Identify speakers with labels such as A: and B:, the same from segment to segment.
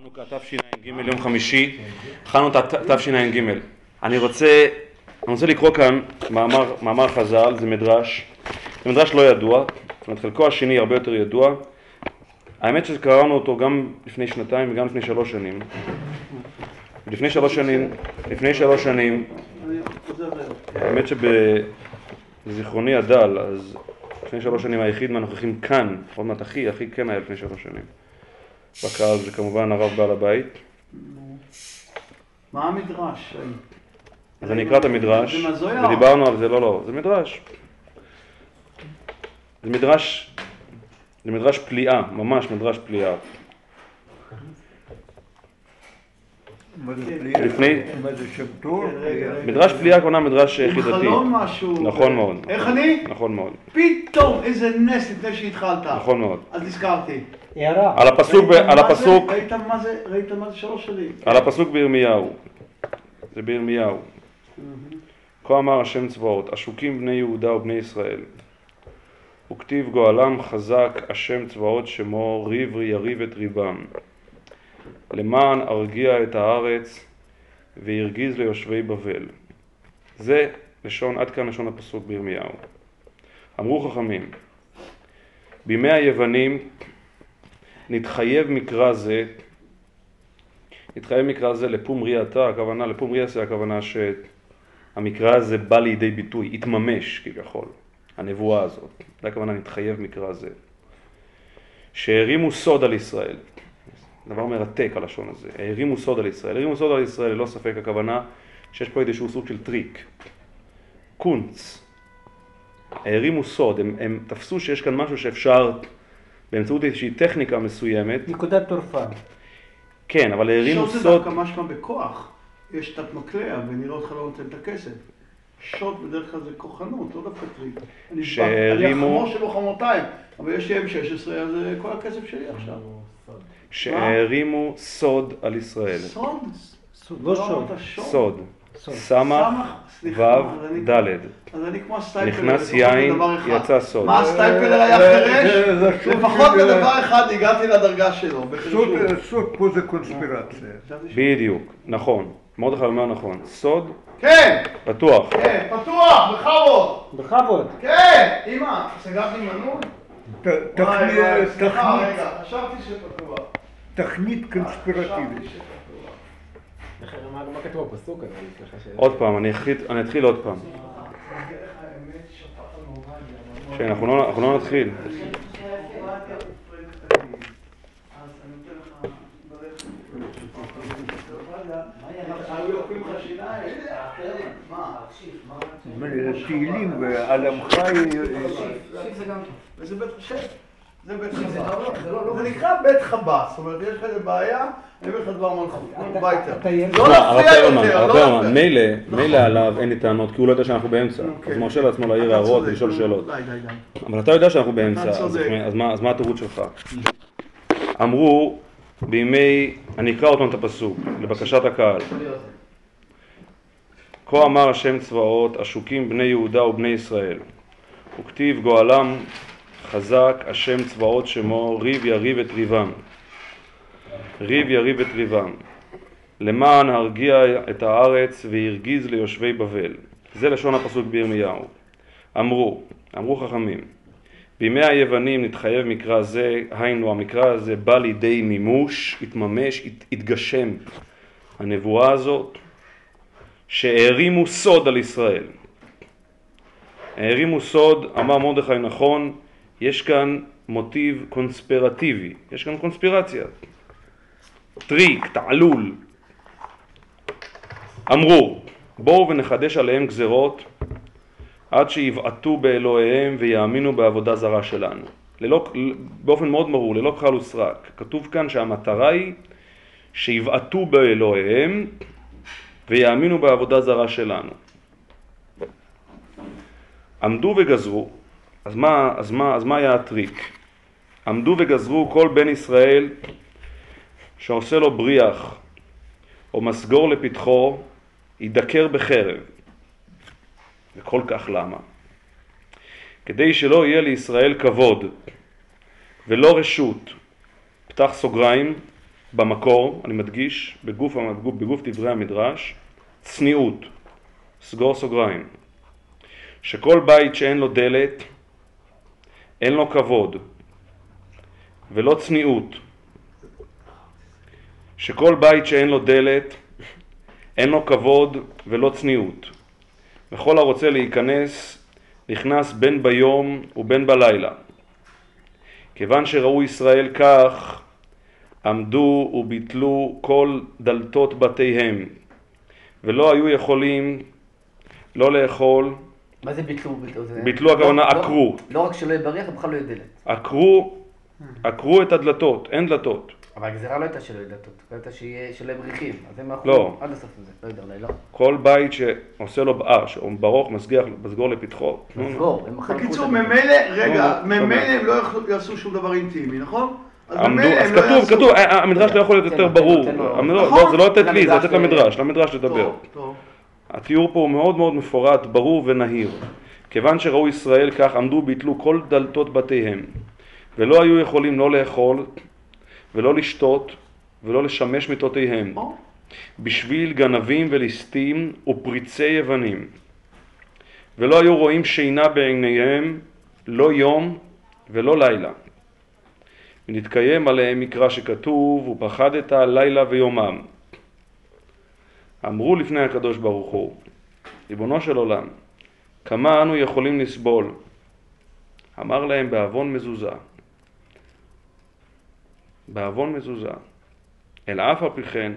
A: חנוכה תשע"ג, יום חמישי, חנוכה תשע"ג. אני רוצה, אני רוצה לקרוא כאן מאמר, מאמר חז"ל, זה מדרש, זה מדרש לא ידוע, זאת אומרת חלקו השני הרבה יותר ידוע. האמת שקראנו אותו גם לפני שנתיים וגם לפני שלוש שנים. לפני שלוש שנים, לפני שלוש שנים, האמת שבזיכרוני הדל, אז לפני שלוש שנים היחיד מהנוכחים כאן, עוד מעט הכי, הכי כן היה לפני שלוש שנים. בקהל זה כמובן הרב בעל הבית.
B: מה המדרש?
A: אז אני אקרא את המדרש. ודיברנו על זה, לא, לא, זה מדרש. זה מדרש, זה מדרש פליאה, ממש מדרש פליאה.
C: מה זה
B: כן.
C: פליאה?
A: לפני-. מדרש פליאה כונה מדרש
B: עם
A: חידתי.
B: חלום משהו.
A: נכון מאוד.
B: איך אני?
A: נכון מאוד,
B: פתאום איזה נס לפני שהתחלת.
A: נכון מאוד.
B: אז נזכרתי.
D: הערה.
A: על הפסוק, על? הפסוק,
B: ראית מה זה? ראית מה זה שלוש שנים?
A: על הפסוק בירמיהו. זה בירמיהו. כה אמר השם צבאות, עשוקים בני יהודה ובני ישראל. וכתיב גואלם חזק השם צבאות שמו ריב יריב את ריבם. למען ארגיע את הארץ והרגיז ליושבי בבל. זה לשון, עד כאן לשון הפסוק בירמיהו. אמרו חכמים, בימי היוונים נתחייב מקרא זה התחייב מקרא זה לפום ריאתה, הכוונה, לפום ריאסה, הכוונה שהמקרא הזה בא לידי ביטוי, התממש כביכול, הנבואה הזאת, זה הכוונה נתחייב מקרא זה. שהרימו סוד על ישראל, דבר מרתק הלשון הזה, הרימו סוד על ישראל, הרימו סוד על ישראל ללא ספק הכוונה שיש פה איזשהו סוג של טריק, קונץ, הרימו סוד, הם, הם תפסו שיש כאן משהו שאפשר באמצעות איזושהי טכניקה מסוימת,
D: נקודת תורפה.
A: כן, אבל הרימו
B: שוט זה
A: סוד,
B: דווקא משמע בכוח. יש תת מקלע ונראה אותך לא נותן את הכסף. שוט בדרך כלל זה כוחנות, לא דווקא טריק. אני נשבע- אני
A: שהרימו-
B: החמור של לוחמותיים, אבל יש לי M16, אז אה, כל הכסף שלי עכשיו.
A: שהרימו סוד על ישראל.
B: סוד?
D: לא שוד.
B: אמרת שוד.
A: סוד.
D: סוד.
A: סמך, וו, דלת.
B: אז אני כמו הסטייפלר.
A: נכנס יין. יצא סוד.
B: מה הסטייפלר היה
C: זה-
B: חירש?
C: זה סוג
B: לפחות בדבר אחד הגעתי לדרגה שלו,
C: סוד-. סוד פה זה קונספירציה.
A: בדיוק, נכון. מרדכי אומר נכון. סוד
B: כן,
A: פתוח.
B: כן, פתוח, בכבוד.
D: בכבוד.
B: כן, אמא, סגרתי מנוי?
C: ת-
B: וואי,
C: תכנית-
B: וואי, סליחה, רגע, חשבתי שפתוח.
C: תכנית קונספירטיבית.
B: חשבתי שפתוח.
E: מה כתוב בפסוק הזה?
A: עוד פעם, אני אתחיל- אני אתחיל עוד פעם.
B: האמת, שפט הנורמליה.
A: כן, אנחנו לא- אנחנו לא נתחיל.
C: תהילים ועל עמך י-
B: וזה בית חשב. זה בית חב"ד. זה נקרא בית חב"ד. זאת אומרת, יש לך איזה בעיה, אני אומר לך דבר מלכות. לך הביתה. לא להפריע יותר,
A: הרב
B: לא להפריע.
A: מילא, מילא עליו אין לי טענות, כי הוא לא יודע שאנחנו באמצע.
B: אוקיי.
A: אז מרשה לעצמו להעיר הערות ולשאול שאלות. אבל אתה יודע שאנחנו באמצע, אז מה התירוץ שלך? אמרו בימי, אני אקרא אותם את הפסוק, לבקשת הקהל. כה אמר השם צבאות, עשוקים בני יהודה ובני ישראל. וכתיב גואלם חזק השם צבאות שמו, ריב יריב את ריבם. ריב יריב את ריבם. למען הרגיע את הארץ והרגיז ליושבי בבל. זה לשון הפסוק בירמיהו. אמרו, אמרו חכמים, בימי היוונים נתחייב מקרא זה, היינו המקרא הזה בא לידי מימוש, התממש, הת- התגשם. הנבואה הזאת, שהערימו סוד על ישראל. הערימו סוד, אמר מרדכי נכון, יש כאן מוטיב קונספירטיבי, יש כאן קונספירציה. טריק, תעלול. אמרו, בואו ונחדש עליהם גזרות עד שיבעטו באלוהיהם ויאמינו בעבודה זרה שלנו. ללא, באופן מאוד ברור, ללא כחל וסרק. כתוב כאן שהמטרה היא שיבעטו באלוהיהם ויאמינו בעבודה זרה שלנו. עמדו וגזרו, אז מה, אז מה, אז מה היה הטריק? עמדו וגזרו כל בן ישראל שעושה לו בריח או מסגור לפתחו, יידקר בחרב. וכל כך למה? כדי שלא יהיה לישראל כבוד ולא רשות, פתח סוגריים, במקור, אני מדגיש, בגוף, בגוף, בגוף דברי המדרש, צניעות, סגור סוגריים, שכל בית שאין לו דלת, אין לו כבוד ולא צניעות, שכל בית שאין לו דלת, אין לו כבוד ולא צניעות, וכל הרוצה להיכנס, נכנס בין ביום ובין בלילה. כיוון שראו ישראל כך, עמדו וביטלו כל דלתות בתיהם, ולא היו יכולים לא לאכול,
F: מה זה ביטלו? ביטלו,
A: ביטלו הכוונה
F: לא- לא-
A: עקרו.
F: לא רק שלא יהיה בריח, בכלל לא יהיה דלת.
A: עקרו, עקרו את הדלתות, אין דלתות.
F: אבל הגזירה לא הייתה שלא יהיה דלתות, הייתה שיהיה- שלא יהיה בריחים. אז הם הלכו
A: לא.
F: עד הסוף הזה, לא יודע, אולי לא.
A: כל בית שעושה לו, אה, שברוך מסגיח, מסגור לפתחו. נו, נו.
F: סגור, הם חלקו את
B: בקיצור. ממילא, רגע,
A: לא, לא,
B: ממילא
A: לא.
B: הם לא יעשו שום דבר אינטימי, נכון? אז לא
A: כתוב. כתוב, אה, המדרש לא יכול להיות יותר ברור.
B: נכון.
A: לא, זה לא לתת לי, זה לתת למדרש, למדרש לדבר. התיאור פה הוא מאוד מאוד מפורט, ברור ונהיר. כיוון שראו ישראל כך עמדו ביטלו כל דלתות בתיהם, ולא היו יכולים לא לאכול, ולא לשתות, ולא לשמש מיטותיהם, בשביל גנבים וליסטים ופריצי יוונים. ולא היו רואים שינה בעיניהם, לא יום ולא לילה. ונתקיים עליהם מקרא שכתוב, ופחדת לילה ויומם. אמרו לפני הקדוש ברוך הוא, ריבונו של עולם, כמה אנו יכולים לסבול? אמר להם בעוון מזוזה. בעוון מזוזה. אל אף על פי כן,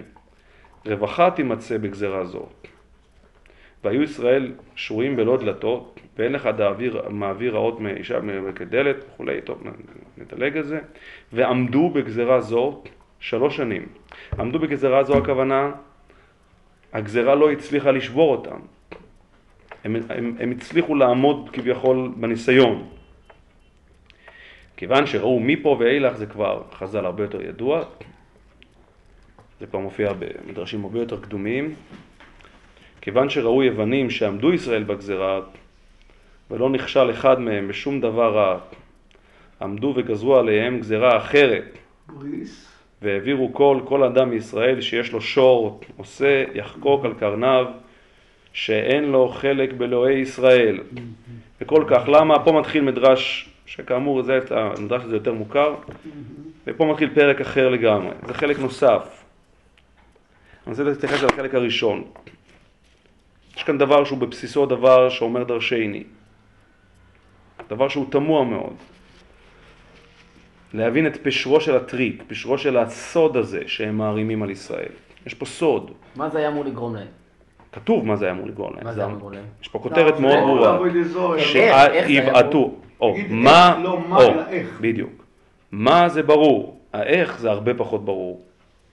A: רווחה תימצא בגזרה זו. והיו ישראל שרויים בלא דלתות, ואין לך דאוויר מעביר רעות מאישה כדלת וכולי, טוב, נדלג על זה, ועמדו בגזרה זו שלוש שנים. עמדו בגזרה זו הכוונה, הגזרה לא הצליחה לשבור אותם. הם, הם, הם הצליחו לעמוד כביכול בניסיון. כיוון שראו מפה ואילך זה כבר חז"ל הרבה יותר ידוע, זה כבר מופיע במדרשים הרבה יותר קדומים. כיוון שראו יוונים שעמדו ישראל בגזרה ולא נכשל אחד מהם בשום דבר רע, עמדו וגזרו עליהם גזרה אחרת
B: בריס.
A: והעבירו כל, כל אדם מישראל שיש לו שור עושה יחקוק על קרניו שאין לו חלק באלוהי ישראל. וכל כך, למה? פה מתחיל מדרש, שכאמור זה, המדרש הזה יותר מוכר, ופה מתחיל פרק אחר לגמרי, זה חלק נוסף. אני רוצה להתייחס לחלק הראשון. יש כאן דבר שהוא בבסיסו דבר שאומר דרשני. דבר שהוא תמוה מאוד. להבין את פשרו של הטריק, פשרו של הסוד הזה שהם מערימים על ישראל. יש פה סוד.
F: מה זה היה אמור לגרום להם?
A: כתוב מה זה היה אמור לגרום להם.
F: מה זה היה אמור להם?
A: יש פה כותרת מאוד ברורה. שיבעטו. או, מה,
B: לא מה,
A: או. בדיוק. מה זה ברור, האיך זה הרבה פחות ברור.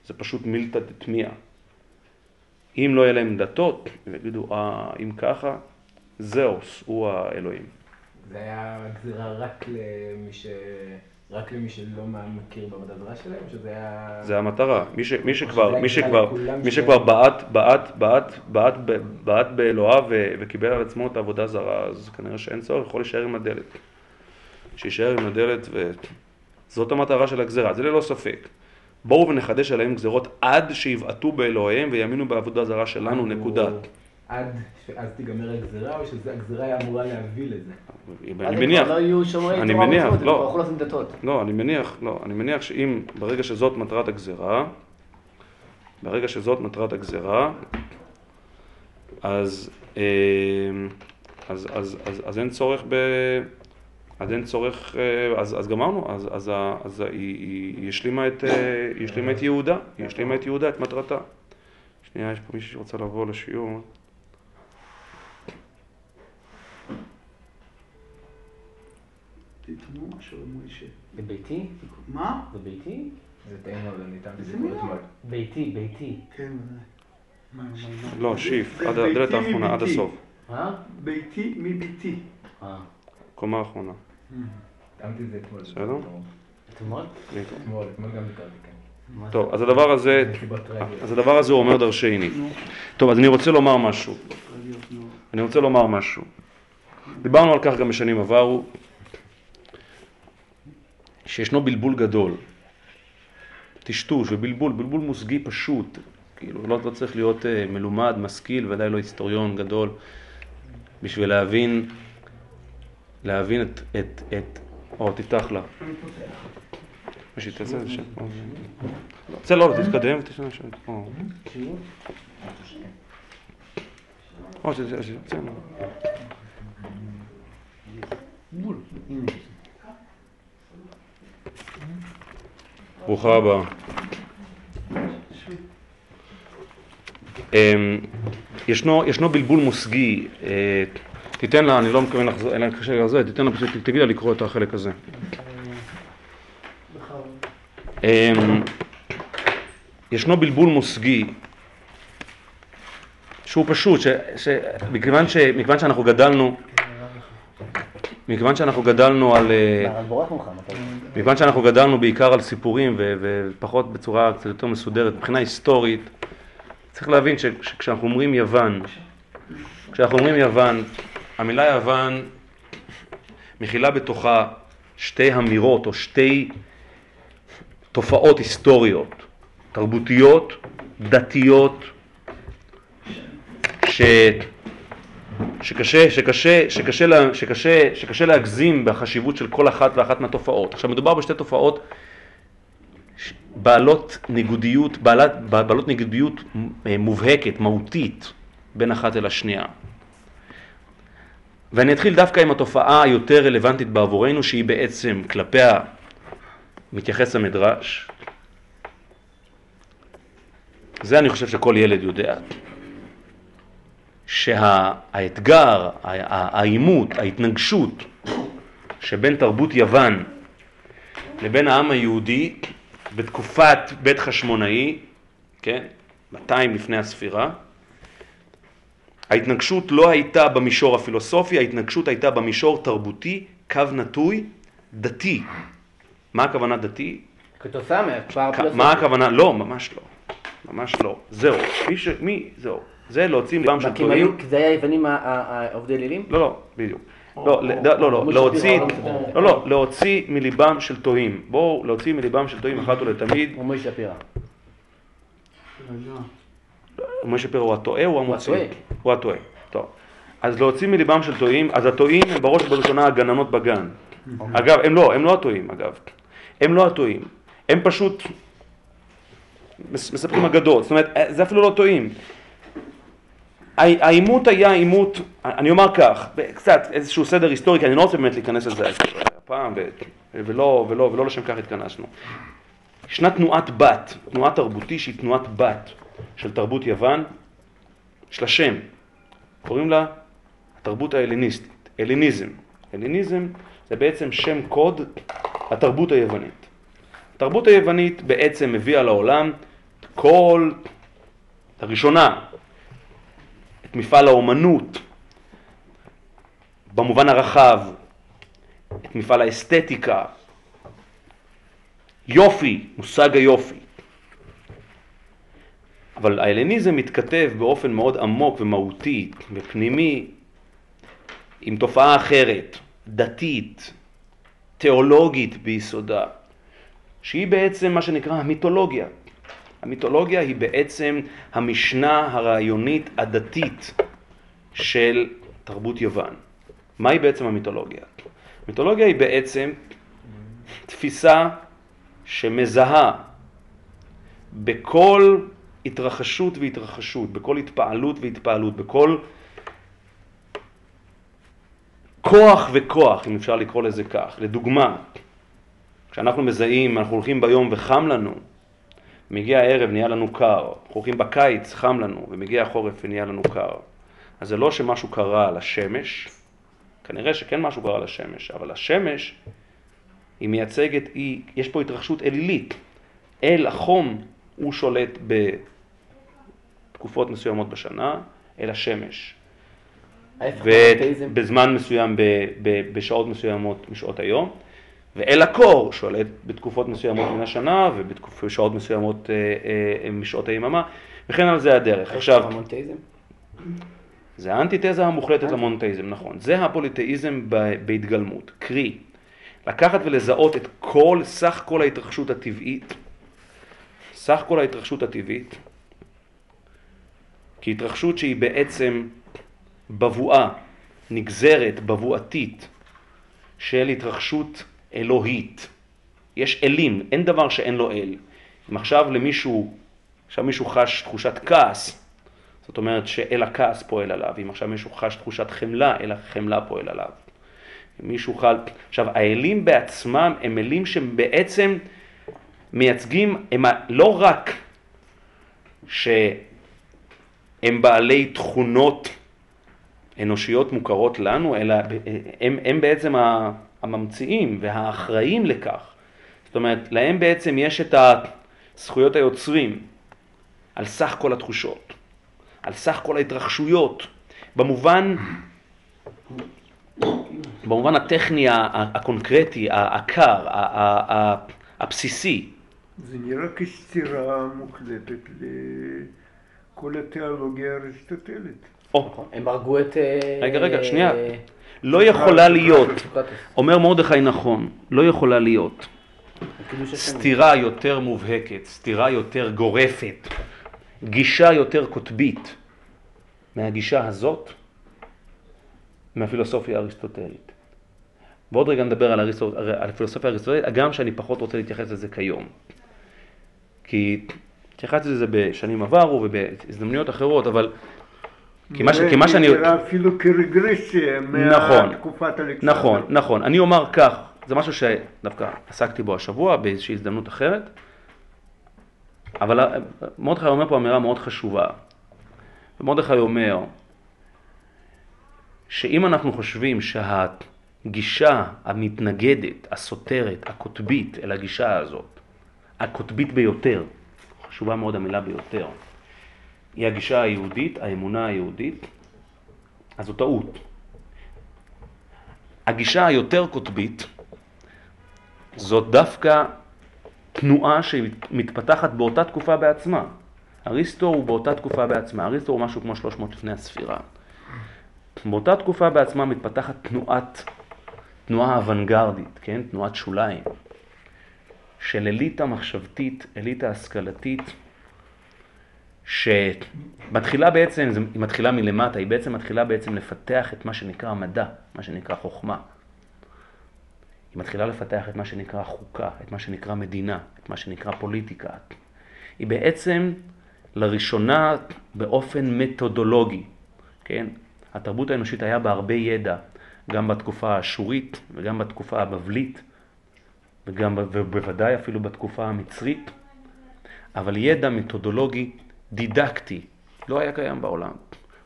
A: זה פשוט מילתא דתמיע. אם לא יהיה להם דתות, הם יגידו, אה, אם ככה, זהוס הוא האלוהים.
E: זה היה גזירה רק למי ש... רק למי שלא מכיר זרה שלהם, שזה היה...
A: זה המטרה. מי, ש, מי שכבר, מי שכבר, מי שכבר בעט, בעט, בעט, בעט, בעט באלוהיו וקיבל על עצמו את העבודה זרה, אז כנראה שאין צורך, יכול להישאר עם הדלת. שיישאר עם הדלת וזאת המטרה של הגזרה, זה ללא ספק. בואו ונחדש עליהם גזרות עד שיבעטו באלוהיהם ויאמינו בעבודה זרה שלנו, נקודה.
E: עד שאז תיגמר הגזירה, או שהגזירה היה אמורה להביא לזה?
F: אז
A: אני מניח,
F: כבר לא יהיו שומרי
A: אני
F: תורה
A: מניח,
F: ומצוות, הם
A: לא.
F: כבר יכלו לשים דתות.
A: לא, אני מניח, לא, אני מניח שאם, ברגע שזאת מטרת הגזרה, ברגע שזאת מטרת הגזרה, אז, אה, אז, אז, אז, אז אין צורך ב... אז אין צורך, אה, אז, אז גמרנו, אז, אז, אז היא, היא, היא השלימה את, אה, היא השלימה את יהודה, היא השלימה את יהודה, את מטרתה. שנייה, יש פה מישהו שרוצה לבוא לשיעור.
B: תתנו משהו למוישה.
F: זה ביתי?
B: מה?
F: זה ביתי?
E: זה טעים
B: איזה
E: בסיפור
B: מילה?
E: אתמול.
F: ביתי, ביתי.
B: כן.
D: מה, מה, מה?
A: לא, שיף, עד הדלת האחרונה, עד. הסוף.
F: אה?
B: ביתי מביתי.
F: אה.
A: קומה האחרונה.
E: טעמתי את זה אתמול.
A: בסדר.
F: אתמול?
E: אתמול, אתמול גם ביקרתי כאן.
F: מה
A: טוב, אז הדבר הזה. אז הדבר הזה הוא אומר דרשני. טוב, אז אני רוצה לומר משהו. אני רוצה לומר משהו. דיברנו על כך גם בשנים עברו, שישנו בלבול גדול טשטוש ובלבול, בלבול מושגי פשוט, כאילו לא, לא צריך להיות אה, מלומד, משכיל, ודאי לא היסטוריון גדול, בשביל להבין, להבין את, את, את, או תפתח לה. מה שהיא תעשה זה שם. זה לא, תתקדם, תשמע שם. או. שזה, זה, ברוכה הבאה. אמ, ישנו, ישנו בלבול מושגי, אה, תיתן לה, אני לא מתכוון לחזור, אין לה קשה לזה, תיתן לה פשוט, תגיד לה לקרוא את החלק הזה. אמ, ישנו בלבול מושגי שהוא פשוט, ש, ש, מכיוון, ש, מכיוון שאנחנו גדלנו, מכיוון שאנחנו גדלנו על, אה, מכיוון שאנחנו גדלנו בעיקר על סיפורים ו, ופחות בצורה קצת יותר מסודרת, מבחינה היסטורית, צריך להבין שכשאנחנו אומרים יוון, כשאנחנו אומרים יוון, המילה יוון מכילה בתוכה שתי אמירות או שתי תופעות היסטוריות, תרבותיות, דתיות, ש... שקשה, שקשה, שקשה, לה- שקשה, שקשה להגזים בחשיבות של כל אחת ואחת מהתופעות. עכשיו מדובר בשתי תופעות בעלות ניגודיות, בעלת, בעלות ניגודיות אה, מובהקת, מהותית, בין אחת אל השנייה. ואני אתחיל דווקא עם התופעה היותר רלוונטית בעבורנו, שהיא בעצם כלפיה מתייחס המדרש. זה אני חושב שכל ילד יודע. שהאתגר, העימות, ההתנגשות שבין תרבות יוון לבין העם היהודי בתקופת בית חשמונאי, כן, 200 לפני הספירה, ההתנגשות לא הייתה במישור הפילוסופי, ההתנגשות הייתה במישור תרבותי, קו נטוי, דתי. מה הכוונה דתי?
F: כתוצאה מהפער
A: כ-
F: הפילוסופי.
A: מה הכוונה? לא, ממש לא. ממש לא. זהו. מי ש... מי? זהו. זה להוציא ליבם של
F: כי הם היו-
A: טועים.
F: כי זה היה היוונים ה- ה- ה- עובדי אלילים?
A: לא, לא, בדיוק. לא, לא, לא, להוציא,
F: לא.
A: לא, לא, להוציא מליבם של טועים. בואו, להוציא מליבם של טועים אחת ולתמיד.
F: כמו מוישה שפירא.
A: משה פירו הוא הטועה או המוציא? הוא הטועה. טוב. אז להוציא מליבם של טועים, אז הטועים הם בראש ובראשונה הגננות בגן. אגב, הם לא, הם לא הטועים, אגב. הם לא הטועים. הם פשוט מס- מספרים אגדות. זאת אומרת, זה אפילו לא טועים. הע- העימות היה עימות, אני אומר כך, קצת איזשהו סדר היסטורי, כי אני לא רוצה באמת להיכנס לזה הפעם, ו- ולא, ולא, ולא לשם כך התכנסנו. ישנה תנועת בת, תנועה תרבותי שהיא תנועת בת של תרבות יוון, יש לה שם, קוראים לה התרבות ההלניסטית, הלניזם. הלניזם זה בעצם שם קוד לתרבות היוונית. התרבות היוונית בעצם הביאה לעולם כל, לראשונה, מפעל האומנות במובן הרחב, את מפעל האסתטיקה, יופי, מושג היופי. אבל ההלניזם מתכתב באופן מאוד עמוק ומהותי ופנימי עם תופעה אחרת, דתית, תיאולוגית ביסודה, שהיא בעצם מה שנקרא המיתולוגיה. המיתולוגיה היא בעצם המשנה הרעיונית הדתית של תרבות יוון. מהי בעצם המיתולוגיה? מיתולוגיה היא בעצם תפיסה שמזהה בכל התרחשות והתרחשות, בכל התפעלות והתפעלות, בכל כוח וכוח, אם אפשר לקרוא לזה כך. לדוגמה, כשאנחנו מזהים, אנחנו הולכים ביום וחם לנו, מגיע הערב נהיה לנו קר, הולכים בקיץ חם לנו, ומגיע החורף ונהיה לנו קר. אז זה לא שמשהו קרה על השמש, כנראה שכן משהו קרה על השמש, אבל השמש היא מייצגת, היא, יש פה התרחשות אלילית. אל החום הוא שולט בתקופות מסוימות בשנה, אל השמש. ובזמן מסוים, ב, ב, בשעות מסוימות משעות היום, ואל הקור שולט בתקופות מסוימות מן השנה ובשעות מסוימות אה, אה, משעות היממה, וכן על זה הדרך. עכשיו? זה האנטיתזה המוחלטת למונותאיזם, נכון. זה הפוליתאיזם בהתגלמות. קרי, לקחת ולזהות את כל, סך כל ההתרחשות הטבעית סך כל ההתרחשות הטבעית, כהתרחשות שהיא בעצם בבואה, נגזרת, בבואתית, של התרחשות אלוהית. יש אלים, אין דבר שאין לו אל. אם עכשיו למישהו, עכשיו מישהו חש תחושת כעס, זאת אומרת שאל הכעס פועל עליו, אם עכשיו מישהו חש תחושת חמלה, אל החמלה פועל עליו. אם מישהו חל... עכשיו, האלים בעצמם הם אלים שהם בעצם מייצגים, הם לא רק שהם בעלי תכונות אנושיות מוכרות לנו, אלא הם, הם בעצם הממציאים והאחראים לכך. זאת אומרת, להם בעצם יש את זכויות היוצרים על סך כל התחושות, על סך כל ההתרחשויות, במובן, במובן הטכני, הקונקרטי, הקר, הבסיסי.
C: זה נראה כסתירה מוחלטת לכל התיאולוגיה האריסטוטלית.
A: או,
F: הם הרגו את... אה,
A: רגע, רגע, שנייה. לא יכולה להיות, אומר מרדכי נכון, לא יכולה להיות סתירה יותר מובהקת, סתירה יותר גורפת, גישה יותר קוטבית מהגישה הזאת, מהפילוסופיה האריסטוטלית. ועוד רגע נדבר על, הריסטו, על הפילוסופיה האריסטוטלית, הגם שאני פחות רוצה להתייחס לזה כיום. כי התייחסתי לזה בשנים עברו ובהזדמנויות אחרות, אבל
C: כי מה, כי מה שאני... נראה אפילו כרגרסיה
A: נכון,
C: מהתקופת אלכסנדר.
A: נכון, נכון. אני אומר כך, זה משהו שדווקא עסקתי בו השבוע באיזושהי הזדמנות אחרת, אבל מרדכי אומר פה אמירה מאוד חשובה. ומרדכי אומר שאם אנחנו חושבים שהגישה המתנגדת, הסותרת, הקוטבית אל הגישה הזאת, הקוטבית ביותר, חשובה מאוד המילה ביותר, היא הגישה היהודית, האמונה היהודית, אז זו טעות. הגישה היותר קוטבית זאת דווקא תנועה שמתפתחת באותה תקופה בעצמה. אריסטו הוא באותה תקופה בעצמה, אריסטו הוא משהו כמו 300 לפני הספירה. באותה תקופה בעצמה מתפתחת תנועת, תנועה אוונגרדית, כן? תנועת שוליים, של אליטה מחשבתית, אליטה השכלתית, שמתחילה בעצם, היא מתחילה מלמטה, היא בעצם מתחילה בעצם לפתח את מה שנקרא מדע, מה שנקרא חוכמה. היא מתחילה לפתח את מה שנקרא חוקה, את מה שנקרא מדינה, את מה שנקרא פוליטיקה. היא בעצם לראשונה באופן מתודולוגי, כן? התרבות האנושית היה בה הרבה ידע, גם בתקופה האשורית וגם בתקופה הבבלית, וגם, ובוודאי אפילו בתקופה המצרית, אבל ידע מתודולוגי דידקטי, לא היה קיים בעולם.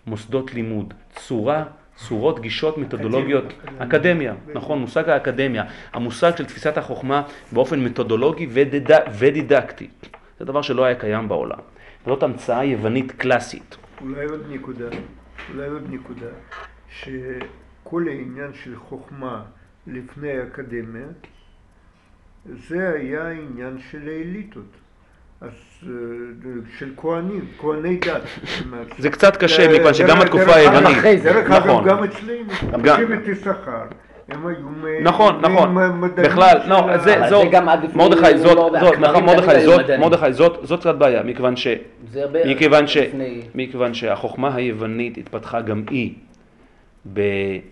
A: מוסדות לימוד, צורה, צורות, גישות, מתודולוגיות, אקדמיה, אקדמיה נכון, מושג האקדמיה, המושג של תפיסת החוכמה באופן מתודולוגי ודיד, ודידקטי. זה דבר שלא היה קיים בעולם. זאת המצאה יוונית קלאסית.
C: אולי עוד נקודה, אולי עוד נקודה, שכל העניין של חוכמה לפני האקדמיה, זה היה עניין של האליטות. אז אה, של כהנים, כהני דת.
A: זה קצת קשה, מכיוון שגם התקופה היוונית.
C: דרך אגב, נכון. גם אצלנו, שבט יששכר. הם היו
A: נכון, נכון, בכלל, לא, זה, זאת, מרדכי, זאת, זאת, מרדכי, זאת, מרדכי, זאת, זאת קצת בעיה, מכיוון ש... מכיוון ש... מכיוון שהחוכמה היוונית התפתחה גם היא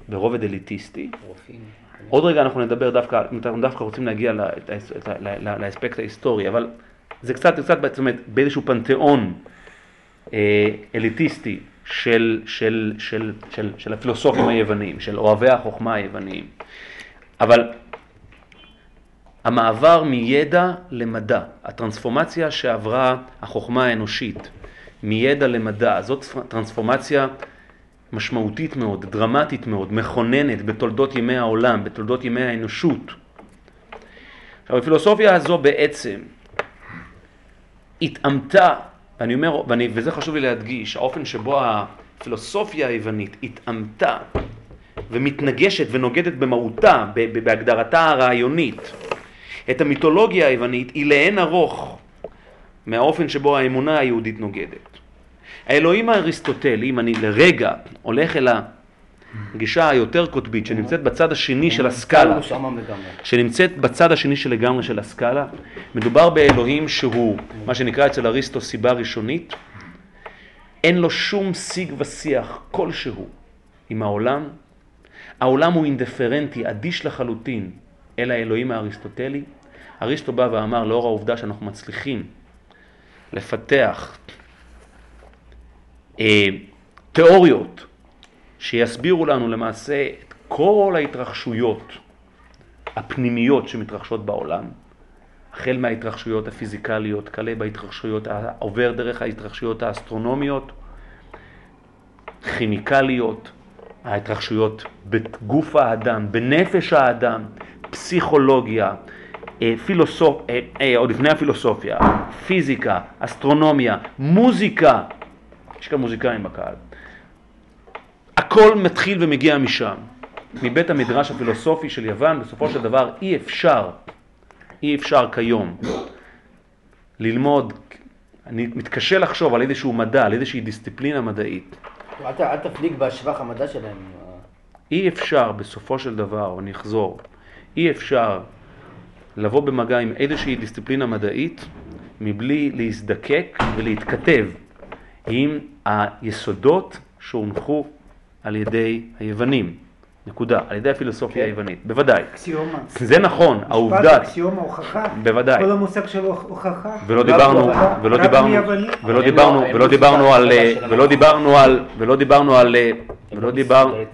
A: ברובד אליטיסטי. עוד רגע אנחנו נדבר דווקא, אנחנו דווקא רוצים להגיע לאספקט ההיסטורי, אבל זה קצת, קצת זאת אומרת, באיזשהו פנתיאון אה, אליטיסטי של, של, של, של, של הפילוסופים היוונים, של אוהבי החוכמה היווניים. אבל המעבר מידע למדע, הטרנספורמציה שעברה החוכמה האנושית מידע למדע, זאת טרנספורמציה משמעותית מאוד, דרמטית מאוד, מכוננת בתולדות ימי העולם, בתולדות ימי האנושות. עכשיו הפילוסופיה הזו בעצם התאמתה, ואני אומר, ואני, וזה חשוב לי להדגיש, האופן שבו הפילוסופיה היוונית התאמתה ומתנגשת ונוגדת במהותה, בהגדרתה הרעיונית, את המיתולוגיה היוונית היא לאין ארוך מהאופן שבו האמונה היהודית נוגדת. האלוהים האריסטוטלי, אם אני לרגע הולך אל, ה, הגישה היותר קוטבית, שנמצאת בצד השני של הסקאלה. שנמצאת בצד השני של לגמרי של הסקאלה, מדובר באלוהים שהוא, מה שנקרא אצל אריסטו סיבה ראשונית, אין לו שום שיג ושיח כלשהו עם העולם, העולם הוא אינדיפרנטי, אדיש לחלוטין אל האלוהים האריסטוטלי. אריסטו בא ואמר, לאור העובדה שאנחנו מצליחים לפתח אה, תיאוריות שיסבירו לנו למעשה את כל ההתרחשויות הפנימיות שמתרחשות בעולם, החל מההתרחשויות הפיזיקליות, כלה בהתרחשויות, עובר דרך ההתרחשויות האסטרונומיות, כימיקליות, ההתרחשויות בגוף האדם, בנפש האדם, פסיכולוגיה, אה, פילוסופ... אה, אה, עוד לפני הפילוסופיה, פיזיקה, אסטרונומיה, מוזיקה, יש כאן מוזיקאים בקהל. הכל מתחיל ומגיע משם, מבית המדרש הפילוסופי של יוון, בסופו של דבר אי אפשר, אי אפשר כיום ללמוד, אני מתקשה לחשוב על איזשהו מדע, על איזושהי דיסציפלינה מדעית.
F: אל תפליג בשבח המדע שלהם.
A: אי אפשר בסופו של דבר, ואני אחזור, אי אפשר לבוא במגע עם איזושהי דיסציפלינה מדעית מבלי להזדקק ולהתכתב עם היסודות שהונחו על ידי היוונים. נקודה. על ידי הפילוסופיה
F: כן.
A: היוונית. בוודאי.
D: אקסיומה.
A: זה נכון,
D: משפט
A: העובדה,
D: אקסיומה הוכחה.
A: בוודאי.
D: כל המושג של הוכחה.
A: ולא דיברנו, ולא דיברנו. ולא דיברנו,
F: הם לא-
A: ולא
F: הם
A: דיברנו
F: לא
A: על, ולא דיברנו על, ולא דיברנו על, ולא דיברנו,
F: על.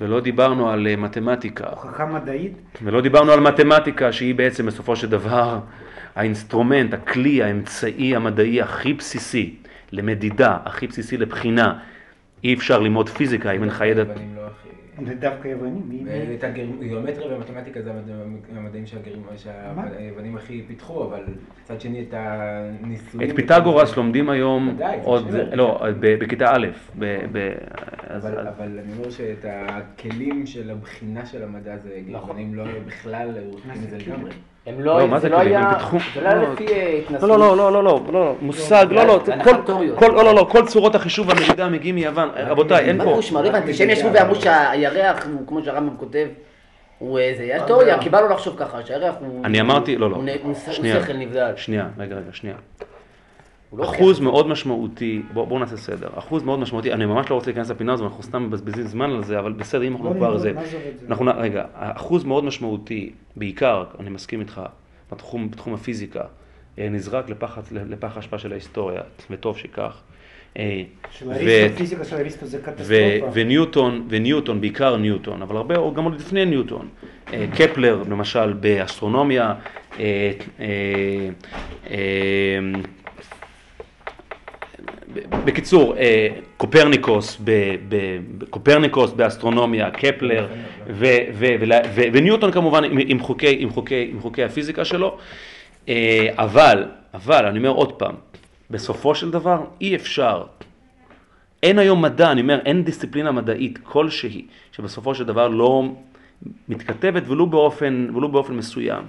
A: ולא דיברנו על אה, מתמטיקה.
D: הוכחה מדעית.
A: ולא דיברנו על מתמטיקה שהיא בעצם בסופו של דבר האינסטרומנט, הכלי, האמצעי המדעי הכי בסיסי למדידה, הכי בסיסי לבחינה. אי אפשר ללמוד פיזיקה אם אין לך ידע.
E: לא.
D: זה דווקא יוונים.
E: את הגיאומטריה והמתמטיקה זה המד- המדעים שהיוונים הכי פיתחו, אבל מצד שני את הניסויים...
A: את פיתגורס לומדים היום עוד. לא, בכיתה א', אז-
E: אבל, אני אומר שאת הכלים של הבחינה של המדע זה גרמנים לא בכלל עורכים את זה לגמרי.
F: הם
A: לא,
F: לא,
A: מה
F: זה לא? היה, זה לא היה
A: לא,
F: לפי אה, התנסות.
A: לא, לא, לא, לא, לא, לא, לא, מושג, לא, לא, כל- לא, לא, לא, כל צורות החישוב והמדידה מגיעים מיוון, רבותיי, אין
F: מה
A: פה,
F: פירוש, מה, לא הבנתי, שהם ישבו ואמרו שהירח כמו שהרמב"ם כותב, הוא איזה, יש
B: אה,
F: תיאוריה, לו לחשוב ככה, שהירח הוא...
A: אני אמרתי, לא, לא, שנייה. שנייה, רגע, רגע, שנייה.
F: לא
A: אחוז מאוד משמעותי, בואו בוא נעשה סדר, אחוז מאוד משמעותי, אני ממש לא רוצה להיכנס לפינה הזו, אנחנו סתם מבזבזים זמן על זה, אבל בסדר, אם אנחנו כבר זה. אנחנו, רגע, אחוז מאוד משמעותי, בעיקר, אני מסכים איתך, בתחום, בתחום הפיזיקה, אה, נזרק לפח, האשפה של ההיסטוריה, וטוב שכך. אה,
D: של
A: ו-
D: אריסטו, פיזיקה של אריסטו זה
A: ו-
D: קטסטרופה.
A: וניוטון, וניוטון, בעיקר ניוטון, אבל הרבה, או גם עוד לפני ניוטון. אה, קפלר, למשל, באסטרונומיה, בקיצור, אה, קופרניקוס, קופרניקוס באסטרונומיה, קפלר וניוטון כמובן עם, חוקי, עם, חוקי, עם חוקי הפיזיקה שלו, אה, אבל, אבל, אני אומר עוד פעם, בסופו של דבר אי אפשר אין היום מדע, אני אומר, אין דיסציפלינה מדעית כלשהי, שבסופו של דבר לא מתכתבת ולו באופן, ולו באופן מסוים,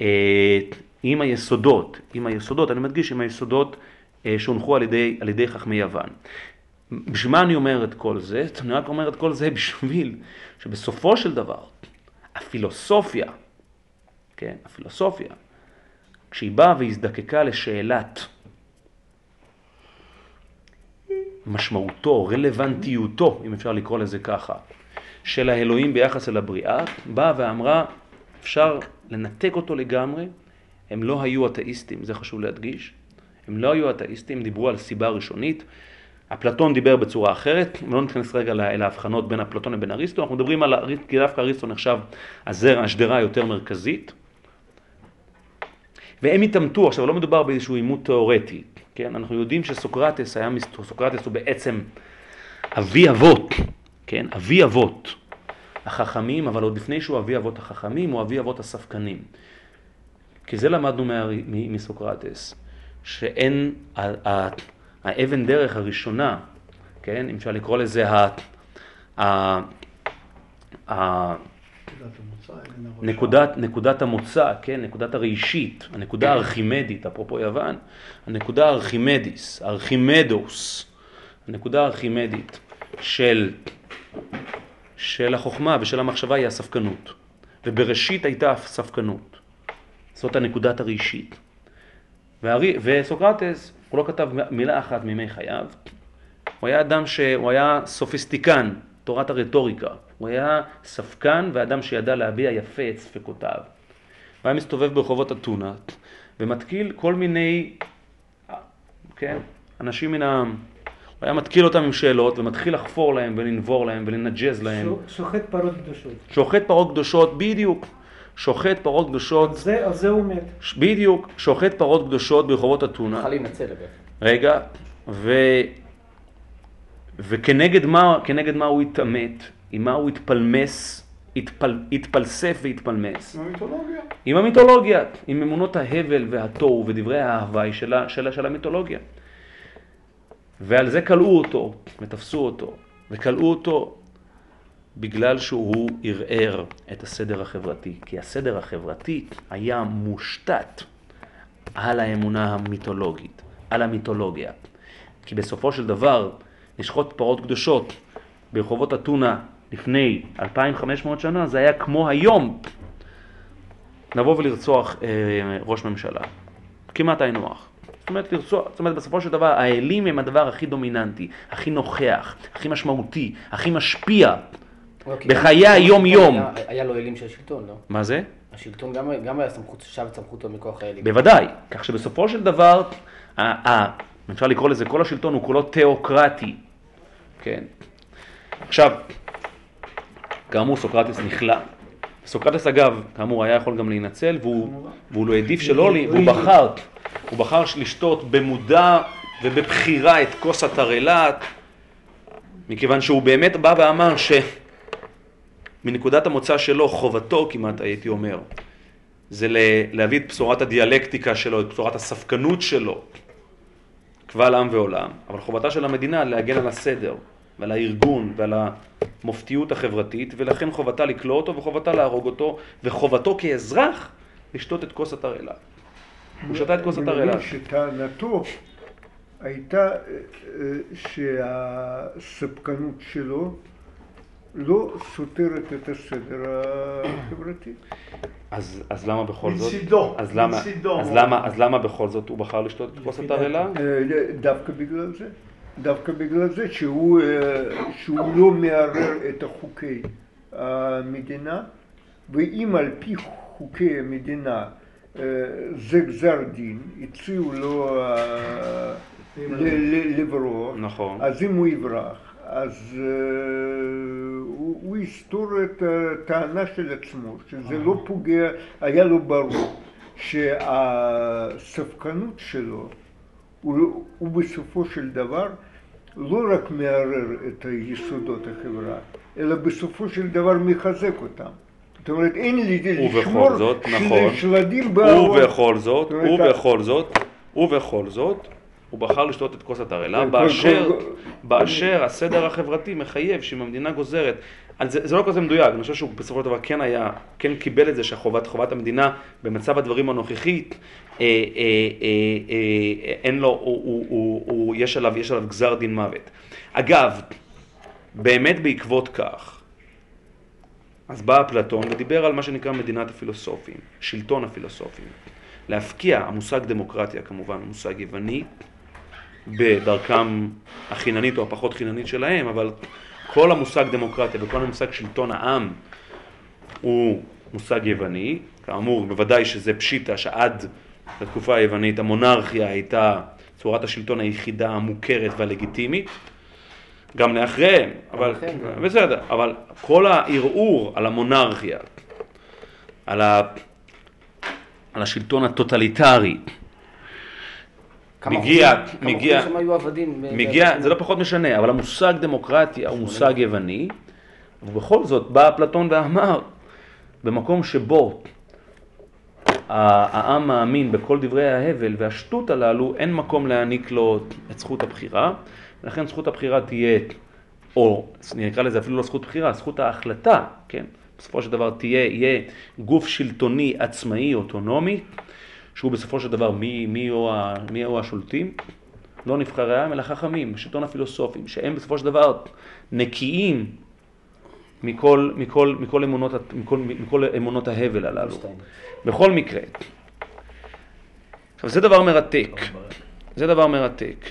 A: אה, עם היסודות, עם היסודות, אני מדגיש, עם היסודות שהונחו על ידי, על ידי חכמי יוון. בשביל מה אני אומר את כל זה? אני רק אומר את כל זה בשביל שבסופו של דבר, הפילוסופיה, כן, הפילוסופיה, כשהיא באה והזדקקה לשאלת משמעותו, רלוונטיותו, אם אפשר לקרוא לזה ככה, של האלוהים ביחס אל הבריאה, באה ואמרה, אפשר לנתק אותו לגמרי, הם לא היו אתאיסטים, זה חשוב להדגיש, הם לא היו אתאיסטים, דיברו על סיבה ראשונית, אפלטון דיבר בצורה אחרת, לא ניכנס רגע ל- אל ההבחנות בין אפלטון לבין אריסטו, אנחנו מדברים על, כי דווקא אריסטו נחשב הזרע, השדרה היותר מרכזית, והם התעמתו, עכשיו לא מדובר באיזשהו עימות תיאורטי, כן? אנחנו יודעים שסוקרטס היה, סוקרטס הוא בעצם אבי אבות, כן? אבי אבות החכמים, אבל עוד לפני שהוא אבי אבות החכמים, הוא אבי אבות הספקנים. כי זה למדנו מה, מסוקרטס, שאין, האבן דרך הראשונה, כן? אם אפשר לקרוא לזה ה... ה- ה- נקודת, נקודת המוצא, כן, נקודת הראשית, הנקודה הארכימדית, אפרופו יוון, הנקודה הארכימדיס, ארכימדוס, הנקודה הארכימדית של של החוכמה ושל המחשבה היא הספקנות. ובראשית הייתה ספקנות. זאת הנקודת הראשית. והרי, וסוקרטס, הוא לא כתב מילה אחת מימי חייו. הוא היה אדם שהוא היה סופיסטיקן, תורת הרטוריקה. הוא היה ספקן ואדם שידע להביע יפה את ספקותיו. הוא היה מסתובב ברחובות אתונה ומתקיל כל מיני, כן, אנשים מן העם. הוא היה מתקיל אותם עם שאלות ומתחיל לחפור להם ולנבור להם ולנג'ז להם.
D: שוחט פרות קדושות.
A: שוחט פרות קדושות, בדיוק. שוחט פרות קדושות.
D: על זה, על זה הוא מת.
A: בדיוק, שוחט פרות קדושות ברחובות אתונה.
F: צריכה להינצל אגב.
A: רגע, ו... וכנגד מה, כנגד מה הוא התעמת, עם מה הוא התפלמס, התפל... התפלסף והתפלמס.
B: עם המיתולוגיה.
A: עם המיתולוגיה, עם אמונות ההבל והתוהו ודברי ההוואי של, ה- של, של המיתולוגיה. ועל זה כלאו אותו, ותפסו אותו, וכלאו אותו בגלל שהוא ערער את הסדר החברתי. כי הסדר החברתי היה מושתת על האמונה המיתולוגית, על המיתולוגיה. כי בסופו של דבר, לשחוט פרות קדושות ברחובות אתונה לפני 2,500 שנה, זה היה כמו היום לבוא ולרצוח אה, ראש ממשלה. כמעט היינו הך. זאת אומרת, לרצוח, זאת אומרת, בסופו של דבר, האלים הם הדבר הכי דומיננטי, הכי נוכח, הכי משמעותי, הכי משפיע.
F: כי
A: בחיי היום-יום.
F: היה- לו אלים של שלטון, לא?
A: מה זה?
F: השלטון גם, גם היה סמכות, שב את סמכותו מכוח האלים.
A: בוודאי. כך שבסופו של דבר, אפשר לקרוא לזה, כל השלטון הוא כולו תיאוקרטי. כן. עכשיו, כאמור סוקרטס נכלא. סוקרטס אגב, כאמור, היה יכול גם להינצל, והוא, והוא לא העדיף שלא, והוא בחר, הוא בחר לשתות במודע ובבחירה את כוס התרעלה, מכיוון שהוא באמת בא ואמר שמנקודת המוצא שלו, חובתו כמעט הייתי אומר, זה להביא את בשורת הדיאלקטיקה שלו, את בשורת הספקנות שלו, קבל עם ועולם, אבל חובתה של המדינה להגן על הסדר ועל הארגון ועל המופתיות החברתית, ולכן חובתה לכלוא אותו וחובתה להרוג אותו, וחובתו כאזרח לשתות את כוס התרעלה. הוא שתה את כוס
C: אני
A: התרעלה.
C: מבין שטענתו הייתה אה, אה, שהספקנות שלו לא סותרת את הסדר החברתי.
A: אז, אז למה בכל זאת?
B: מצידו,
A: אז למה,
B: מצידו.
A: אז למה, אז למה בכל זאת הוא בחר לשתות את כוס התרעלה?
C: אה, דווקא בגלל זה. דווקא בגלל זה שהוא, אה, שהוא לא מערער את חוקי המדינה, ואם על פי חוקי המדינה אה, זה גזר דין, הציעו לו לברוח,
A: נכון.
C: אז אם הוא יברח, אז אה, הוא, הוא יסתור את הטענה של עצמו, שזה לא פוגע, היה לו ברור שהספקנות שלו הוא, לא- הוא בסופו של דבר לא רק מערער את יסודות החברה, אלא בסופו של דבר מחזק אותם. זאת אומרת, אין לי לשמור
A: זאת, נכון.
C: שלדים בארון.
A: ובכל זאת, ובכל זאת, ובכל זאת, הוא בחר לשתות את כוס התרעלה,
C: כל-
A: באשר, באשר הסדר החברתי מחייב שאם המדינה גוזרת, זה, זה לא כזה מדויק, אני חושב שהוא בסופו של דבר כן היה, כן קיבל את זה שחובת חובת המדינה במצב הדברים הנוכחי, אה, אה, אה, אה, אין לו, הוא, הוא, הוא, הוא, יש, עליו, יש עליו גזר דין מוות. אגב, באמת בעקבות כך, אז בא אפלטון ודיבר על מה שנקרא מדינת הפילוסופים, שלטון הפילוסופים. להפקיע, המושג דמוקרטיה כמובן מושג יווני, בדרכם החיננית או הפחות חיננית שלהם, אבל כל המושג דמוקרטיה וכל המושג שלטון העם הוא מושג יווני, כאמור בוודאי שזה פשיטה שעד לתקופה היוונית המונרכיה הייתה צורת השלטון היחידה המוכרת והלגיטימית, גם לאחריהם, אבל. בסדר, אבל כל הערעור על המונרכיה, על, ה, על השלטון הטוטליטרי, מגיע-
F: אחוזים- כמה
A: מגיע-
F: שם היו עבדים?
A: מגיע, זה לא פחות משנה, אבל המושג דמוקרטיה הוא מושג יווני, ובכל זאת בא אפלטון ואמר, במקום שבו העם מאמין בכל דברי ההבל והשטות הללו, אין מקום להעניק לו את זכות הבחירה, ולכן זכות הבחירה תהיה, או נקרא לזה אפילו לא זכות בחירה, זכות ההחלטה, כן? בסופו של דבר תהיה, יהיה גוף שלטוני עצמאי, אוטונומי, שהוא בסופו של דבר מי, מי, יהיו, ה- מי יהיו השולטים? לא נבחרי העם, אלא חכמים, שלטון הפילוסופים, שהם בסופו של דבר נקיים מכל, מכל, מכל, אמונות, מכל, מכל אמונות ההבל הללו. בכל מקרה. עכשיו זה דבר מרתק, זה דבר מרתק.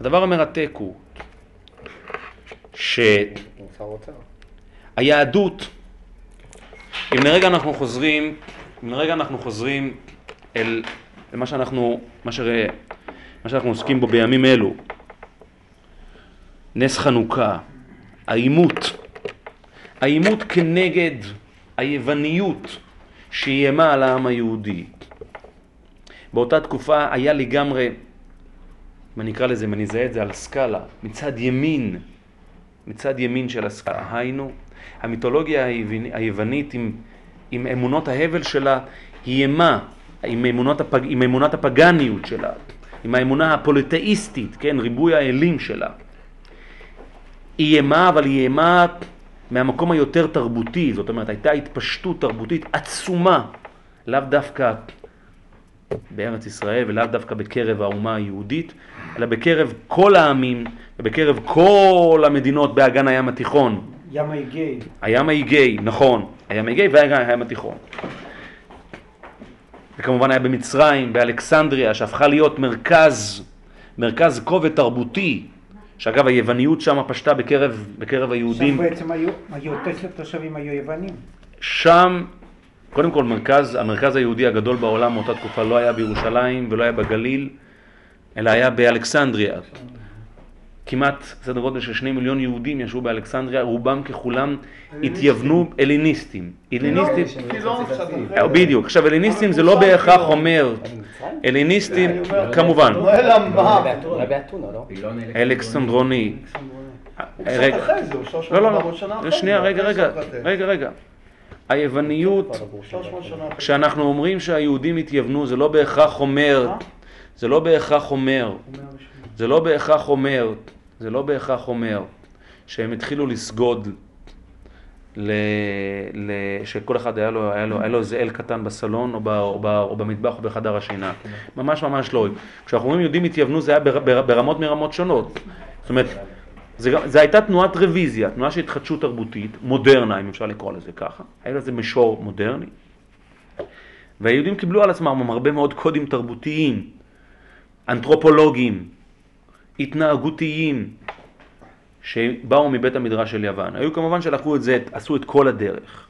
A: הדבר המרתק הוא שהיהדות, אם לרגע אנחנו חוזרים, אם לרגע אנחנו חוזרים אל, אל מה שאנחנו, מה, שראה, מה שאנחנו עוסקים בו בימים אלו, נס חנוכה, העימות, העימות כנגד היווניות שאיימה על העם היהודי. באותה תקופה היה לגמרי, אם אני אקרא לזה, אם אני אזהה את זה על סקאלה, מצד ימין, מצד ימין של הסקאלה, היינו, המיתולוגיה היוונ- היוונית עם, עם אמונות ההבל שלה איימה, עם אמונות, הפג, עם אמונת הפגניות שלה, עם האמונה הפוליטאיסטית, כן, ריבוי האלים שלה. היא איימה, אבל היא איימה מהמקום היותר תרבותי, זאת אומרת, הייתה התפשטות תרבותית עצומה, לאו דווקא בארץ ישראל ולאו דווקא בקרב האומה היהודית, אלא בקרב כל העמים ובקרב כל המדינות באגן הים התיכון.
D: ים האיגאי.
A: הים האיגאי, נכון, הים האיגאי והים התיכון. וכמובן היה במצרים, באלכסנדריה, שהפכה להיות מרכז, מרכז כובד תרבותי, שאגב היווניות שם פשטה בקרב, בקרב היהודים.
D: שם בעצם היו, היו יותר תושבים היו יוונים.
A: שם, קודם כל מרכז, המרכז היהודי הגדול בעולם מאותה תקופה לא היה בירושלים ולא היה בגליל, אלא היה באלכסנדריה. כמעט סדר גודל של שני מיליון יהודים ישבו באלכסנדריה, רובם ככולם התייוונו אליניסטים. אליניסטים,
B: קילון קצת אחרי.
A: אה, בדיוק. עכשיו אליניסטים זה לא בהכרח אומר, אליניסטים, כמובן,
F: לא?
A: אלכסנדרוני. רגע,
B: קצת אחרי זה, הוא 300
A: לא, לא,
B: 400 שנה
A: לא,
B: אחרי.
A: שנייה,
B: זה,
A: רגע, רגע. רגע, רגע. היווניות,
B: 300 שנה אחרי.
A: כשאנחנו אומרים שהיהודים התייוונו, זה לא בהכרח אומר, זה לא בהכרח אומר, זה לא בהכרח אומר, זה לא בהכרח אומר שהם התחילו לסגוד, ל... ל... שכל אחד היה לו, היה לו, היה לו איזה אל קטן בסלון או, ב... או, ב... או במטבח או בחדר השינה. ממש ממש לא. כשאנחנו אומרים יהודים התייוונו זה היה בר... בר... ברמות מרמות שונות. זאת אומרת, זה הייתה תנועת רוויזיה, תנועה של התחדשות תרבותית, מודרנה, אם אפשר לקרוא לזה ככה. היה לזה מישור מודרני. והיהודים קיבלו על עצמם הרבה מאוד קודים תרבותיים, אנתרופולוגיים, התנהגותיים, שבאו מבית המדרש של יוון. היו כמובן שלקחו את זה, עשו את כל הדרך.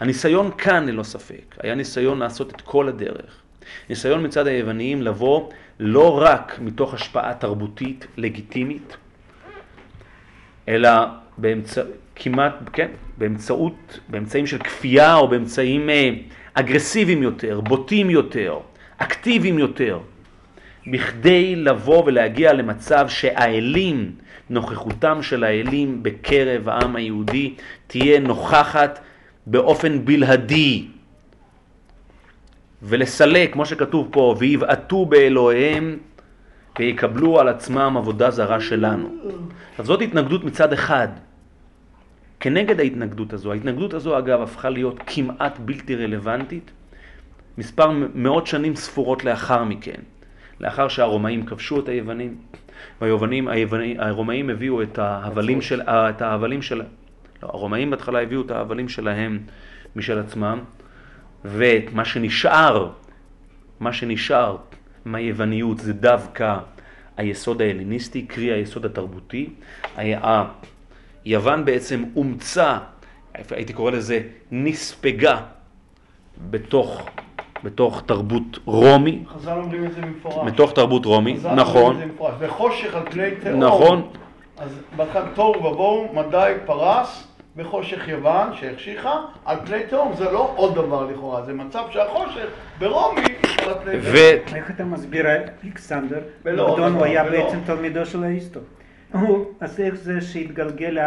A: הניסיון כאן ללא ספק, היה ניסיון לעשות את כל הדרך. ניסיון מצד היווניים לבוא לא רק מתוך השפעה תרבותית לגיטימית, אלא באמצע, כמעט, כן, באמצעות, באמצעים של כפייה או באמצעים אה, אגרסיביים יותר, בוטים יותר, אקטיביים יותר, בכדי לבוא ולהגיע למצב שהאלים, נוכחותם של האלים בקרב העם היהודי תהיה נוכחת באופן בלעדי. ולסלק, כמו שכתוב פה, ויבעטו באלוהיהם ויקבלו על עצמם עבודה זרה שלנו. עכשיו זאת התנגדות מצד אחד. כנגד ההתנגדות הזו, ההתנגדות הזו אגב הפכה להיות כמעט בלתי רלוונטית מספר מאות שנים ספורות לאחר מכן. לאחר שהרומאים כבשו את היוונים, והיוונים, היוונים, הרומאים הביאו את ההבלים של, את ההבלים של, לא, הרומאים בהתחלה הביאו את ההבלים שלהם משל עצמם, ואת מה שנשאר, מה שנשאר מהיווניות זה דווקא היסוד ההלניסטי, קרי היסוד התרבותי. ה- יוון בעצם אומצה, הייתי קורא לזה נספגה, בתוך, בתוך תרבות רומי,
B: חז"ל אומרים את זה במפורש.
A: בתוך תרבות רומי,
B: חז"ל
A: נכון.
B: וחושך על פני תהום.
A: נכון,
B: אז בהתחלה תוהו ובוהו, מדי פרס בחושך יוון שהחשיכה על פני תהום. זה לא עוד דבר לכאורה, זה מצב שהחושך ברומי על פני
A: ו...
B: תהום.
D: איך אתה מסביר אלכסנדר?
B: ולא,
D: מקדון הוא היה. בעצם תלמידו של. הוא, אז איך זה שהתגלגל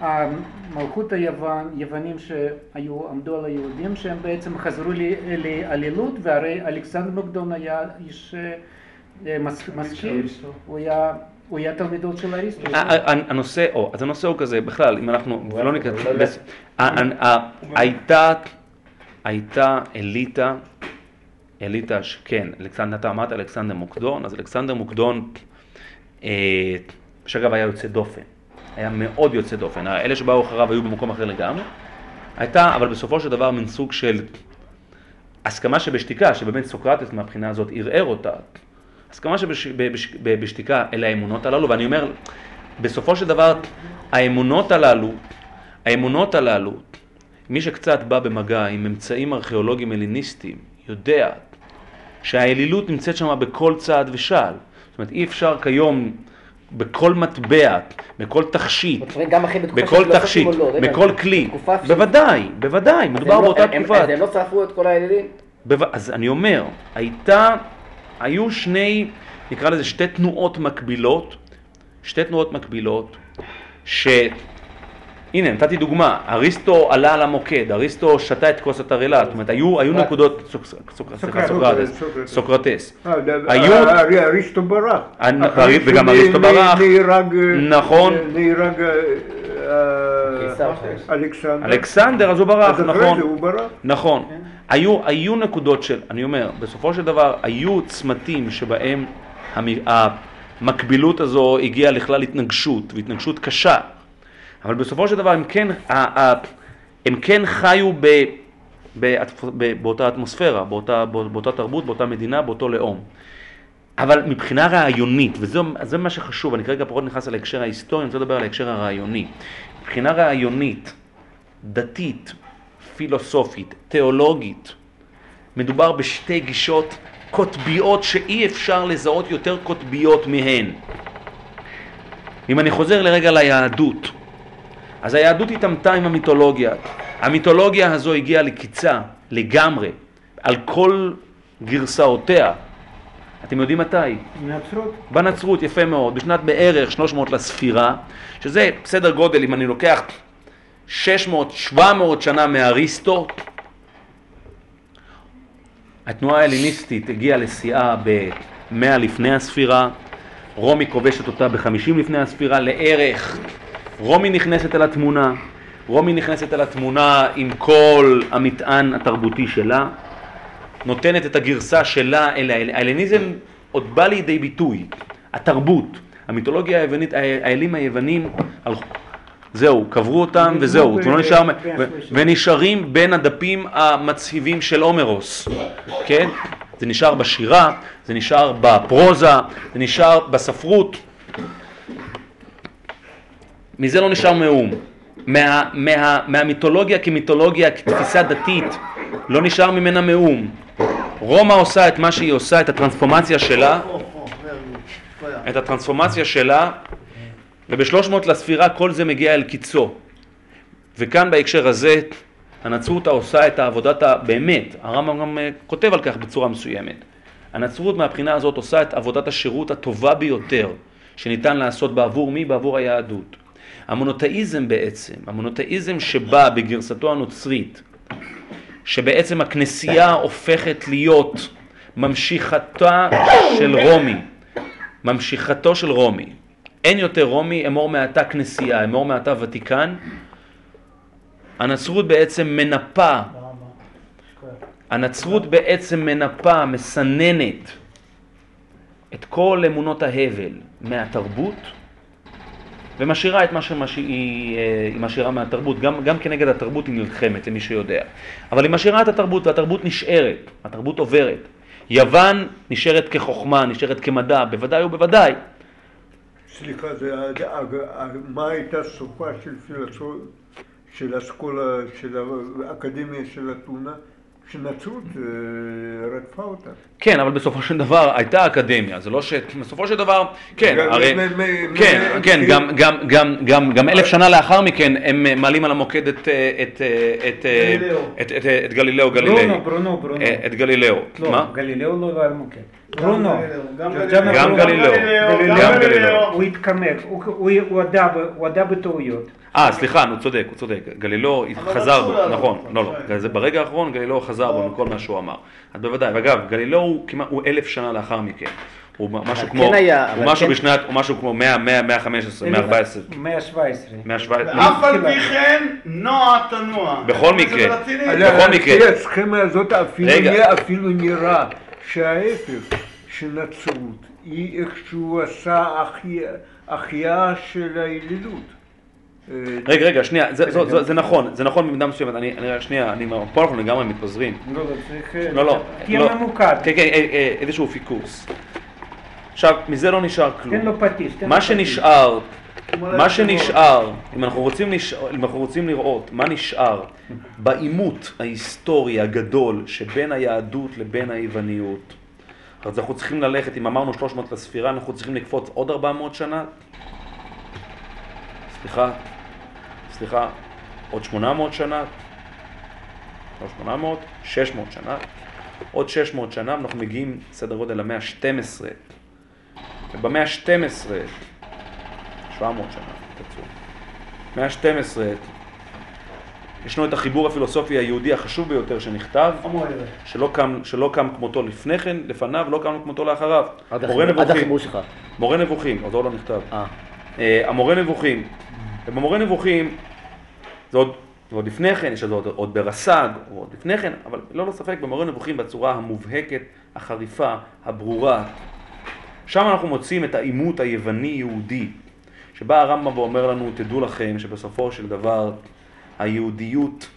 D: המלכות היוון, יוונים שהיו, עמדו על היהודים, שהם בעצם חזרו ל- לאלילות, והרי אלכסנדר מקדון היה איש אה, משכיל, הוא היה... הוא היה תלמידו של אריסטו.
A: ה- ה- הנושא, או, אז הנושא הוא כזה, בכלל, אם אנחנו, ולא ה- ה- הייתה, הייתה אליטה, אליטה שכן, אלכסנדר, אתה אמרת אלכסנדר מוקדון, אז אלכסנדר מוקדון, אה, שאגב היה יוצא דופן, היה מאוד יוצא דופן. אלה שבאו אחריו היו במקום אחר לגמרי. הייתה, אבל בסופו של דבר, מין סוג של הסכמה שבשתיקה, שבאמת סוקרטס מהבחינה הזאת ערער אותה. הסכמה שבשתיקה אלה האמונות הללו, ואני אומר, בסופו של דבר, האמונות הללו, האמונות הללו, מי שקצת בא במגע עם אמצעים ארכיאולוגיים הליניסטיים, יודע שהאלילות נמצאת שם בכל צעד ושעל. זאת אומרת, אי אפשר כיום בכל מטבע, בכל תכשיט, בכל תכשיט,
F: לא,
A: בכל כלי, בוודאי, בוודאי, מדובר
F: לא-
A: באותה
F: הם-
A: תקופה.
F: אז הם לא שרפו את כל האלילים?
A: אז אני אומר, הייתה, היו שני, נקרא לזה שתי תנועות מקבילות, שתי תנועות מקבילות, ש... הנה, נתתי דוגמה, אריסטו עלה על המוקד, אריסטו שתה את כוס התרעלה, זאת אומרת, היו, היו נקודות, סוק- סליחה,
C: סוקרטס.
A: סוקרטס,
C: אה,
A: היו-
C: אה, ארי- אריסטו ברח.
A: וגם אריסטו ברח.
C: נהרג, אה,
A: נכון.
C: נהרג אה, אה. אלכסנדר.
A: אלכסנדר, אז הוא ברח, נכון. נכון. היו, היו נקודות של, אני אומר, בסופו של דבר היו צמתים שבהם המ- המקבילות הזו הגיעה לכלל התנגשות, והתנגשות קשה. אבל בסופו של דבר הם כן, ה- ה- הם כן חיו ב, ב, ב, באותה אטמוספירה, באותה, באותה תרבות, באותה מדינה, באותו לאום. אבל מבחינה רעיונית, וזה זה מה שחשוב, אני כרגע פחות נכנס על ההקשר ההיסטורי, אני רוצה לדבר על ההקשר הרעיוני. מבחינה רעיונית, דתית, פילוסופית, תיאולוגית, מדובר בשתי גישות קוטביות שאי אפשר לזהות יותר קוטביות מהן. אם אני חוזר לרגע ליהדות, אז היהדות התעמתה עם המיתולוגיה. המיתולוגיה הזו הגיעה לקיצה לגמרי, על כל גרסאותיה. אתם יודעים מתי?
D: נצרות.
A: בנצרות, יפה מאוד, בשנת בערך 300 לספירה, שזה סדר גודל, אם אני לוקח 600-700 שנה מאריסטו, התנועה ההליניסטית הגיעה לשיאה ב-100 לפני הספירה, רומי כובשת אותה ב-50 לפני הספירה, לערך רומי נכנסת אל התמונה, רומי נכנסת אל התמונה עם כל המטען התרבותי שלה, נותנת את הגרסה שלה אל ההל- ההלניזם עוד בא לידי ביטוי, התרבות, המיתולוגיה היוונית, האלים היוונים, זהו, קברו אותם וזהו, לא נשאר, ונשארים בין הדפים המצהיבים של הומרוס, כן? זה נשאר בשירה, זה נשאר בפרוזה, זה נשאר בספרות. מזה לא נשאר מאום. מה, מה, מהמיתולוגיה כמיתולוגיה, כתפיסה דתית, לא נשאר ממנה מאום. רומא עושה את מה שהיא עושה, את הטרנספורמציה שלה. את הטרנספורמציה שלה, וב-300 לספירה כל זה מגיע אל קיצו. וכאן בהקשר הזה, הנצרות עושה את העבודת ה... באמת, הרמב"ם גם אה, כותב על כך בצורה מסוימת. הנצרות מהבחינה הזאת עושה את עבודת השירות הטובה ביותר שניתן לעשות בעבור מי? בעבור היהדות. המונותאיזם בעצם, המונותאיזם שבא בגרסתו הנוצרית, שבעצם הכנסייה הופכת להיות ממשיכתה של רומי, ממשיכתו של רומי. אין יותר רומי, אמור מעתה כנסייה, אמור מעתה ותיקן. הנצרות בעצם מנפה, הנצרות בעצם מנפה, מסננת את כל אמונות ההבל מהתרבות ומשאירה את מה שהיא אה, משאירה מהתרבות, גם, גם כנגד התרבות היא נלחמת, למי שיודע. אבל היא משאירה את התרבות והתרבות נשארת, התרבות עוברת. יוון נשארת כחוכמה, נשארת כמדע, בוודאי ובוודאי.
C: סליחה, זה, מה הייתה סופה של פילוסוף, של אסכולה, של האקדמיה של אתונה, שנצרות אה, רדפה אותה.
A: כן, אבל בסופו של דבר הייתה אקדמיה, זה לא ש... בסופו של דבר, כן, הרי... כן, כן, גם- גם- גם- גם- גם אלף שנה לאחר מכן הם מעלים על המוקד את, אה, את, אה, את, אה,
B: גלילאו.
A: גלילי.
D: ברונו, ברונו, ברונו.
A: אה, את גלילאו.
D: לא,
A: מה?
D: גלילאו לא על מוקד. ברונו.
B: גם גלילאו,
A: גם גלילאו.
D: הוא התקמק, הוא הודה בטעויות.
A: אה, סליחה, הוא צודק, הוא צודק. גלילאו חזר בו, נכון, לא, לא.
B: כן.
A: זה ברגע האחרון גלילאו חזר בו מכל מה שהוא אמר. אז בוודאי, ואגב, גלילאו הוא כמעט, הוא אלף שנה לאחר מכן. הוא משהו
F: כן
A: כמו, הוא משהו
F: כן-
A: בשנת, הוא משהו כמו 100, 100, 115, 114,
D: 117.
A: 117.
B: ואף על פי כן, נוע תנוע.
A: בכל מקרה. בכל מקרה.
C: לפי הסכמה הזאת אפילו. נראה, שההפך, שנצרות היא איכשהו עשה החייאה של האלילות.
A: רגע, רגע, שנייה, זה- זה- זה- זה נכון, זה נכון במידה מסוימת, אני, אני- שנייה, אני, פה אנחנו לגמרי מתפזרים.
C: לא, לא, צריך... אה,
A: לא, לא,
D: תהיה
A: לא.
D: ממוקד.
A: כן, כן, אה, אה, איזשהו פיקוס. עכשיו, מזה לא נשאר כלום.
D: תן לו פטיש. תן לו
A: מה
D: פטיש.
A: שנשאר,
B: כמו
A: מה שנשאר, אם אנחנו רוצים, לש... אם אנחנו רוצים לראות מה נשאר בעימות ההיסטורי הגדול שבין היהדות לבין היווניות, אז אנחנו צריכים ללכת, אם אמרנו 300 לספירה, אנחנו צריכים לקפוץ עוד 400 שנה? סליחה, סליחה, עוד 800 שנה? לא 800, 600 שנה. עוד 600 שנה אנחנו מגיעים סדר גודל למאה ה-12. ובמאה ה-12 700 שנה, תצאו. מאה ה-12, ישנו את החיבור הפילוסופי היהודי החשוב ביותר שנכתב. שלא קם, שלא קם כמותו לפני כן, לפניו, לא קם כמותו לאחריו.
F: עד החיבור שלך.
A: מורה נבוכים, עוד לא נכתב.
F: אה.
A: אה, המורה נבוכים, ובמורה נבוכים, זה עוד, עוד לפני כן, יש את זה עוד, עוד ברס"ג, או עוד לפני כן, אבל ללא ספק במורה נבוכים בצורה המובהקת, החריפה, הברורה. שם אנחנו מוצאים את העימות היווני-יהודי, שבה הרמב"ם ואומר לנו, תדעו לכם שבסופו של דבר היהודיות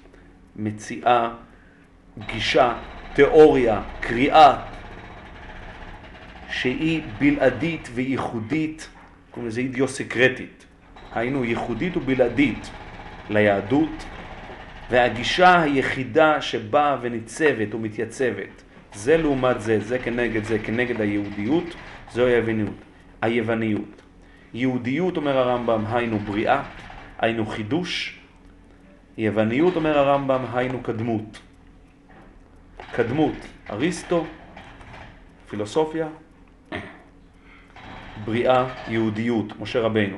A: מציעה גישה, תיאוריה, קריאה, שהיא בלעדית וייחודית, קוראים לזה אידיוסקרטית, היינו ייחודית ובלעדית ליהדות, והגישה היחידה שבאה וניצבת ומתייצבת, זה לעומת זה, זה כנגד זה, כנגד היהודיות, זו היווניות. היווניות. יהודיות, אומר הרמב"ם, היינו בריאה, היינו חידוש. יווניות, אומר הרמב"ם, היינו קדמות. קדמות, אריסטו, פילוסופיה, בריאה, יהודיות, משה רבינו.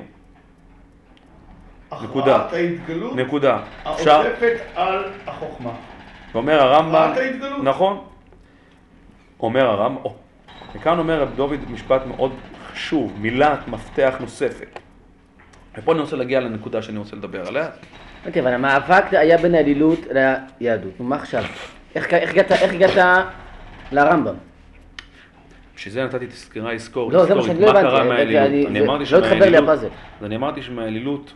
A: נקודה.
B: הכרעת ההתגלות
A: נקודה. אפשר,
B: העוטפת על החוכמה.
A: אומר הרמב"ם,
B: הכרעת ההתגלות.
A: נכון, אומר הרמב"ם, או, וכאן אומר רב דוד משפט מאוד חשוב, מילת מפתח נוספת. ופה אני רוצה להגיע לנקודה שאני רוצה לדבר עליה.
F: אוקיי, אבל המאבק היה בין האלילות ליהדות. נו, מה עכשיו? איך איך הגעת איך הגעת לרמב"ם?
A: בשביל זה נתתי את הסקירה ההיסטורית,
F: לא, זה מה
A: היסטורית,
F: שאני לא
A: מה
F: הבנתי,
A: קרה
F: אני-
A: אמרתי
F: לא התחבר לי
A: שמהאלילות-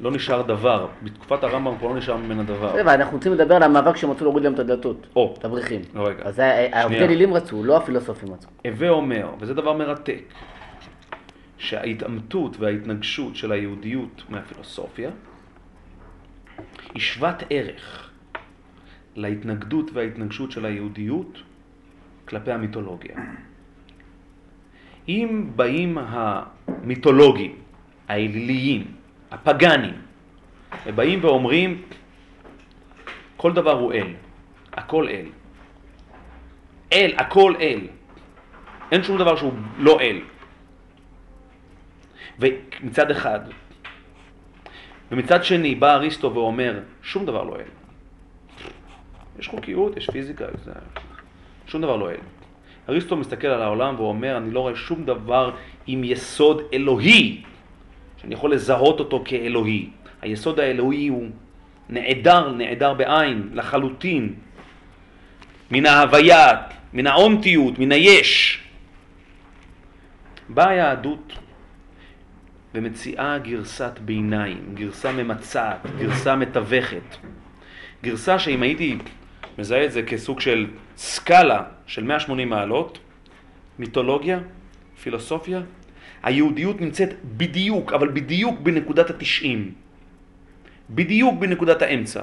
A: לא נשאר דבר, בתקופת הרמב"ם כבר לא נשאר ממנה דבר.
F: בסדר, אנחנו רוצים לדבר על המאבק שהם רצו להוריד להם את הדלתות.
A: או.
F: את.
A: לא, רגע.
F: אז העובדי. אלילים רצו, לא הפילוסופים רצו.
A: הווה אומר, וזה דבר מרתק, שההתעמתות וההתנגשות של היהודיות מהפילוסופיה היא שוות ערך להתנגדות וההתנגשות של היהודיות כלפי המיתולוגיה. אם באים המיתולוגים, האליליים, הפגאנים, ובאים ואומרים כל דבר הוא אל, הכל אל. אל, הכל אל. אין שום דבר שהוא לא אל. ומצד אחד, ומצד שני בא אריסטו ואומר, שום דבר לא אל. יש חוקיות, יש פיזיקה, זה... שום דבר לא אל. אריסטו מסתכל על העולם ואומר, אני לא רואה שום דבר עם יסוד אלוהי, שאני יכול לזהות אותו כאלוהי. היסוד האלוהי הוא נעדר, נעדר בעין, לחלוטין, מן ההוויה, מן האונטיות, מן היש. באה היהדות ומציעה גרסת ביניים, גרסה ממצעת, גרסה מתווכת. גרסה שאם הייתי מזהה את זה כסוג של סקאלה של 180 מעלות, מיתולוגיה, פילוסופיה, היהודיות נמצאת בדיוק, אבל בדיוק בנקודת התשעים. בדיוק בנקודת האמצע.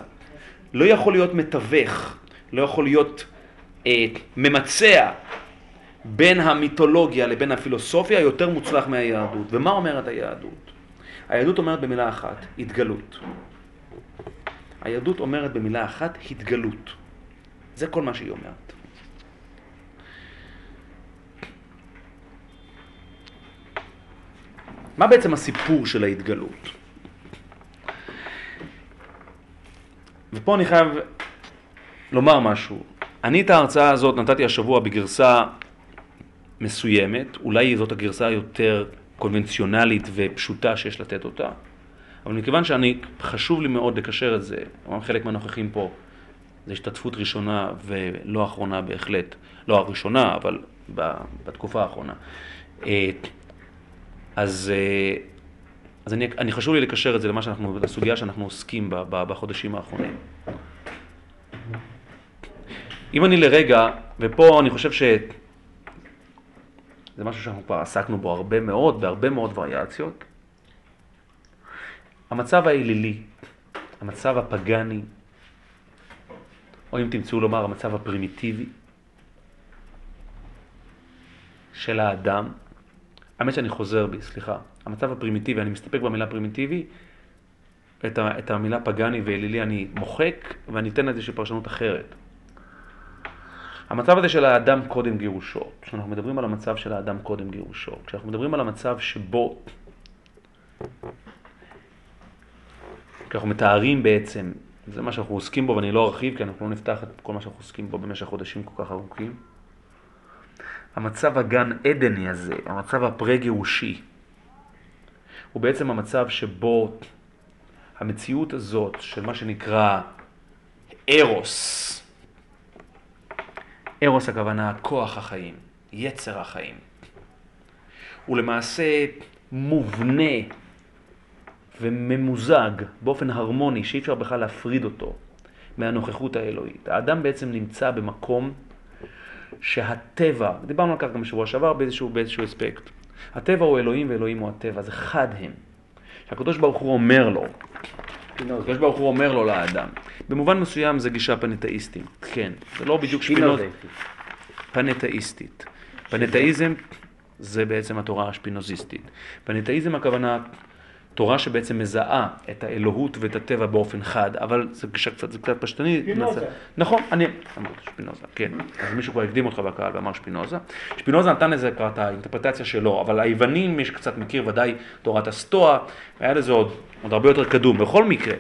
A: לא יכול להיות מתווך, לא יכול להיות אה, ממצע בין המיתולוגיה לבין הפילוסופיה יותר מוצלח מהיהדות. ומה אומרת היהדות? היהדות אומרת במילה אחת, התגלות. היהדות אומרת במילה אחת, התגלות. זה כל מה שהיא אומרת. מה בעצם הסיפור של ההתגלות? ופה אני חייב לומר משהו. אני את ההרצאה הזאת נתתי השבוע בגרסה מסוימת, אולי זאת הגרסה היותר קונבנציונלית ופשוטה שיש לתת אותה, אבל מכיוון שאני, חשוב לי מאוד לקשר את זה, אמנם חלק מהנוכחים פה זה השתתפות ראשונה ולא אחרונה בהחלט, לא הראשונה, אבל בתקופה האחרונה. אז, אז אני, אני חשוב לי לקשר את זה למה שאנחנו, לסוגיה שאנחנו עוסקים בה ב- בחודשים האחרונים. אם אני לרגע, ופה אני חושב ש... זה משהו שאנחנו כבר עסקנו בו הרבה מאוד, בהרבה מאוד וריאציות. המצב האלילי, המצב הפגאני, או אם תמצאו לומר המצב הפרימיטיבי של האדם, האמת שאני חוזר בי, סליחה, המצב הפרימיטיבי, אני מסתפק במילה פרימיטיבי, את, ה, את המילה פגאני ואלילי אני מוחק ואני אתן לזה פרשנות אחרת. המצב הזה של האדם קודם גירושו, כשאנחנו מדברים על המצב של האדם קודם גירושו, כשאנחנו מדברים על המצב שבו, כשאנחנו מתארים בעצם, זה מה שאנחנו עוסקים בו ואני לא ארחיב כי אנחנו לא נפתח את כל מה שאנחנו עוסקים בו במשך חודשים כל כך ארוכים. המצב הגן עדני הזה, המצב הפרה-גירושי, הוא בעצם המצב שבו המציאות הזאת של מה שנקרא ארוס, ארוס הכוונה כוח החיים, יצר החיים, הוא למעשה מובנה וממוזג באופן הרמוני שאי אפשר בכלל להפריד אותו מהנוכחות האלוהית. האדם בעצם נמצא במקום שהטבע, דיברנו על כך גם בשבוע שעבר באיזשהו, באיזשהו אספקט, הטבע הוא אלוהים ואלוהים הוא הטבע, זה חד הם. שהקדוש ברוך הוא אומר לו, הקדוש ברוך הוא אומר לו לאדם, במובן מסוים זה גישה פנתאיסטית, כן, זה לא בדיוק שפינוז... פנתאיסטית. פנתאיזם זה בעצם התורה השפינוזיסטית. פנתאיזם הכוונה תורה שבעצם מזהה את האלוהות ואת הטבע באופן חד, אבל זה גישה קצת, זה קצת פשטני.
B: שפינוזה.
A: נכון, אני אמרתי שפינוזה, כן. אז מישהו כבר הקדים אותך בקהל ואמר שפינוזה. שפינוזה נתן לזה כבר את האינטרפרטציה שלו, אבל היוונים, מי שקצת מכיר ודאי תורת הסטואה, היה לזה עוד, עוד הרבה יותר קדום. בכל מקרה,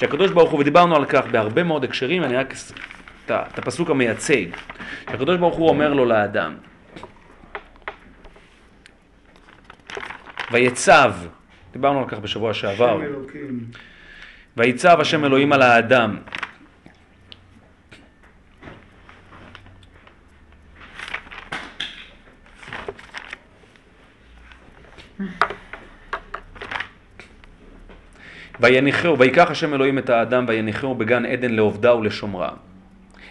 A: שהקדוש ברוך הוא, ודיברנו על כך בהרבה מאוד הקשרים, אני רק את הפסוק המייצג. שהקדוש ברוך הוא אומר לו לאדם, ויצב, דיברנו על כך בשבוע שעבר. ויצב השם אלוהים על האדם. ויניחהו, ויקח השם אלוהים את האדם ויניחהו בגן עדן לעובדה ולשומרה.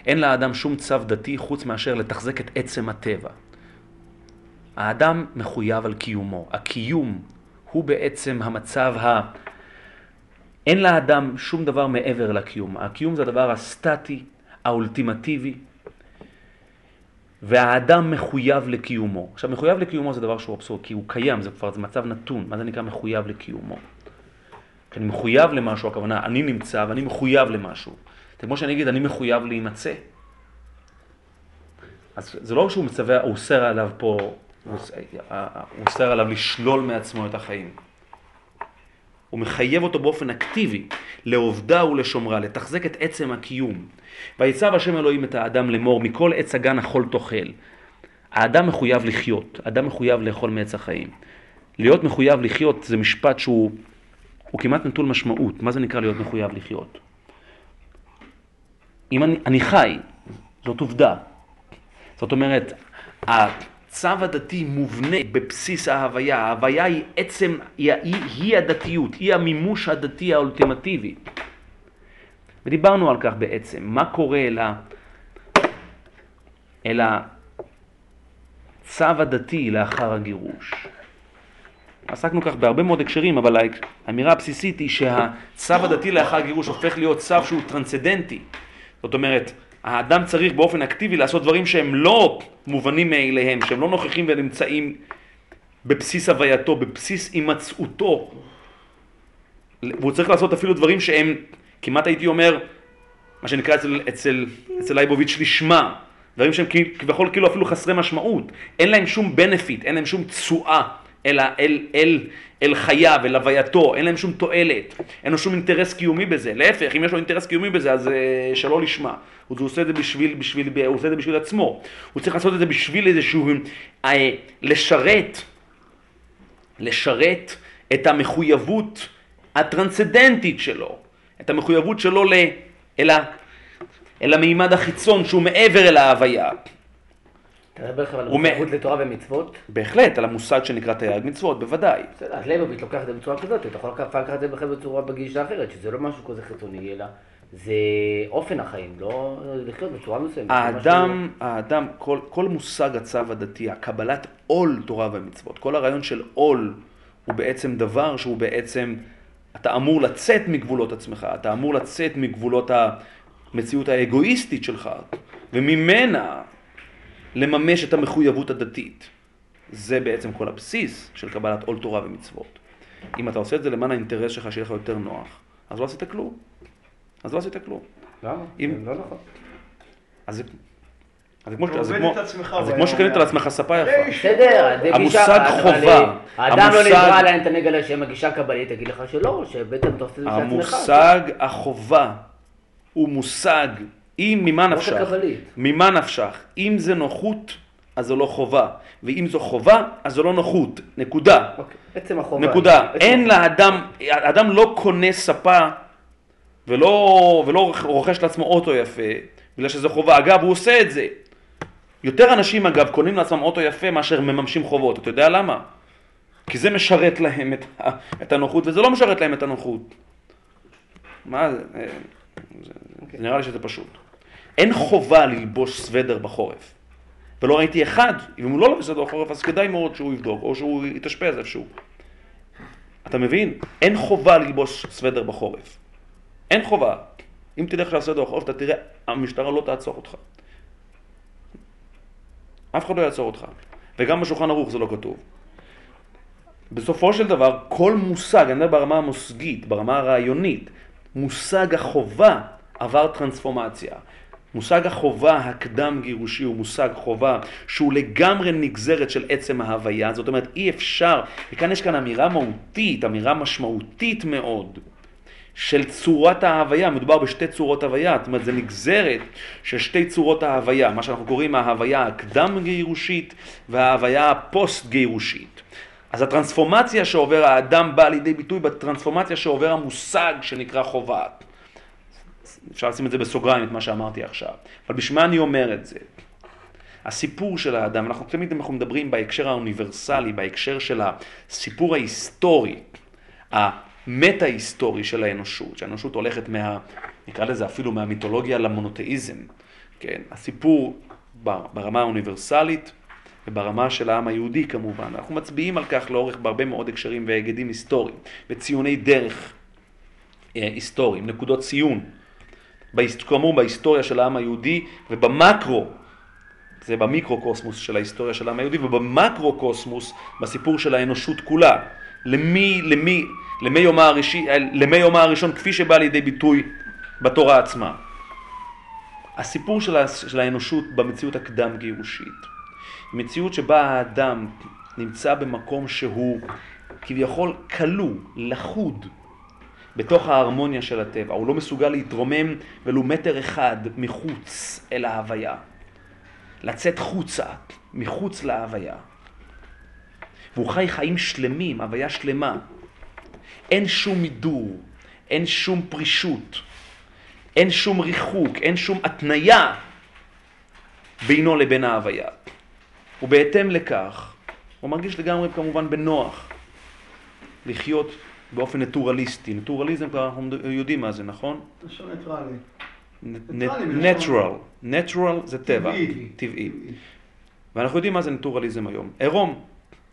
A: אין לאדם שום צו דתי חוץ מאשר לתחזק את עצם הטבע. האדם מחויב על קיומו. הקיום הוא בעצם המצב ה... אין לאדם שום דבר מעבר לקיום. הקיום זה הדבר הסטטי, האולטימטיבי, והאדם מחויב לקיומו. עכשיו, מחויב לקיומו זה דבר שהוא אבסורד, כי הוא קיים, זה כבר זה מצב נתון. מה זה נקרא מחויב לקיומו? כי אני מחויב למשהו, הכוונה, אני נמצא ואני מחויב למשהו. זה כמו שאני אגיד, אני מחויב להימצא. אז זה לא שהוא מצווה, הוא אוסר עליו פה, הוא אוס- הוא אוסר עליו לשלול מעצמו את החיים. הוא מחייב אותו באופן אקטיבי לעובדה ולשומרה, לתחזק את עצם הקיום. ויצב השם אלוהים את האדם לאמור, מכל עץ הגן אכול תאכל. האדם מחויב לחיות, האדם מחויב לאכול מעץ החיים. להיות מחויב לחיות זה משפט שהוא הוא כמעט נטול משמעות. מה זה נקרא להיות מחויב לחיות? אם אני, אני חי, זאת עובדה. זאת אומרת, הצו הדתי מובנה בבסיס ההוויה. ההוויה היא עצם, היא, היא, היא הדתיות, היא המימוש הדתי האולטימטיבי. ודיברנו על כך בעצם, מה קורה אל, ה, אל הצו הדתי לאחר הגירוש. עסקנו כך בהרבה מאוד הקשרים, אבל האמירה הבסיסית היא שהצו הדתי לאחר הגירוש הופך להיות צו שהוא טרנסצדנטי. זאת אומרת, האדם צריך באופן אקטיבי לעשות דברים שהם לא מובנים מאליהם, שהם לא נוכחים ונמצאים בבסיס הווייתו, בבסיס הימצאותו. והוא צריך לעשות אפילו דברים שהם, כמעט הייתי אומר, מה שנקרא אצל, אצל, אצל לייבוביץ' לשמה. דברים שהם כביכול כאילו אפילו חסרי משמעות. אין להם שום benefit, אין להם שום תשואה אל, אל, אל, אל חייו, אל הווייתו, אין להם שום תועלת, אין לו שום אינטרס קיומי בזה. להפך, אם יש לו אינטרס קיומי בזה, אז אה, שלא לשמה. הוא עושה את זה בשביל, בשביל, הוא עושה את זה בשביל עצמו. הוא צריך לעשות את זה בשביל איזשהו, אה, לשרת, לשרת את המחויבות הטרנסצדנטית שלו, את המחויבות שלו ל, אל, ה, אל המימד החיצון שהוא מעבר אל ההוויה.
F: אתה מדבר על המחויבות לתורה ומצוות?
A: בהחלט, על המושג שנקרא תרי"ג מצוות, בוודאי.
F: בסדר, אז ליבוביץ' לוקח את זה בצורה כזאת, אתה יכול לקחת לקחת את זה בכלל בצורה בגישה אחרת, שזה לא משהו כזה חיצוני, אלא זה אופן החיים, לא לחיות בצורה מסוימת.
A: האדם, האדם, כל, כל מושג הצו הדתי, הקבלת עול תורה ומצוות, כל הרעיון של עול הוא בעצם דבר שהוא בעצם, אתה אמור לצאת מגבולות עצמך, אתה אמור לצאת מגבולות המציאות האגואיסטית שלך, וממנה לממש את המחויבות הדתית. זה בעצם כל הבסיס של קבלת עול תורה ומצוות. אם אתה עושה את זה למען האינטרס שלך, שיהיה לך יותר נוח, אז לא עשית כלום. אז לא עשית כלום.
F: למה?
A: אם-
F: זה לא נכון.
A: אז זה, אז זה כמו,
B: אתה
A: אז זה כמו,
B: את עצמך
A: אז שקנית
B: יום.
A: לעצמך ספה יפה.
F: בסדר, זה גישה...
A: המושג
F: אבל,
A: חובה,
F: אה, האדם לא
A: המושג-
F: נברא על האינטרנט על השם, הגישה הקבלית תגיד לך שלא, שבעצם אתה עושה את זה לעצמך.
A: המושג החובה הוא מושג, אם ממה נפשך. ממה נפשך, אם זה נוחות, אז זו לא חובה, ואם זו חובה, אז זו לא נוחות, נקודה.
F: אוקיי, עצם החובה.
A: נקודה.
F: עצם
A: אין. לאדם, האדם לא קונה ספה ולא, ולא רוכש לעצמו אוטו יפה, בגלל שזה חובה. אגב, הוא עושה את זה. יותר אנשים, אגב, קונים לעצמם אוטו יפה מאשר מממשים חובות. אתה יודע למה? כי זה משרת להם את, את הנוחות, וזה לא משרת להם את הנוחות. מה זה? אה, זה, זה נראה לי שזה פשוט. אין חובה ללבוש סוודר בחורף. ולא ראיתי אחד, אם הוא לא לובש סוודר בחורף, אז כדאי מאוד שהוא יבדוק, או שהוא יתאשפז איפשהו. אתה מבין? אין חובה ללבוש סוודר בחורף. אין חובה. אם תלך עכשיו סוודר בחורף, אתה תראה, המשטרה לא תעצור אותך. אף אחד לא יעצור אותך. וגם בשולחן ערוך זה לא כתוב. בסופו של דבר, כל מושג, אני מדבר ברמה המושגית, ברמה הרעיונית, מושג החובה עבר טרנספורמציה. מושג החובה הקדם גירושי הוא מושג חובה שהוא לגמרי נגזרת של עצם ההוויה, זאת אומרת אי אפשר, וכאן יש כאן אמירה מהותית, אמירה משמעותית מאוד של צורת ההוויה, מדובר בשתי צורות הוויה, זאת אומרת זה נגזרת של שתי צורות ההוויה, מה שאנחנו קוראים ההוויה הקדם גירושית וההוויה הפוסט גירושית. אז הטרנספורמציה שעובר האדם באה לידי ביטוי בטרנספורמציה שעובר המושג שנקרא חובה. אפשר לשים את זה בסוגריים, את מה שאמרתי עכשיו. אבל בשביל מה אני אומר את זה? הסיפור של האדם, אנחנו תמיד אנחנו מדברים בהקשר האוניברסלי, בהקשר של הסיפור ההיסטורי, המטה-היסטורי של האנושות, שהאנושות הולכת מה, נקרא לזה אפילו מהמיתולוגיה למונותאיזם, כן? הסיפור ברמה האוניברסלית וברמה של העם היהודי כמובן. אנחנו מצביעים על כך לאורך בהרבה מאוד הקשרים והיגדים היסטוריים, וציוני דרך אה, היסטוריים, נקודות ציון. כאמור בהיסטוריה של העם היהודי ובמקרו, זה במיקרו-קוסמוס של ההיסטוריה של העם היהודי ובמקרו-קוסמוס בסיפור של האנושות כולה. למי, למי, למי יומה, הראשי, למי יומה הראשון כפי שבא לידי ביטוי בתורה עצמה. הסיפור של, ה, של האנושות במציאות הקדם גירושית, מציאות שבה האדם נמצא במקום שהוא כביכול כלוא, לכוד, בתוך ההרמוניה של הטבע, הוא לא מסוגל להתרומם ולו מטר אחד מחוץ אל ההוויה. לצאת חוצה, מחוץ להוויה. והוא חי חיים שלמים, הוויה שלמה. אין שום מידור, אין שום פרישות, אין שום ריחוק, אין שום התניה בינו לבין ההוויה. ובהתאם לכך, הוא מרגיש לגמרי כמובן בנוח לחיות באופן נטורליסטי. נטורליזם כבר אנחנו יודעים מה זה, נכון?
B: לשון ניטרלי.
A: נ-
B: ניטרלי מלשון-
A: natural. natural זה טבע,
B: טבעי.
A: ואנחנו יודעים מה זה נטורליזם היום. עירום,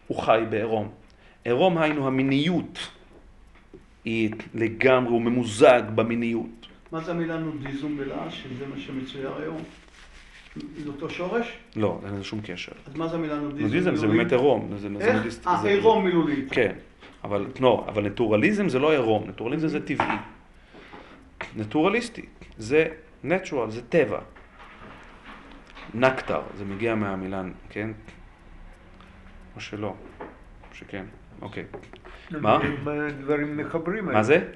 A: הוא חי בעירום. עירום היינו המיניות היא לגמרי, הוא ממוזג במיניות.
B: מה זה המילה נודיזם בלעז, שזה מה שמצויר היום? זה אותו שורש?
A: לא, אין לזה שום קשר.
B: אז מה זה המילה נודיזם?
A: נודיזם זה? באמת עירום.
B: איך? אה, עירום מילולית.
A: כן, אבל לא, אבל נטורליזם זה לא עירום, נטורליזם זה טבעי. נטורליסטי, זה natural, זה טבע. נקטר, זה מגיע מהמילה, כן? או שלא, או שכן, אוקיי. מה?
C: דברים מחברים.
A: מה זה?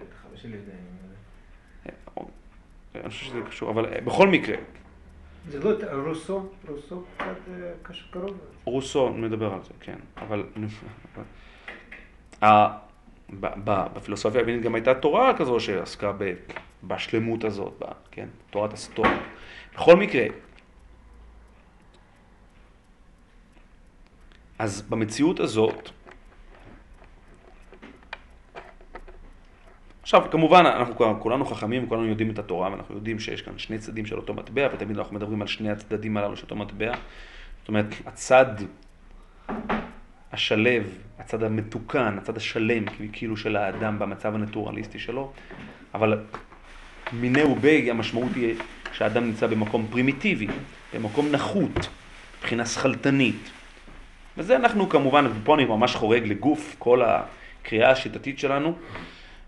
E: יודע, אני
A: חושב שזה קשור, אבל אה, בכל מקרה,
C: זה לא רוסו, רוסו קצת אה, קרוב.
A: רוסו מדבר על זה, כן, אבל... בפילוסופיה היוונית גם הייתה תורה כזו שעסקה בשלמות הזאת, כן, תורת הסטוריה. בכל מקרה, אז במציאות הזאת, עכשיו כמובן אנחנו כולנו חכמים, כולנו יודעים את התורה ואנחנו יודעים שיש כאן שני צדדים של אותו מטבע ותמיד אנחנו מדברים על שני הצדדים הללו של אותו מטבע. זאת אומרת, הצד השלב, הצד המתוקן, הצד השלם כאילו של האדם במצב הנטורליסטי שלו, אבל מיני ובי המשמעות היא שהאדם נמצא במקום פרימיטיבי, במקום נחות, מבחינה שכלתנית. וזה אנחנו כמובן, ופה אני ממש חורג לגוף כל הקריאה השיטתית שלנו,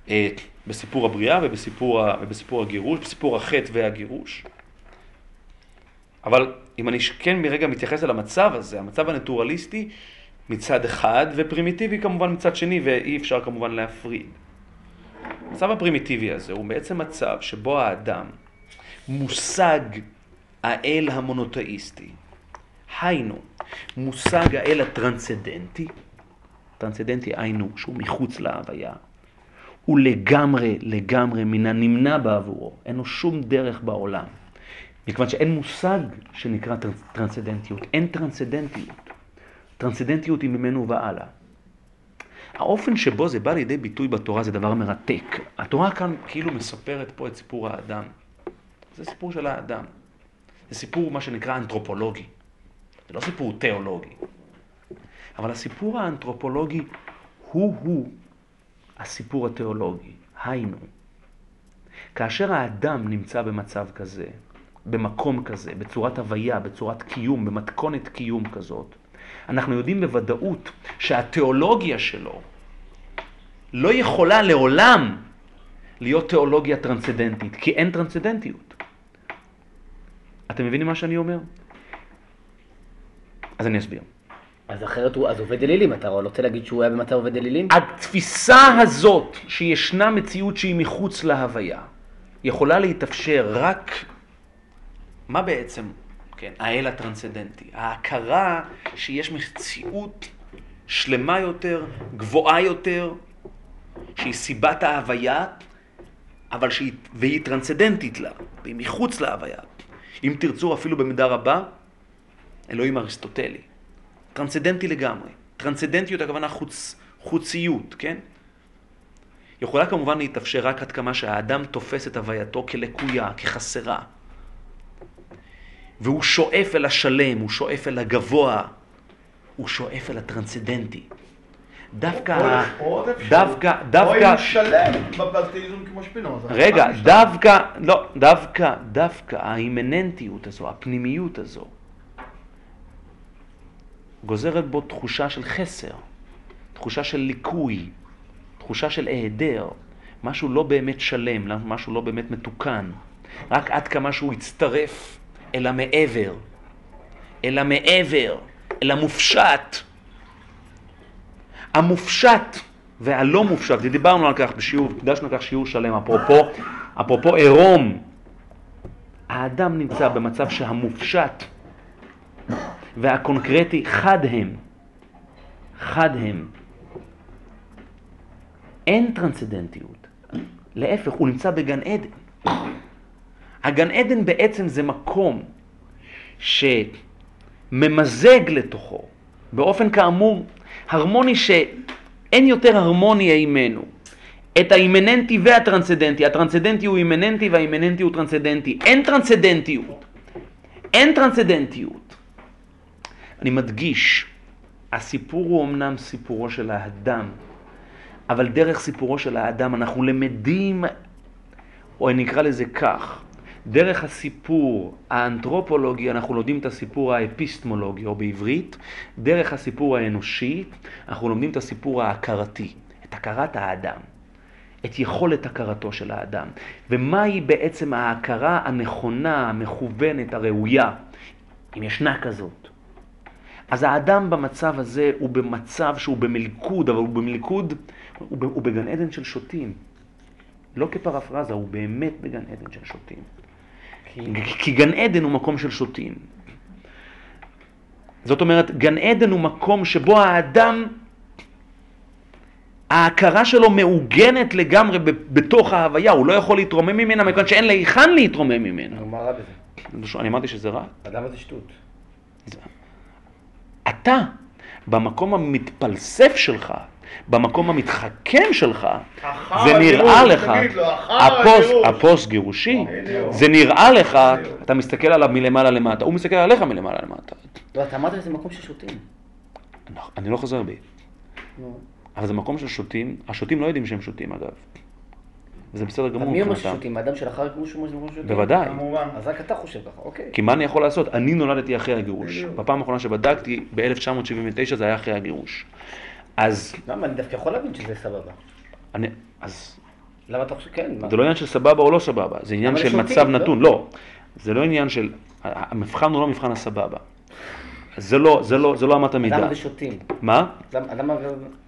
A: אה, בסיפור הבריאה ובסיפור, ובסיפור הגירוש, בסיפור החטא והגירוש. אבל אם אני כן מרגע מתייחס אל המצב הזה, המצב הנטורליסטי מצד אחד, ופרימיטיבי כמובן מצד שני, ואי אפשר כמובן להפריד. המצב הפרימיטיבי הזה הוא בעצם מצב שבו האדם מושג האל המונותאיסטי. היינו, מושג האל הטרנסצדנטי, טרנסצדנטי היינו שהוא מחוץ להוויה, הוא לגמרי, לגמרי מן הנמנע בעבורו, אין לו שום דרך בעולם. מכיוון שאין מושג שנקרא טרנס- טרנסצדנטיות, אין טרנסצדנטיות. טרנסצדנטיות היא ממנו והלאה. האופן שבו זה בא לידי ביטוי בתורה זה דבר מרתק. התורה כאן כאילו מספרת פה את סיפור האדם. זה סיפור של האדם. זה סיפור מה שנקרא אנתרופולוגי. זה לא סיפור תיאולוגי. אבל הסיפור האנתרופולוגי הוא-הוא הסיפור התיאולוגי. היינו, כאשר האדם נמצא במצב כזה, במקום כזה, בצורת הוויה, בצורת קיום, במתכונת קיום כזאת, אנחנו יודעים בוודאות שהתיאולוגיה שלו לא יכולה לעולם להיות תיאולוגיה טרנסצדנטית, כי אין טרנסצדנטיות. אתם מבינים מה שאני אומר? אז אני אסביר.
F: אז אחרת הוא, אז עובד אלילים, אתה רוצה להגיד שהוא היה במצב עובד אלילים?
A: התפיסה הזאת שישנה מציאות שהיא מחוץ להוויה, יכולה להתאפשר רק, מה בעצם, כן, האל הטרנסצדנטי, ההכרה שיש מציאות שלמה יותר, גבוהה יותר, שהיא סיבת ההוויה, אבל שהיא, והיא טרנסצדנטית לה, והיא מחוץ להוויה. אם תרצו אפילו במידה רבה, אלוהים אריסטוטלי. טרנסצדנטי לגמרי. טרנסצדנטיות הכוונה חוץ, חוציות, כן? יכולה כמובן להתאפשר רק עד כמה שהאדם תופס את הווייתו כלקויה, כחסרה. והוא שואף אל השלם, הוא שואף אל הגבוה, הוא שואף אל הטרנסצדנטי. דווקא,
B: אפשרות.
A: דווקא,
B: או
A: דווקא,
B: אם שלם בפלטיזם כמו שפינוזה.
A: רגע. דווקא, לא, דווקא, דווקא האימננטיות הזו, הפנימיות הזו, גוזרת בו תחושה של חסר, תחושה של ליקוי, תחושה של היעדר, משהו לא באמת שלם, משהו לא באמת מתוקן, רק עד כמה שהוא יצטרף אל המעבר, אל המעבר, אל המופשט. המופשט והלא מופשט, ודיברנו על כך בשיעור, הקדשנו כך שיעור שלם, אפרופו, אפרופו עירום, האדם נמצא במצב שהמופשט והקונקרטי חד הם, חד הם. אין טרנסצדנטיות, להפך, הוא נמצא בגן עדן. הגן עדן בעצם זה מקום שממזג לתוכו, באופן כאמור, הרמוני שאין יותר הרמוניה עימנו. את האימננטי והטרנסצדנטי, הטרנסצדנטי הוא אימננטי והאימננטי הוא טרנסצדנטי. אין טרנסצדנטיות, אין טרנסצדנטיות. אני מדגיש, הסיפור הוא אמנם סיפורו של האדם, אבל דרך סיפורו של האדם אנחנו למדים, או נקרא לזה כך, דרך הסיפור האנתרופולוגי אנחנו לומדים את הסיפור האפיסטמולוגי, או בעברית, דרך הסיפור האנושי אנחנו לומדים את הסיפור ההכרתי, את הכרת האדם, את יכולת הכרתו של האדם, ומהי בעצם ההכרה הנכונה, המכוונת, הראויה, אם ישנה כזאת. אז האדם במצב הזה הוא במצב שהוא במלכוד, אבל הוא במלכוד, הוא, בגן עדן של שוטים. לא כפרפרזה, הוא באמת בגן עדן של שוטים. כי גן עדן הוא מקום של שוטים. זאת אומרת, גן עדן הוא מקום שבו האדם, ההכרה שלו מעוגנת לגמרי בתוך ההוויה, הוא לא יכול להתרומם ממנה, מכיוון שאין להיכן להתרומם ממנה.
F: נו, מה רע בזה?
A: אני אמרתי שזה רע?
F: אדם זה שטות.
A: אתה, במקום המתפלסף שלך, במקום המתחכם שלך, זה נראה
B: הגירוש,
A: לך, הפוסט,
B: הגירוש.
A: גירושי. זה נראה לך. אתה מסתכל עליו מלמעלה למטה, הוא מסתכל עליך מלמעלה למטה.
F: לא, אתה אמרת שזה מקום ששותים.
A: אני לא חוזר בי. אבל זה מקום של שותים, השותים לא יודעים שהם שותים אגב. וזה בסדר גמור
F: מי אומר. ששותים? האדם שלאחר גירוש אומר שזה מקום ששותים?
A: בוודאי.
B: כמובן.
F: אז רק אתה חושב ככה, אוקיי.
A: כי מה אני יכול לעשות? אני נולדתי אחרי הגירוש. בפעם האחרונה שבדקתי, ב-1979 זה היה אחרי הגירוש. אז
F: למה? אני דווקא יכול להבין שזה סבבה.
A: אני, אז
F: למה אתה חושב? כן. מה?
A: זה לא עניין של סבבה או לא סבבה, זה עניין של מצב? נתון. לא, זה לא עניין של, המבחן הוא לא מבחן הסבבה. זה לא, זה לא, זה לא אמת המידה.
F: למה זה שותים?
A: מה?
F: למה? למה-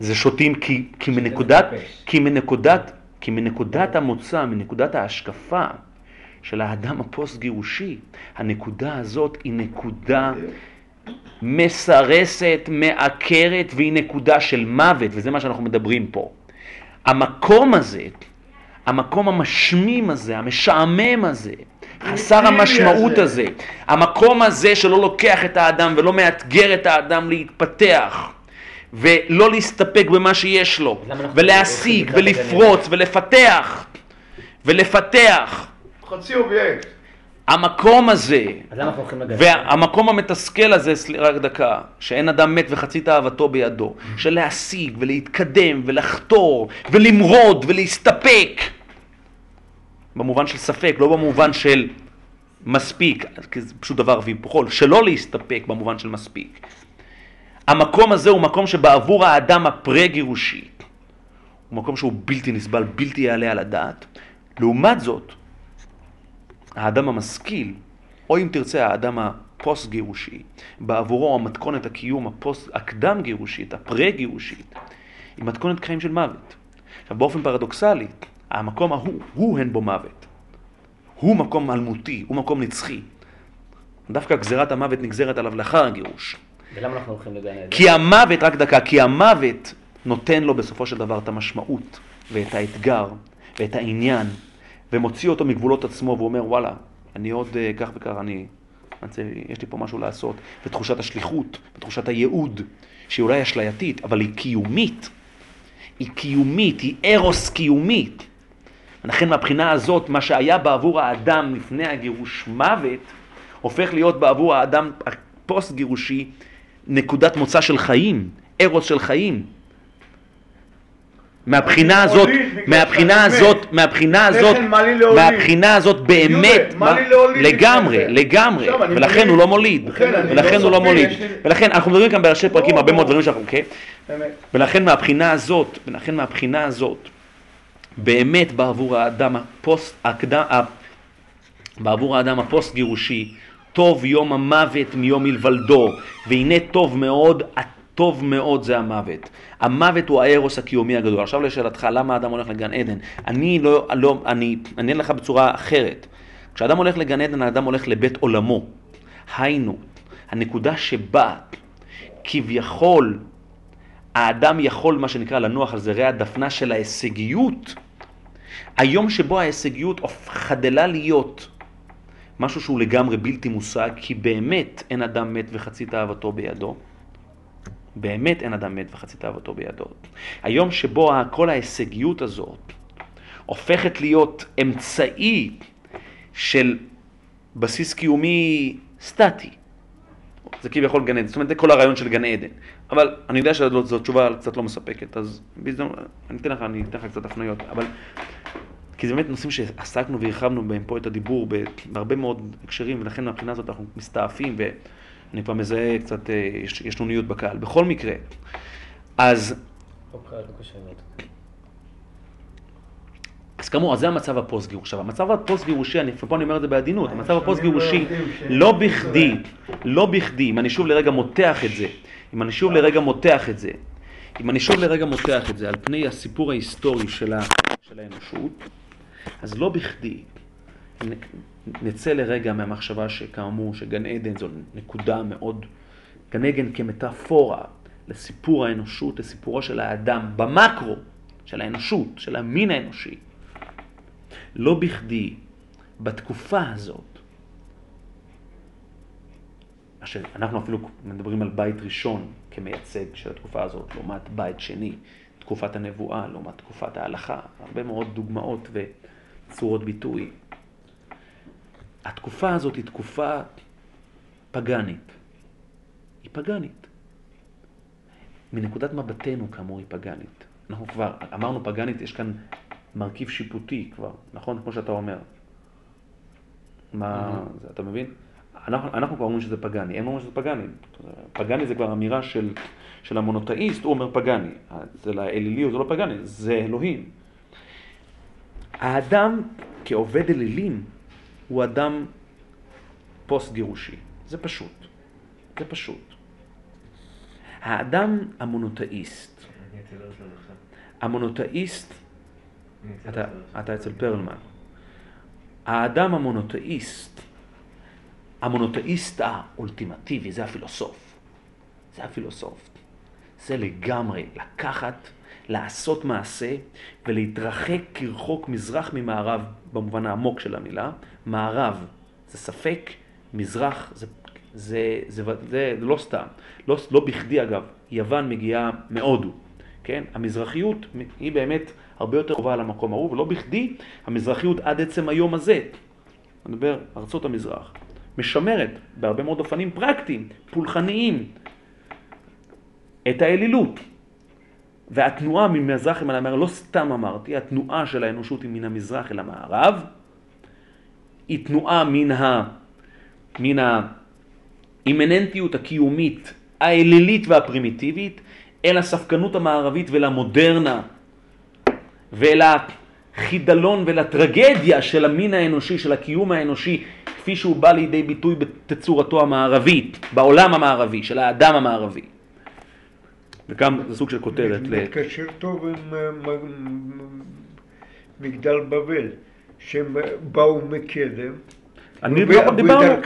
A: זה שותים כי, כי מנקודת. כי מנקודת, כי מנקודת המוצא, מנקודת ההשקפה של האדם הפוסט גירושי, הנקודה הזאת היא נקודה מסרסת, מעקרת, והיא נקודה של מוות, וזה מה שאנחנו מדברים פה. המקום הזה, המקום המשמים הזה, המשעמם הזה, חסר המשמעות
B: הזה.
A: הזה, המקום הזה שלא לוקח את האדם ולא מאתגר את האדם להתפתח, ולא להסתפק במה שיש לו, ולהשיג, ולפרוץ, ולפתח, ולפתח.
B: חצי אובייקט.
A: המקום הזה? והמקום המתסכל הזה, רק דקה, שאין אדם מת וחצי תאוותו בידו, של להשיג ולהתקדם ולחתור ולמרוד ולהסתפק, במובן של ספק, לא במובן של מספיק, כי זה פשוט דבר והיפוכו, שלא להסתפק במובן של מספיק. המקום הזה הוא מקום שבעבור האדם הפרה-גירושי, הוא מקום שהוא בלתי נסבל, בלתי יעלה על הדעת. לעומת זאת, האדם המשכיל, או אם תרצה האדם הפוסט-גירושי, בעבורו המתכונת הקיום הפוסט, הקדם-גירושית, הפרה-גירושית, היא מתכונת חיים של מוות. עכשיו באופן פרדוקסלי, המקום ההוא, הוא הן בו מוות. הוא מקום אלמותי, הוא מקום נצחי. דווקא גזירת המוות נגזרת עליו לאחר הגירוש.
F: ולמה אנחנו הולכים לגן עדן?
A: כי המוות, רק דקה, כי המוות נותן לו בסופו של דבר את המשמעות ואת האתגר ואת העניין ומוציא אותו מגבולות עצמו ואומר וואלה, אני עוד אה, כך וכך, אני, אני יש לי פה משהו לעשות. ותחושת השליחות, ותחושת הייעוד, שהיא אולי אשלייתית, אבל היא קיומית. היא קיומית, היא ארוס קיומית. לכן מהבחינה הזאת, מה שהיה בעבור האדם לפני הגירוש מוות, הופך להיות בעבור האדם הפוסט-גירושי נקודת מוצא של חיים, ארוס של חיים. מהבחינה הזאת, מהבחינה הזאת. מהבחינה הזאת? מהבחינה הזאת באמת, לגמרי? לגמרי,
B: עכשיו, אני
A: ולכן. הוא לא מוליד, ולכן
B: לא
A: הוא לא מוליד, ולכן אנחנו מדברים כאן בראשי פרקים
B: ברור,
A: הרבה מאוד. דברים שאנחנו, אוקיי? ולכן מהבחינה הזאת, ולכן מהבחינה הזאת, באמת בעבור האדם הפוסט, בעבור האדם הפוסט גירושי, טוב יום המוות מיום היוולדו, והנה טוב מאוד, הטוב מאוד זה המוות. המוות הוא הארוס הקיומי הגדול. עכשיו לשאלתך, למה האדם הולך לגן עדן? אני לא, לא, אני אענה לך בצורה אחרת. כשאדם הולך לגן עדן, האדם הולך לבית עולמו. היינו, הנקודה שבה כביכול האדם יכול, מה שנקרא, לנוח על זרי הדפנה של ההישגיות, היום שבו ההישגיות חדלה להיות משהו שהוא לגמרי בלתי מושג, כי באמת אין אדם מת וחצי תאוותו בידו. באמת אין אדם מת וחצי תאוותו בידו. היום שבו כל ההישגיות הזאת הופכת להיות אמצעי של בסיס קיומי סטטי. זה כביכול גן עדן, זאת אומרת זה כל הרעיון של גן עדן. אבל אני יודע שזו תשובה קצת לא מספקת, אז בהזדמנות, אני אתן לך, אני אתן לך קצת הפניות, אבל כי זה באמת נושאים שעסקנו והרחבנו בהם פה את הדיבור בהרבה מאוד הקשרים, ולכן מהבחינה הזאת אנחנו מסתעפים, ואני כבר מזהה קצת אה, יש- ישנוניות בקהל. בכל מקרה, אז. אז כאמור, אז זה המצב הפוסט-גירושי. עכשיו, המצב הפוסט-גירושי, אני- ופה אני אומר את זה בעדינות, המצב
B: שנים
A: הפוסט-גירושי,
B: לא
A: לא בכדי, לא בכדי, אם אני שוב לרגע מותח את זה, אם אני שוב לרגע מותח את זה, אם אני שוב לרגע מותח את זה על פני הסיפור ההיסטורי של, ה, של האנושות, אז לא בכדי נצא לרגע מהמחשבה שכאמור שגן עדן זו נקודה מאוד, גן עדן כמטאפורה לסיפור האנושות, לסיפורו של האדם במקרו, של האנושות, של המין האנושי. לא בכדי בתקופה הזאת אנחנו אפילו מדברים על בית ראשון כמייצג של התקופה הזאת, לעומת בית שני, תקופת הנבואה, לעומת תקופת ההלכה, הרבה מאוד דוגמאות וצורות ביטוי. התקופה הזאת היא תקופה פגאנית. היא פגאנית. מנקודת מבטנו, כאמור, היא פגאנית. אנחנו כבר, אמרנו פגאנית, יש כאן מרכיב שיפוטי כבר, נכון? כמו שאתה אומר. מה, זה, אתה מבין? אנחנו, אנחנו כבר אומרים שזה פגאני, הם אומרים שזה פגאני. פגאני זה כבר אמירה של, של המונותאיסט, הוא אומר פגאני. זה לאלילי או זה לא פגאני, זה אלוהים. האדם כעובד אלילים הוא אדם פוסט גירושי. זה פשוט. זה פשוט. האדם המונותאיסט, המונותאיסט, אתה, אתה אצל פרלמן. האדם המונותאיסט, המונותאיסט האולטימטיבי, זה הפילוסוף. זה הפילוסוף. זה לגמרי לקחת, לעשות מעשה ולהתרחק כרחוק מזרח ממערב במובן העמוק של המילה. מערב זה ספק, מזרח זה, זה, זה, זה, זה, לא סתם. לא, לא בכדי אגב, יוון מגיעה מהודו. כן? המזרחיות היא באמת הרבה יותר קרובה למקום ההוא, ולא בכדי המזרחיות עד עצם היום הזה, אני מדבר ארצות המזרח, משמרת בהרבה מאוד אופנים פרקטיים, פולחניים, את האלילות. והתנועה ממזרח אל המערב, לא סתם אמרתי, התנועה של האנושות היא מן המזרח אל המערב, היא תנועה מן, ה, מן האימננטיות הקיומית האלילית והפרימיטיבית אל הספקנות המערבית ולמודרנה ואל החידלון ולטרגדיה של המין האנושי, של הקיום האנושי, כפי שהוא בא לידי ביטוי בתצורתו המערבית, בעולם המערבי, של האדם המערבי. וגם זה סוג של כותרת.
C: מתקשר טוב עם אה, מגדל בבל, שהם באו מקדם.
A: אני דיברנו,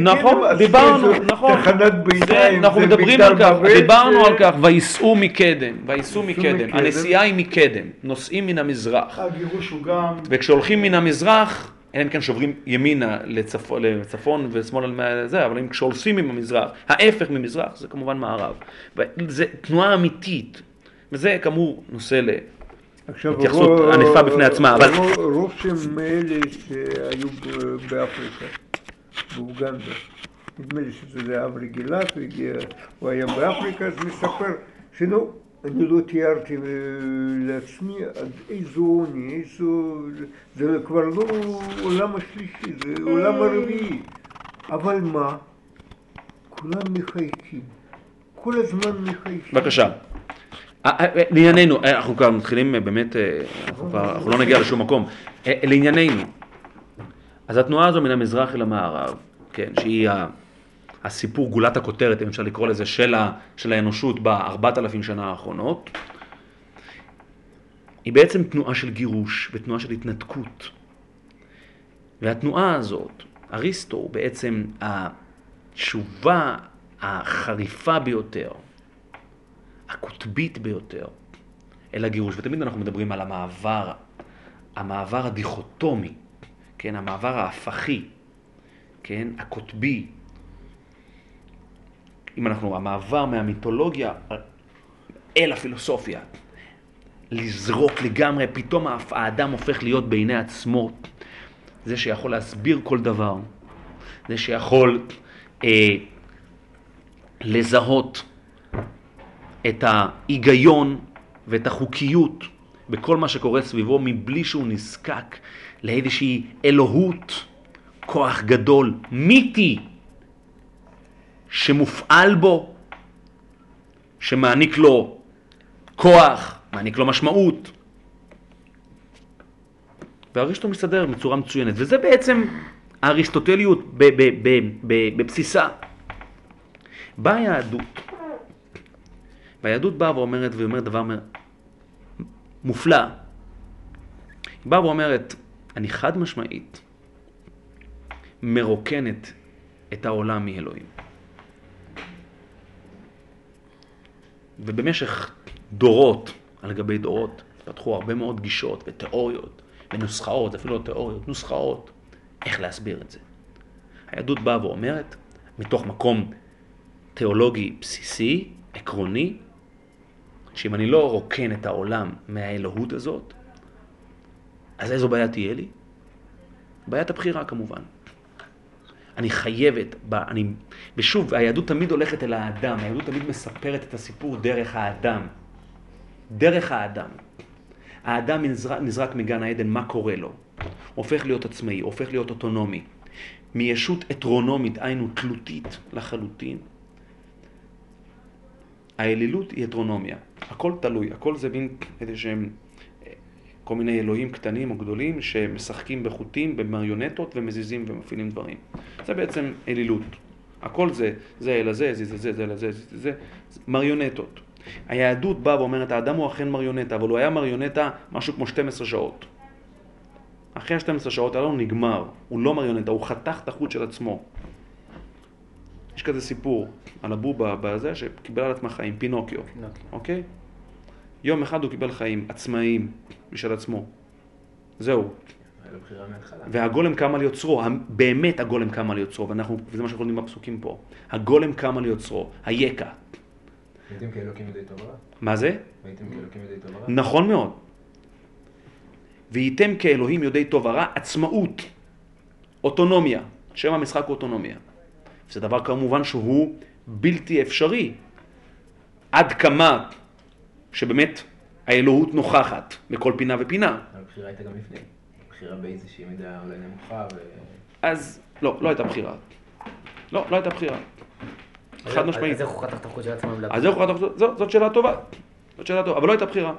A: נכון, דיברנו, נכון,
C: תחנת ביניים,
A: אנחנו מדברים על כך, דיברנו על כך, וייסעו מקדם, וייסעו מקדם, הנסיעה היא מקדם, נוסעים מן המזרח,
B: הגירוש הוא גם,
A: וכשהולכים מן המזרח, אלא אם כן שוברים ימינה לצפון ושמאלה לזה, אבל אם כשהולכים עם המזרח, ההפך ממזרח זה כמובן מערב, זה תנועה אמיתית, וזה כאמור נושא התייחסות ענפה בפני עצמה, אבל...
C: רוב שהם אלה שהיו באפריקה, באוגנדה, נדמה לי שזה אברי גילת, הוא היה באפריקה, אז מספר שנו, אני לא תיארתי לעצמי עד איזו עוני, איזו... זה כבר לא עולם השלישי, זה עולם הרביעי. אבל מה? כולם מחייכים. כל הזמן מחייכים.
A: בבקשה. אה, אה, אה, לענייננו, אנחנו כבר מתחילים באמת, אנחנו, לא נגיע לשום מקום. לענייננו, אז התנועה הזו מן המזרח אל המערב, כן, שהיא הסיפור גולת הכותרת, אם אפשר לקרוא לזה, של, ה, של האנושות בארבעת אלפים שנה האחרונות, היא בעצם תנועה של גירוש ותנועה של התנתקות. והתנועה הזאת, אריסטו בעצם התשובה החריפה ביותר הקוטבית ביותר אל הגירוש. ותמיד אנחנו מדברים על המעבר, המעבר הדיכוטומי, כן, המעבר ההפכי, כן, הקוטבי. אם אנחנו, המעבר מהמיתולוגיה אל הפילוסופיה, לזרוק לגמרי, פתאום האדם הופך להיות בעיני עצמו זה שיכול להסביר כל דבר, זה שיכול אה, לזהות את ההיגיון ואת החוקיות בכל מה שקורה סביבו מבלי שהוא נזקק לאיזושהי אלוהות, כוח גדול, מיתי, שמופעל בו, שמעניק לו כוח, מעניק לו משמעות. ואריסטו מסתדר בצורה מצוינת, וזה בעצם האריסטוטליות בבסיסה. באה היהדות והיהדות באה ואומרת, והיא אומרת דבר מופלא. היא באה ואומרת, אני חד משמעית מרוקנת את העולם מאלוהים. ובמשך דורות, על גבי דורות, פתחו הרבה מאוד גישות ותיאוריות ונוסחאות, אפילו לא תיאוריות, נוסחאות, איך להסביר את זה. היהדות באה ואומרת, מתוך מקום תיאולוגי בסיסי, עקרוני, שאם אני לא רוקן את העולם מהאלוהות הזאת, אז איזו בעיה תהיה לי? בעיית הבחירה כמובן. אני חייבת, ב, אני, ושוב, היהדות תמיד הולכת אל האדם, היהדות תמיד מספרת את הסיפור דרך האדם. דרך האדם. האדם נזרק, נזרק מגן העדן, מה קורה לו? הופך להיות עצמאי, הופך להיות אוטונומי. מישות אתרונומית, היינו תלותית לחלוטין. האלילות היא אתרונומיה. הכל תלוי, הכל זה מין איזה שהם כל מיני אלוהים קטנים או גדולים שמשחקים בחוטים, במריונטות ומזיזים ומפעילים דברים. זה בעצם אלילות. הכל זה, זה אל הזה, זה זה זה, זה לזה, זה זה, זה מריונטות. היהדות באה ואומרת, האדם הוא אכן מריונטה, אבל הוא היה מריונטה משהו כמו 12 שעות. אחרי ה-12 שעות הללו נגמר, הוא לא מריונטה, הוא חתך את החוט של עצמו. יש כזה סיפור על הבובה בזה שקיבל על עצמה חיים, פינוקיו. אוקיי? יום אחד הוא קיבל חיים עצמאיים משל עצמו. זהו. והגולם קם על יוצרו, באמת הגולם קם על יוצרו, ואנחנו, וזה מה שאנחנו לומדים בפסוקים פה. הגולם קם על יוצרו, היקע.
E: הייתם כאלוקים ידי ורע?
A: מה זה?
E: הייתם כאלוקים ידי ורע?
A: נכון מאוד. וייתם כאלוהים יודעי טוב ורע, עצמאות, אוטונומיה. שם המשחק הוא אוטונומיה. זה דבר כמובן שהוא בלתי אפשרי. עד כמה שבאמת האלוהות נוכחת בכל פינה ופינה.
E: הבחירה הייתה גם לפני. בחירה באיזושהי מידה אולי נמוכה ו...
A: אז לא, לא הייתה בחירה. לא, לא הייתה בחירה. חד משמעית.
F: אז איך את החוט של עצמו? עם
A: אז איך הוא חתך? זאת- זאת שאלה טובה. זאת שאלה טובה, אבל לא הייתה בחירה.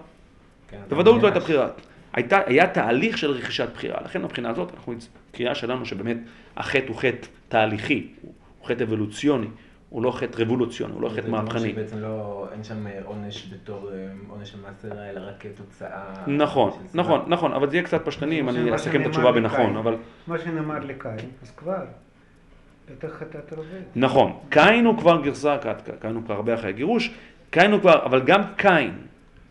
E: כן,
A: בוודאות לא הייתה בחירה. הייתה, היה תהליך של רכישת בחירה. לכן מבחינה הזאת, אנחנו, קריאה שלנו שבאמת החטא הוא חטא תהליכי, הוא חטא אבולוציוני, הוא לא חטא רבולוציוני, הוא לא חטא
E: זה אומר
A: מהפכני.
E: שבעצם לא, אין שם אה, עונש בתור אה, עונש רע, אלא רק כתוצאה...
A: נכון. נכון, נכון, אבל זה יהיה קצת פשטני אם
C: זה
A: אני אסכם את התשובה. בנכון, אבל
C: מה שנאמר לקין, אז כבר, חטאת.
A: נכון, קין הוא כבר גרסה, קין הוא כבר הרבה אחרי הגירוש, קין הוא כבר, אבל גם קין,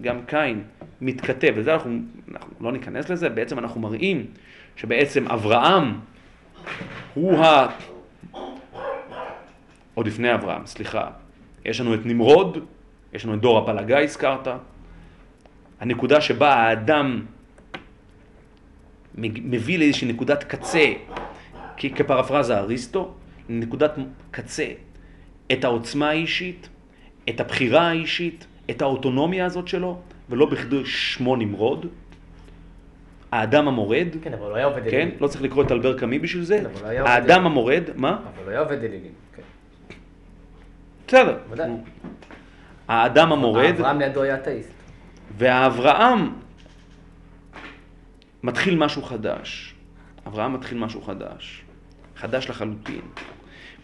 A: גם קין מתכתב, וזה אנחנו, אנחנו לא ניכנס לזה, בעצם אנחנו מראים שבעצם אברהם הוא ה... עוד לפני אברהם, סליחה, יש לנו את נמרוד, יש לנו את דור הפלגה הזכרת, הנקודה שבה האדם מביא לאיזושהי נקודת קצה, כפרפרזה אריסטו, נקודת קצה, את העוצמה האישית, את הבחירה האישית, את האוטונומיה הזאת שלו, ולא בכדי שמו נמרוד, האדם המורד,
F: כן, אבל הוא היה עובד
A: כן?
F: אלילים.
A: לא צריך לקרוא את אלבר קאמי בשביל זה,
F: כן, אבל היה עובד
A: האדם המורד, מה?
F: אבל הוא היה עובד אלילים. כן.
A: בסדר. האדם המורד,
F: אברהם לידו היה אתאיסט.
A: והאברהם מתחיל משהו חדש. אברהם מתחיל משהו חדש. חדש לחלוטין.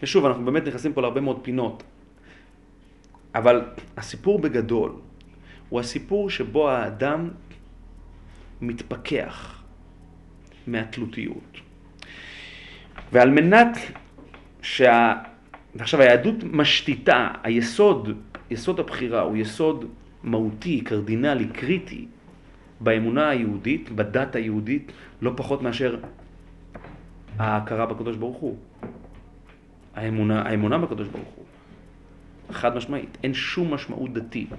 A: ושוב, אנחנו באמת נכנסים פה להרבה מאוד פינות. אבל הסיפור בגדול הוא הסיפור שבו האדם מתפכח מהתלותיות. ועל מנת שה... ועכשיו היהדות משתיתה, היסוד, יסוד הבחירה הוא יסוד מהותי, קרדינלי, קריטי באמונה היהודית, בדת היהודית, לא פחות מאשר ההכרה בקדוש ברוך הוא. האמונה, האמונה בקדוש ברוך הוא. חד משמעית. אין שום משמעות דתית,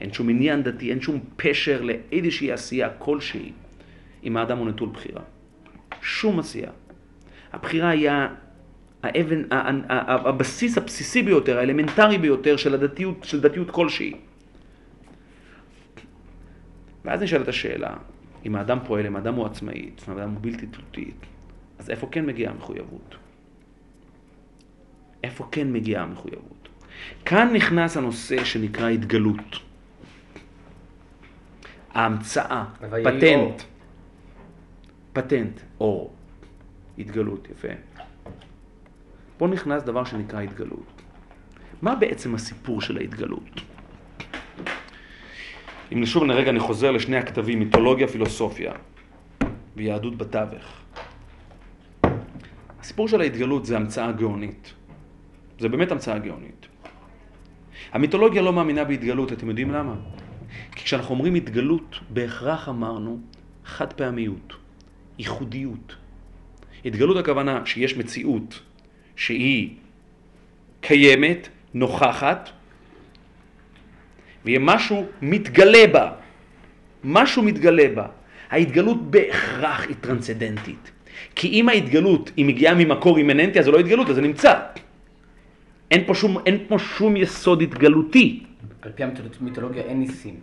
A: אין שום עניין דתי, אין שום פשר לאיזושהי עשייה כלשהי אם האדם הוא נטול בחירה. שום עשייה. הבחירה היא האבן, הבסיס הבסיסי ביותר, האלמנטרי ביותר של הדתיות, של דתיות כלשהי. ואז נשאלת השאלה, אם האדם פועל, אם האדם הוא עצמאית, אם האדם הוא בלתי תלותית, אז איפה כן מגיעה המחויבות? איפה כן מגיעה המחויבות? כאן נכנס הנושא שנקרא התגלות. ההמצאה. פטנט. פטנט, אור. התגלות, יפה. פה נכנס דבר שנקרא התגלות. מה בעצם הסיפור של ההתגלות? אם שוב רגע אני חוזר לשני הכתבים, מיתולוגיה, פילוסופיה ויהדות בתווך. הסיפור של ההתגלות זה המצאה גאונית. זה באמת המצאה גאונית. המיתולוגיה לא מאמינה בהתגלות, אתם יודעים למה? כי כשאנחנו אומרים התגלות, בהכרח אמרנו חד פעמיות, ייחודיות. התגלות הכוונה שיש מציאות שהיא קיימת נוכחת, ויהיה משהו מתגלה בה. משהו מתגלה בה. ההתגלות בהכרח היא טרנסצדנטית. כי אם ההתגלות היא מגיעה ממקור אימננטי, אז זה לא התגלות, אז זה נמצא. אין פה שום, אין פה שום יסוד התגלותי.
F: על פי המיתולוגיה אין ניסים.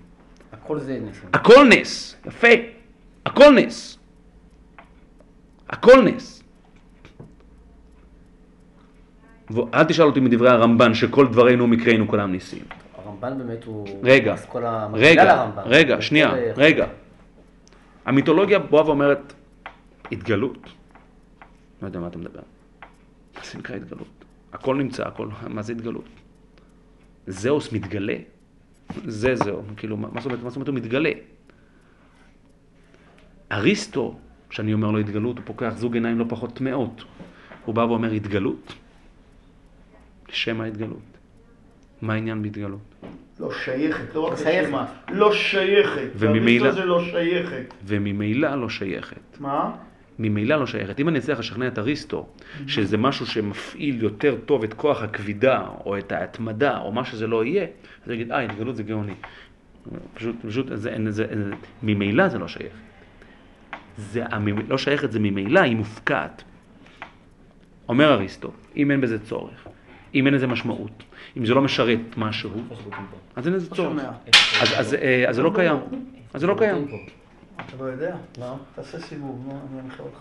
F: הכל זה ניסים.
A: הכל נס, יפה. הכל נס. הכל נס. אל תשאל אותי מדברי הרמב"ן שכל דברינו ומקרינו כולם ניסים.
F: הרמב"ן באמת הוא...
A: רגע, רגע,
F: לרמב"ן.
A: רגע, שנייה, רגע. המיתולוגיה באה ואומרת, התגלות. לא יודע מה אתה מדבר. מה זה נקרא התגלות? הכל נמצא, הכל, מה זה התגלות? זהוס מתגלה. זה זהו, כאילו, מה זאת אומרת, מה זאת אומרת הוא מתגלה? אריסטו, כשאני אומר לו התגלות, הוא פוקח זוג עיניים לא פחות טמאות. הוא בא ואומר התגלות. לשם ההתגלות. מה העניין בהתגלות?
B: לא שייכת, לא רק
F: שייכת.
B: לא שייכת.
A: וממילא-
B: זה לא שייכת.
A: וממילא לא שייכת.
B: מה?
A: ממילא לא שייכת. אם אני אצליח לשכנע את אריסטו שזה משהו שמפעיל יותר טוב את כוח הכבידה, או את ההתמדה, או מה שזה לא יהיה, אז הוא יגיד, אה, התגלות זה גאוני. פשוט, פשוט, זה, זה, זה, זה, ממילא זה לא שייך. זה, המ- לא שייכת זה ממילא, היא מופקעת. אומר אריסטו, אם אין בזה צורך, אם אין לזה משמעות, אם זה לא משרת משהו, אז אין לזה
B: לא
A: צורך. אז, אז, אה, אז זה לא קיים. אז זה לא קיים.
B: אתה לא יודע? לא. תעשה סיבוב, נו, אני אנחה אותך.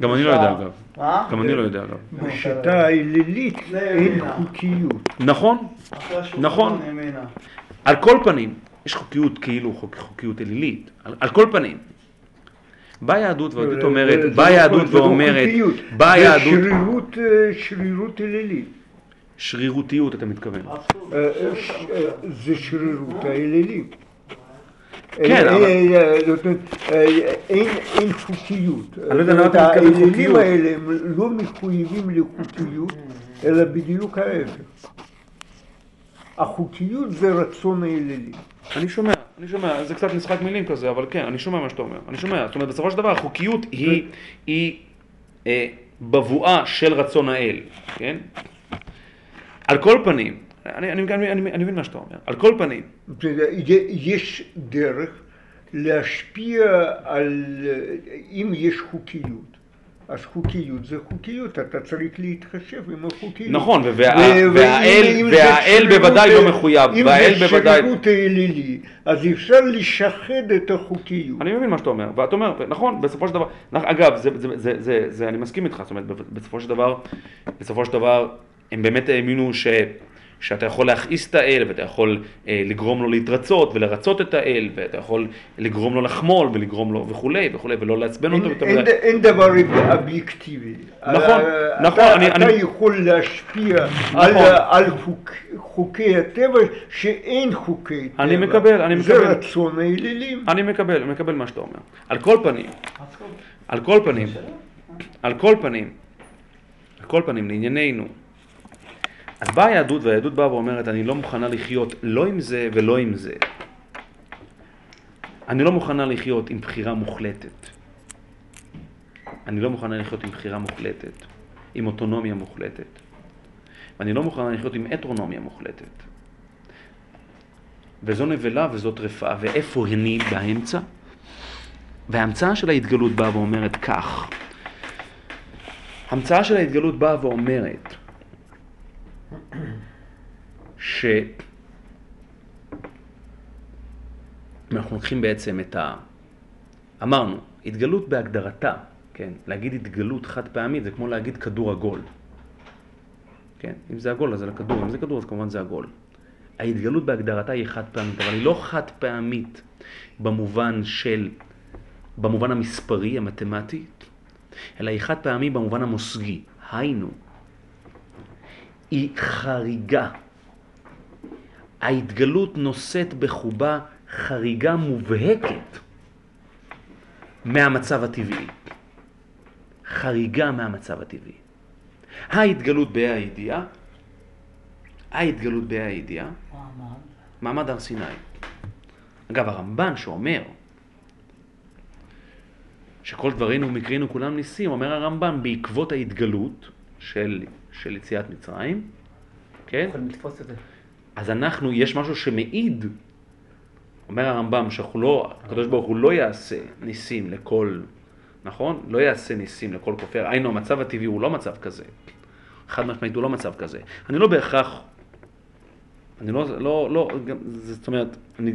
A: גם אני לא יודע אגב.
B: מה?
A: גם אני לא יודע אגב.
C: בשיטה האלילית אין. חוקיות.
A: נכון, נכון. על כל פנים, יש חוקיות כאילו חוק, חוקיות אלילית, על כל פנים. באה יהדות והיהדות
C: זה-
A: אומרת,
C: זה
A: באה
C: לא-
A: יהדות
C: זה לא
A: ואומרת. באה
C: זה
A: יהדות,
C: שרירות, אה, שרירות אלילית.
A: שרירותיות אתה מתכוון.
C: אה, אה, זה שרירות האלילית.
A: כן, אבל-
C: זאת אומרת, אין חוקיות.
A: אני לא יודע למה אתה
C: אומרת,
A: מתכוון
C: האלילים
A: חוקיות.
C: האלה הם לא מחויבים לחוקיות, אלא בדיוק ההפך. החוקיות זה רצון האלילי.
A: אני שומע, אני שומע, זה קצת משחק מילים כזה, אבל כן, אני שומע מה שאתה אומר. אני שומע, זאת אומרת, בסופו של דבר החוקיות היא, היא אה, בבואה של רצון האל, כן? על כל פנים, אני, אני, אני, אני, אני מבין מה שאתה אומר, על כל פנים,
C: יש דרך להשפיע על, אם יש חוקיות, אז חוקיות זה חוקיות, אתה צריך להתחשב עם החוקיות.
A: נכון, והאל- בוודאי לא מחויב, והאל
C: אם זה
A: בוודאי-
C: שרירות האלילי, אז אפשר לשחד את החוקיות.
A: אני מבין מה שאתה אומר, ואתה אומר, נכון, בסופו של דבר, אגב, אני מסכים איתך, זאת אומרת, בסופו של דבר, בסופו של דבר, הם באמת האמינו ש, שאתה יכול להכעיס את האל, ואתה יכול אה, לגרום לו להתרצות ולרצות את האל, ואתה יכול לגרום לו לחמול ולגרום לו וכולי וכולי, ולא לעצבן
C: אין,
A: אותו.
C: אין,
A: מדי.
C: אין דבר אובייקטיבי.
A: נכון,
C: אה,
A: נכון,
C: אתה,
A: אני-
C: אתה
A: אני-
C: יכול להשפיע על,
A: נכון.
C: על חוק, חוקי הטבע שאין חוקי טבע.
A: אני מקבל, אני
C: זה
A: מקבל.
C: רצון האלילים.
A: אני מקבל, אני מקבל מה שאתה אומר. על כל פנים, על כל פנים, על כל פנים, על כל פנים, לענייננו. אז באה היהדות, והיהדות באה ואומרת, אני לא מוכנה לחיות לא עם זה ולא עם זה. אני לא מוכנה לחיות עם בחירה מוחלטת. אני לא מוכנה לחיות עם בחירה מוחלטת, עם אוטונומיה מוחלטת. ואני לא מוכנה לחיות עם הטרונומיה מוחלטת. וזו נבלה וזו טרפה, ואיפה אני באמצע? וההמצאה של ההתגלות באה ואומרת כך. המצאה של ההתגלות באה ואומרת ש... אנחנו לוקחים בעצם את ה... אמרנו, התגלות בהגדרתה, כן, להגיד התגלות חד פעמית זה כמו להגיד כדור עגול. כן, אם זה עגול אז זה לכדור, אם זה כדור אז כמובן זה עגול. ההתגלות בהגדרתה היא חד פעמית, אבל היא לא חד פעמית במובן של, במובן המספרי, המתמטי, אלא היא חד פעמית במובן המושגי. היינו, היא חריגה. ההתגלות נושאת בחובה חריגה מובהקת מהמצב הטבעי. חריגה מהמצב הטבעי. ההתגלות בה"א הידיעה, ההתגלות בה"א הידיעה, מעמד הר סיני. אגב, הרמב"ן שאומר שכל דברינו ומקרינו כולם ניסים, אומר הרמב"ן, בעקבות ההתגלות של, של יציאת מצרים, כן?
F: יכולים לתפוס את זה.
A: אז אנחנו, יש משהו שמעיד, אומר הרמב"ם, שאנחנו לא, הקדוש ברוך הוא לא יעשה ניסים לכל, נכון? לא יעשה ניסים לכל כופר. היינו, המצב הטבעי הוא לא מצב כזה. חד משמעית הוא לא מצב כזה. אני לא בהכרח, אני לא, לא, לא, גם, זאת אומרת, אני,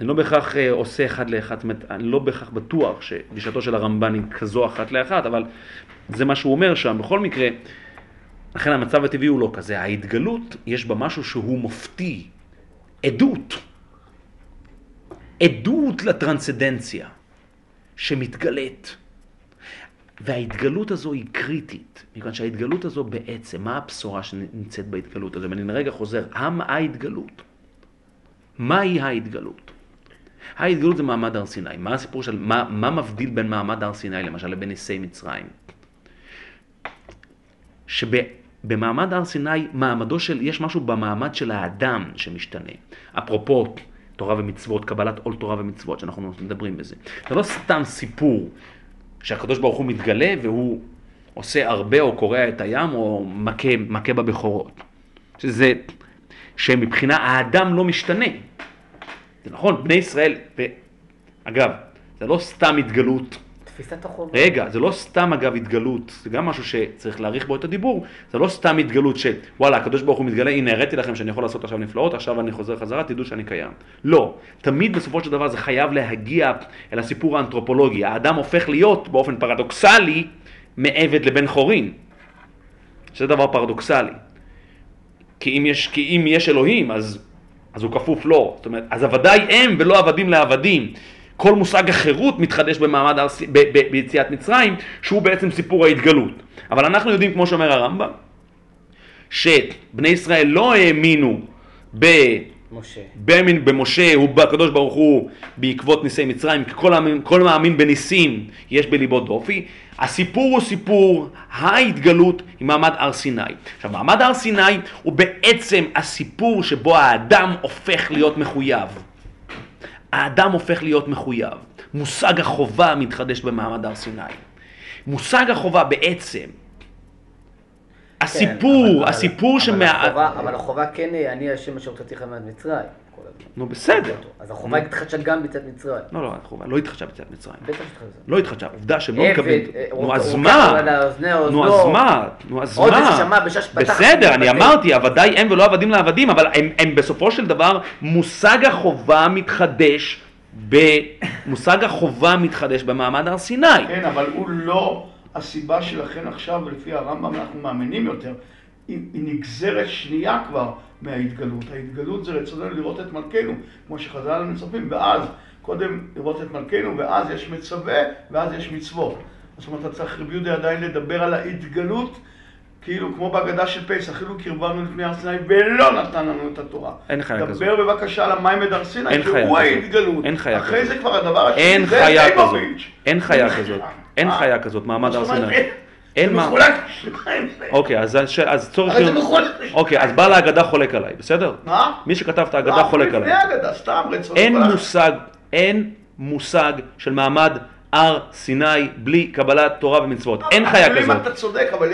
A: אני לא בהכרח אה, עושה אחד לאחד, זאת אומרת, אני לא בהכרח בטוח שגישתו של הרמב"ן היא כזו אחת לאחת, אבל זה מה שהוא אומר שם. בכל מקרה, לכן המצב הטבעי הוא לא כזה. ההתגלות, יש בה משהו שהוא מופתי. עדות. עדות לטרנסדנציה שמתגלית. וההתגלות הזו היא קריטית, מכיוון שההתגלות הזו בעצם, מה הבשורה שנמצאת בהתגלות הזו? ואני רגע חוזר, מה ההתגלות? מהי ההתגלות? ההתגלות זה מעמד הר סיני. מה הסיפור של, מה, מה מבדיל בין מעמד הר סיני למשל לבין ניסי מצרים? שבמעמד הר סיני, מעמדו של, יש משהו במעמד של האדם שמשתנה. אפרופו תורה ומצוות, קבלת עול תורה ומצוות, שאנחנו מדברים בזה. זה לא סתם סיפור שהקדוש ברוך הוא מתגלה והוא עושה הרבה או קורע את הים או מכה, מכה בבכורות. שזה, שמבחינה האדם לא משתנה. זה נכון, בני ישראל, ו... אגב, זה לא סתם התגלות.
F: תפיסת החובה.
A: רגע, זה לא סתם אגב התגלות, זה גם משהו שצריך להעריך בו את הדיבור, זה לא סתם התגלות שוואלה, הקדוש ברוך הוא מתגלה, הנה הראיתי לכם שאני יכול לעשות עכשיו נפלאות, עכשיו אני חוזר חזרה, תדעו שאני קיים. לא, תמיד בסופו של דבר זה חייב להגיע אל הסיפור האנתרופולוגי, האדם הופך להיות באופן פרדוקסלי מעבד לבן חורין, שזה דבר פרדוקסלי. כי אם יש, כי אם יש אלוהים, אז, אז הוא כפוף לו, זאת אומרת, אז עבדיי הם ולא עבדים לעבדים. כל מושג החירות מתחדש במעמד הר, ב, ב, ביציאת מצרים, שהוא בעצם סיפור ההתגלות. אבל אנחנו יודעים, כמו שאומר הרמב"ם, שבני ישראל לא האמינו ב...
F: משה.
A: באמין במשה ובקדוש ברוך הוא בעקבות ניסי מצרים, כי כל, כל מאמין בניסים יש בליבו דופי. הסיפור הוא סיפור ההתגלות עם מעמד הר סיני. עכשיו, מעמד הר סיני הוא בעצם הסיפור שבו האדם הופך להיות מחויב. האדם הופך להיות מחויב. מושג החובה מתחדש במעמד הר סיני. מושג החובה בעצם, הסיפור,
F: כן, אבל-
A: הסיפור
F: אבל
A: שמה...
F: החובה- אבל החובה כן, אני השם אשר הוצאתיך מעט מצרים. כל הזמן.
A: נו בסדר.
F: אז החובה התחדשה גם ביציאת מצרים.
A: לא, לא, החובה לא התחדשה ביציאת מצרים.
F: בטח שהתחדשה.
A: לא התחדשה, עובדה שהם לא מקבלים...
F: אה,
A: נו אז מה? נו אז מה? נו אז
F: עוד
A: מה?
F: איזה שמע
A: בסדר, אני. אמרתי, עבדיי הם ולא עבדים לעבדים, אבל הם, הם בסופו של דבר, מושג החובה מתחדש, מושג החובה מתחדש במעמד הר סיני.
B: כן, אבל הוא לא הסיבה שלכן עכשיו, לפי הרמב"ם, אנחנו מאמינים יותר. היא, היא נגזרת שנייה כבר מההתגלות. ההתגלות זה רצוננו לראות את מלכנו, כמו שחז"ל מצפים, ואז, קודם לראות את מלכנו, ואז יש מצווה, ואז יש מצוות. זאת אומרת, אתה צריך רבי יהודה עדיין לדבר על ההתגלות, כאילו כמו בהגדה של פסח, אפילו קרבנו לפני הר סיני ולא נתן לנו את התורה.
A: אין חיה כזאת.
B: דבר בבקשה על המים בדר סיני,
A: אין חיה
B: שהוא. ההתגלות.
A: אין חיה
B: אחרי
A: כזאת.
B: זה כבר הדבר השני,
A: אין חיה כזאת. אין חיה כזאת. אין
B: אה?
A: חיה כזאת, מעמד הר סיני. אין
B: זה
A: מה...
B: מחולק לשניים.
A: אוקיי, אז, אז צורך...
B: הרי זה מחולק לשניים.
A: אוקיי, אז בעל ההגדה חולק עליי, בסדר?
B: מה?
A: מי שכתב את ההגדה חולק
B: לפני
A: עליי.
B: ההגדה, סתם רצון.
A: אין מושג, אין מושג של מעמד הר סיני בלי קבלת תורה ומצוות. אין חיה כזאת.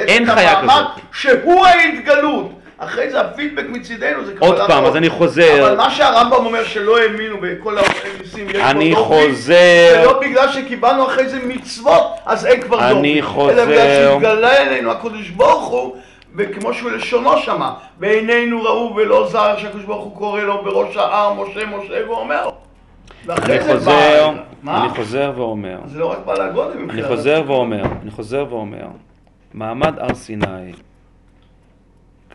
A: אין חיה כזאת.
B: שהוא ההתגלות. אחרי זה הפידבק מצידנו זה קבלת
A: עוד פעם. אז אני חוזר.
B: אבל מה שהרמב"ם אומר שלא האמינו בכל הניסים, יש
A: אני
B: פה דופי,
A: חוזר.
B: זה לא בגלל שקיבלנו אחרי זה מצוות, אז אין כבר דופי.
A: אני
B: אלא
A: חוזר.
B: בגלל שהתגלה אלינו הקדוש ברוך הוא, וכמו שהוא לשונו שמה, בעינינו ראו ולא זר שהקדוש ברוך הוא קורא לו בראש ההר, משה משה ואומר.
A: אני חוזר? אני חוזר ואומר.
B: זה לא רק בעל הגודל
A: אני חוזר ואומר, אני חוזר ואומר, מעמד הר סיני,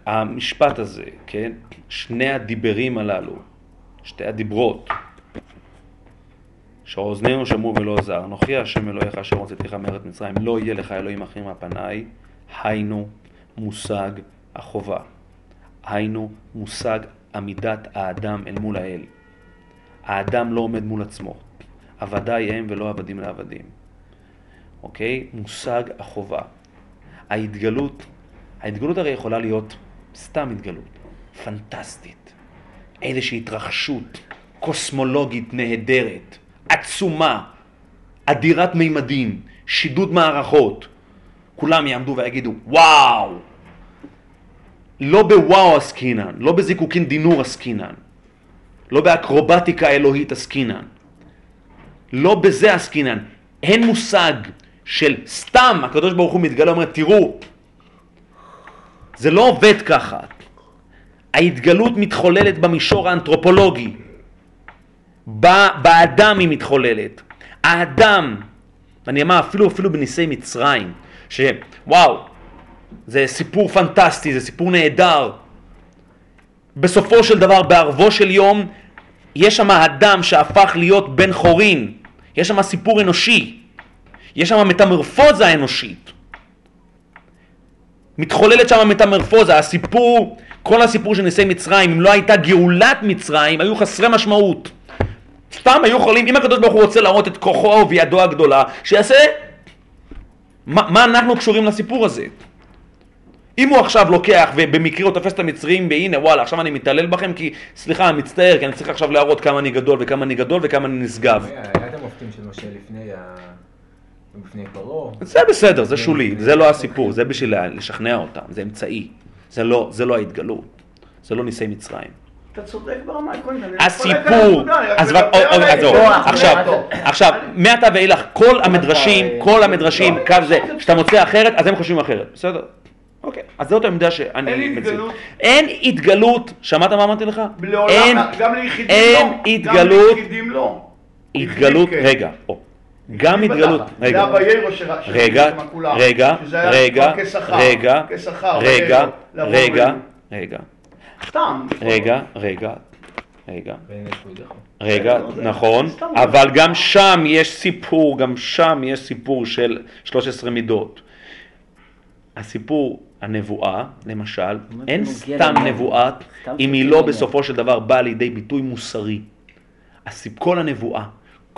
A: המשפט הזה, כן, שני הדיברים הללו, שתי הדיברות, שאוזנינו שמעו ולא עזר, אנוכי השם אלוהיך אשר הוצאתיך מארץ מצרים, לא יהיה לך אלוהים אחרים מהפניי, היינו מושג החובה, היינו מושג עמידת האדם אל מול האל. האדם לא עומד מול עצמו, עבדיי הם ולא עבדים לעבדים. אוקיי? מושג החובה. ההתגלות, ההתגלות הרי יכולה להיות סתם התגלות, פנטסטית. איזושהי התרחשות קוסמולוגית נהדרת, עצומה, אדירת מימדים, שידוד מערכות. כולם יעמדו ויגידו, וואו, לא בוואו עסקינן, לא בזיקוקין דינור עסקינן, לא באקרובטיקה אלוהית עסקינן, לא בזה עסקינן. אין מושג של סתם הקדוש ברוך הוא מתגלה ואומר, תראו, זה לא עובד ככה. ההתגלות מתחוללת במישור האנתרופולוגי. באדם היא מתחוללת. האדם, אני אומר אפילו אפילו בניסי מצרים, שוואו, זה סיפור פנטסטי, זה סיפור נהדר. בסופו של דבר, בערבו של יום, יש שם אדם שהפך להיות בן חורין. יש שם סיפור אנושי. יש שם מטמורפוזה אנושית. מתחוללת שם מטמורפוזה. הסיפור, כל הסיפור של ניסי מצרים, אם לא הייתה גאולת מצרים, היו חסרי משמעות. סתם היו יכולים, אם הקדוש ברוך הוא רוצה להראות את כוחו וידו הגדולה, שיעשה... מה, מה אנחנו קשורים לסיפור הזה? אם הוא עכשיו לוקח ובמקרה הוא תופס את המצרים והנה וואלה עכשיו אני מתעלל בכם כי סליחה מצטער כי אני צריך עכשיו להראות כמה אני גדול וכמה אני גדול וכמה אני נשגב.
E: היה את המופתים של משה לפני ה... לפני פרעה.
A: זה בסדר, זה שולי, זה לא הסיפור, זה בשביל לשכנע אותם, זה אמצעי, זה לא, זה לא ההתגלות, זה לא ניסי מצרים.
B: אתה צודק ברמה העקרונית. אני
A: הסיפור, אז. עכשיו. עכשיו, מעתה ואילך, כל המדרשים, כל המדרשים,
B: לא,
A: קו זה,
B: לא,
A: כשאתה מוצא אחרת, אז הם חושבים אחרת, בסדר? אוקיי, אז זאת העמדה שאני
B: אין
A: מציג.
B: התגלות.
A: אין התגלות, שמעת מה אמרתי לך?
B: לעולם,
A: אין
B: גם ליחידים
A: אין
B: לא.
A: התגלות.
B: גם ליחידים לא.
A: התגלות,
B: כן.
A: רגע, או, גם התגלות, רגע, רגע, רגע, רגע, רגע, רגע, רגע, רגע. רגע, רגע, רגע. רגע, נכון. אבל גם שם יש סיפור, גם שם יש סיפור של 13 מידות. הסיפור, הנבואה, למשל, אין סתם. נבואה אם היא
F: מגיע
A: לא. בסופו של דבר באה לידי ביטוי מוסרי. כל הנבואה,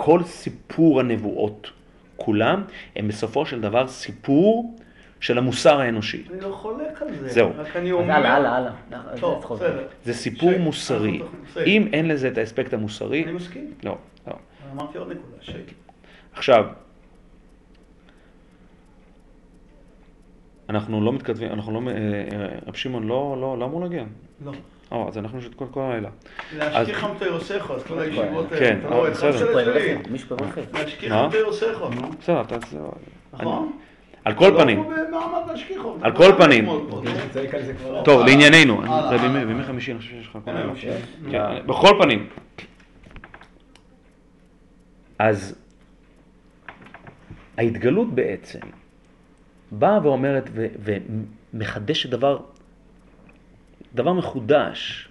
A: כל סיפור הנבואות, כולם, הם בסופו של דבר סיפור של המוסר האנושי.
B: אני לא חולק על זה.
A: זהו.
B: רק אני אומר...
F: הלאה, הלאה, הלאה. זה
B: טוב. בסדר.
A: זה סיפור
B: ש-
A: מוסרי. אם אין לזה את האספקט המוסרי,
B: אני מסכים.
A: לא, לא.
B: אמרתי עוד נקודה.
A: עכשיו, אנחנו לא מתכתבים, אנחנו לא, אה, אה, רב שמעון לא, לא, לא אמור להגיע.
B: לא.
A: או, אז אנחנו נשת כל הלילה.
B: להשכיח יוסכו, אז כל הישיבות
A: כן,
B: האלה. אתה לא רואה את
A: בסדר.
B: להשכיח
A: מה?
B: חמתו יוסכו.
A: בסדר, אתה...
B: נכון?
A: על כל פנים. על כל פנים. טוב. לענייננו, זה. בימי חמישי, אני חושב שיש לך כל היום.
B: שם.
A: כן, בכל פנים, אז ההתגלות בעצם באה ואומרת ומחדשת דבר, דבר מחודש.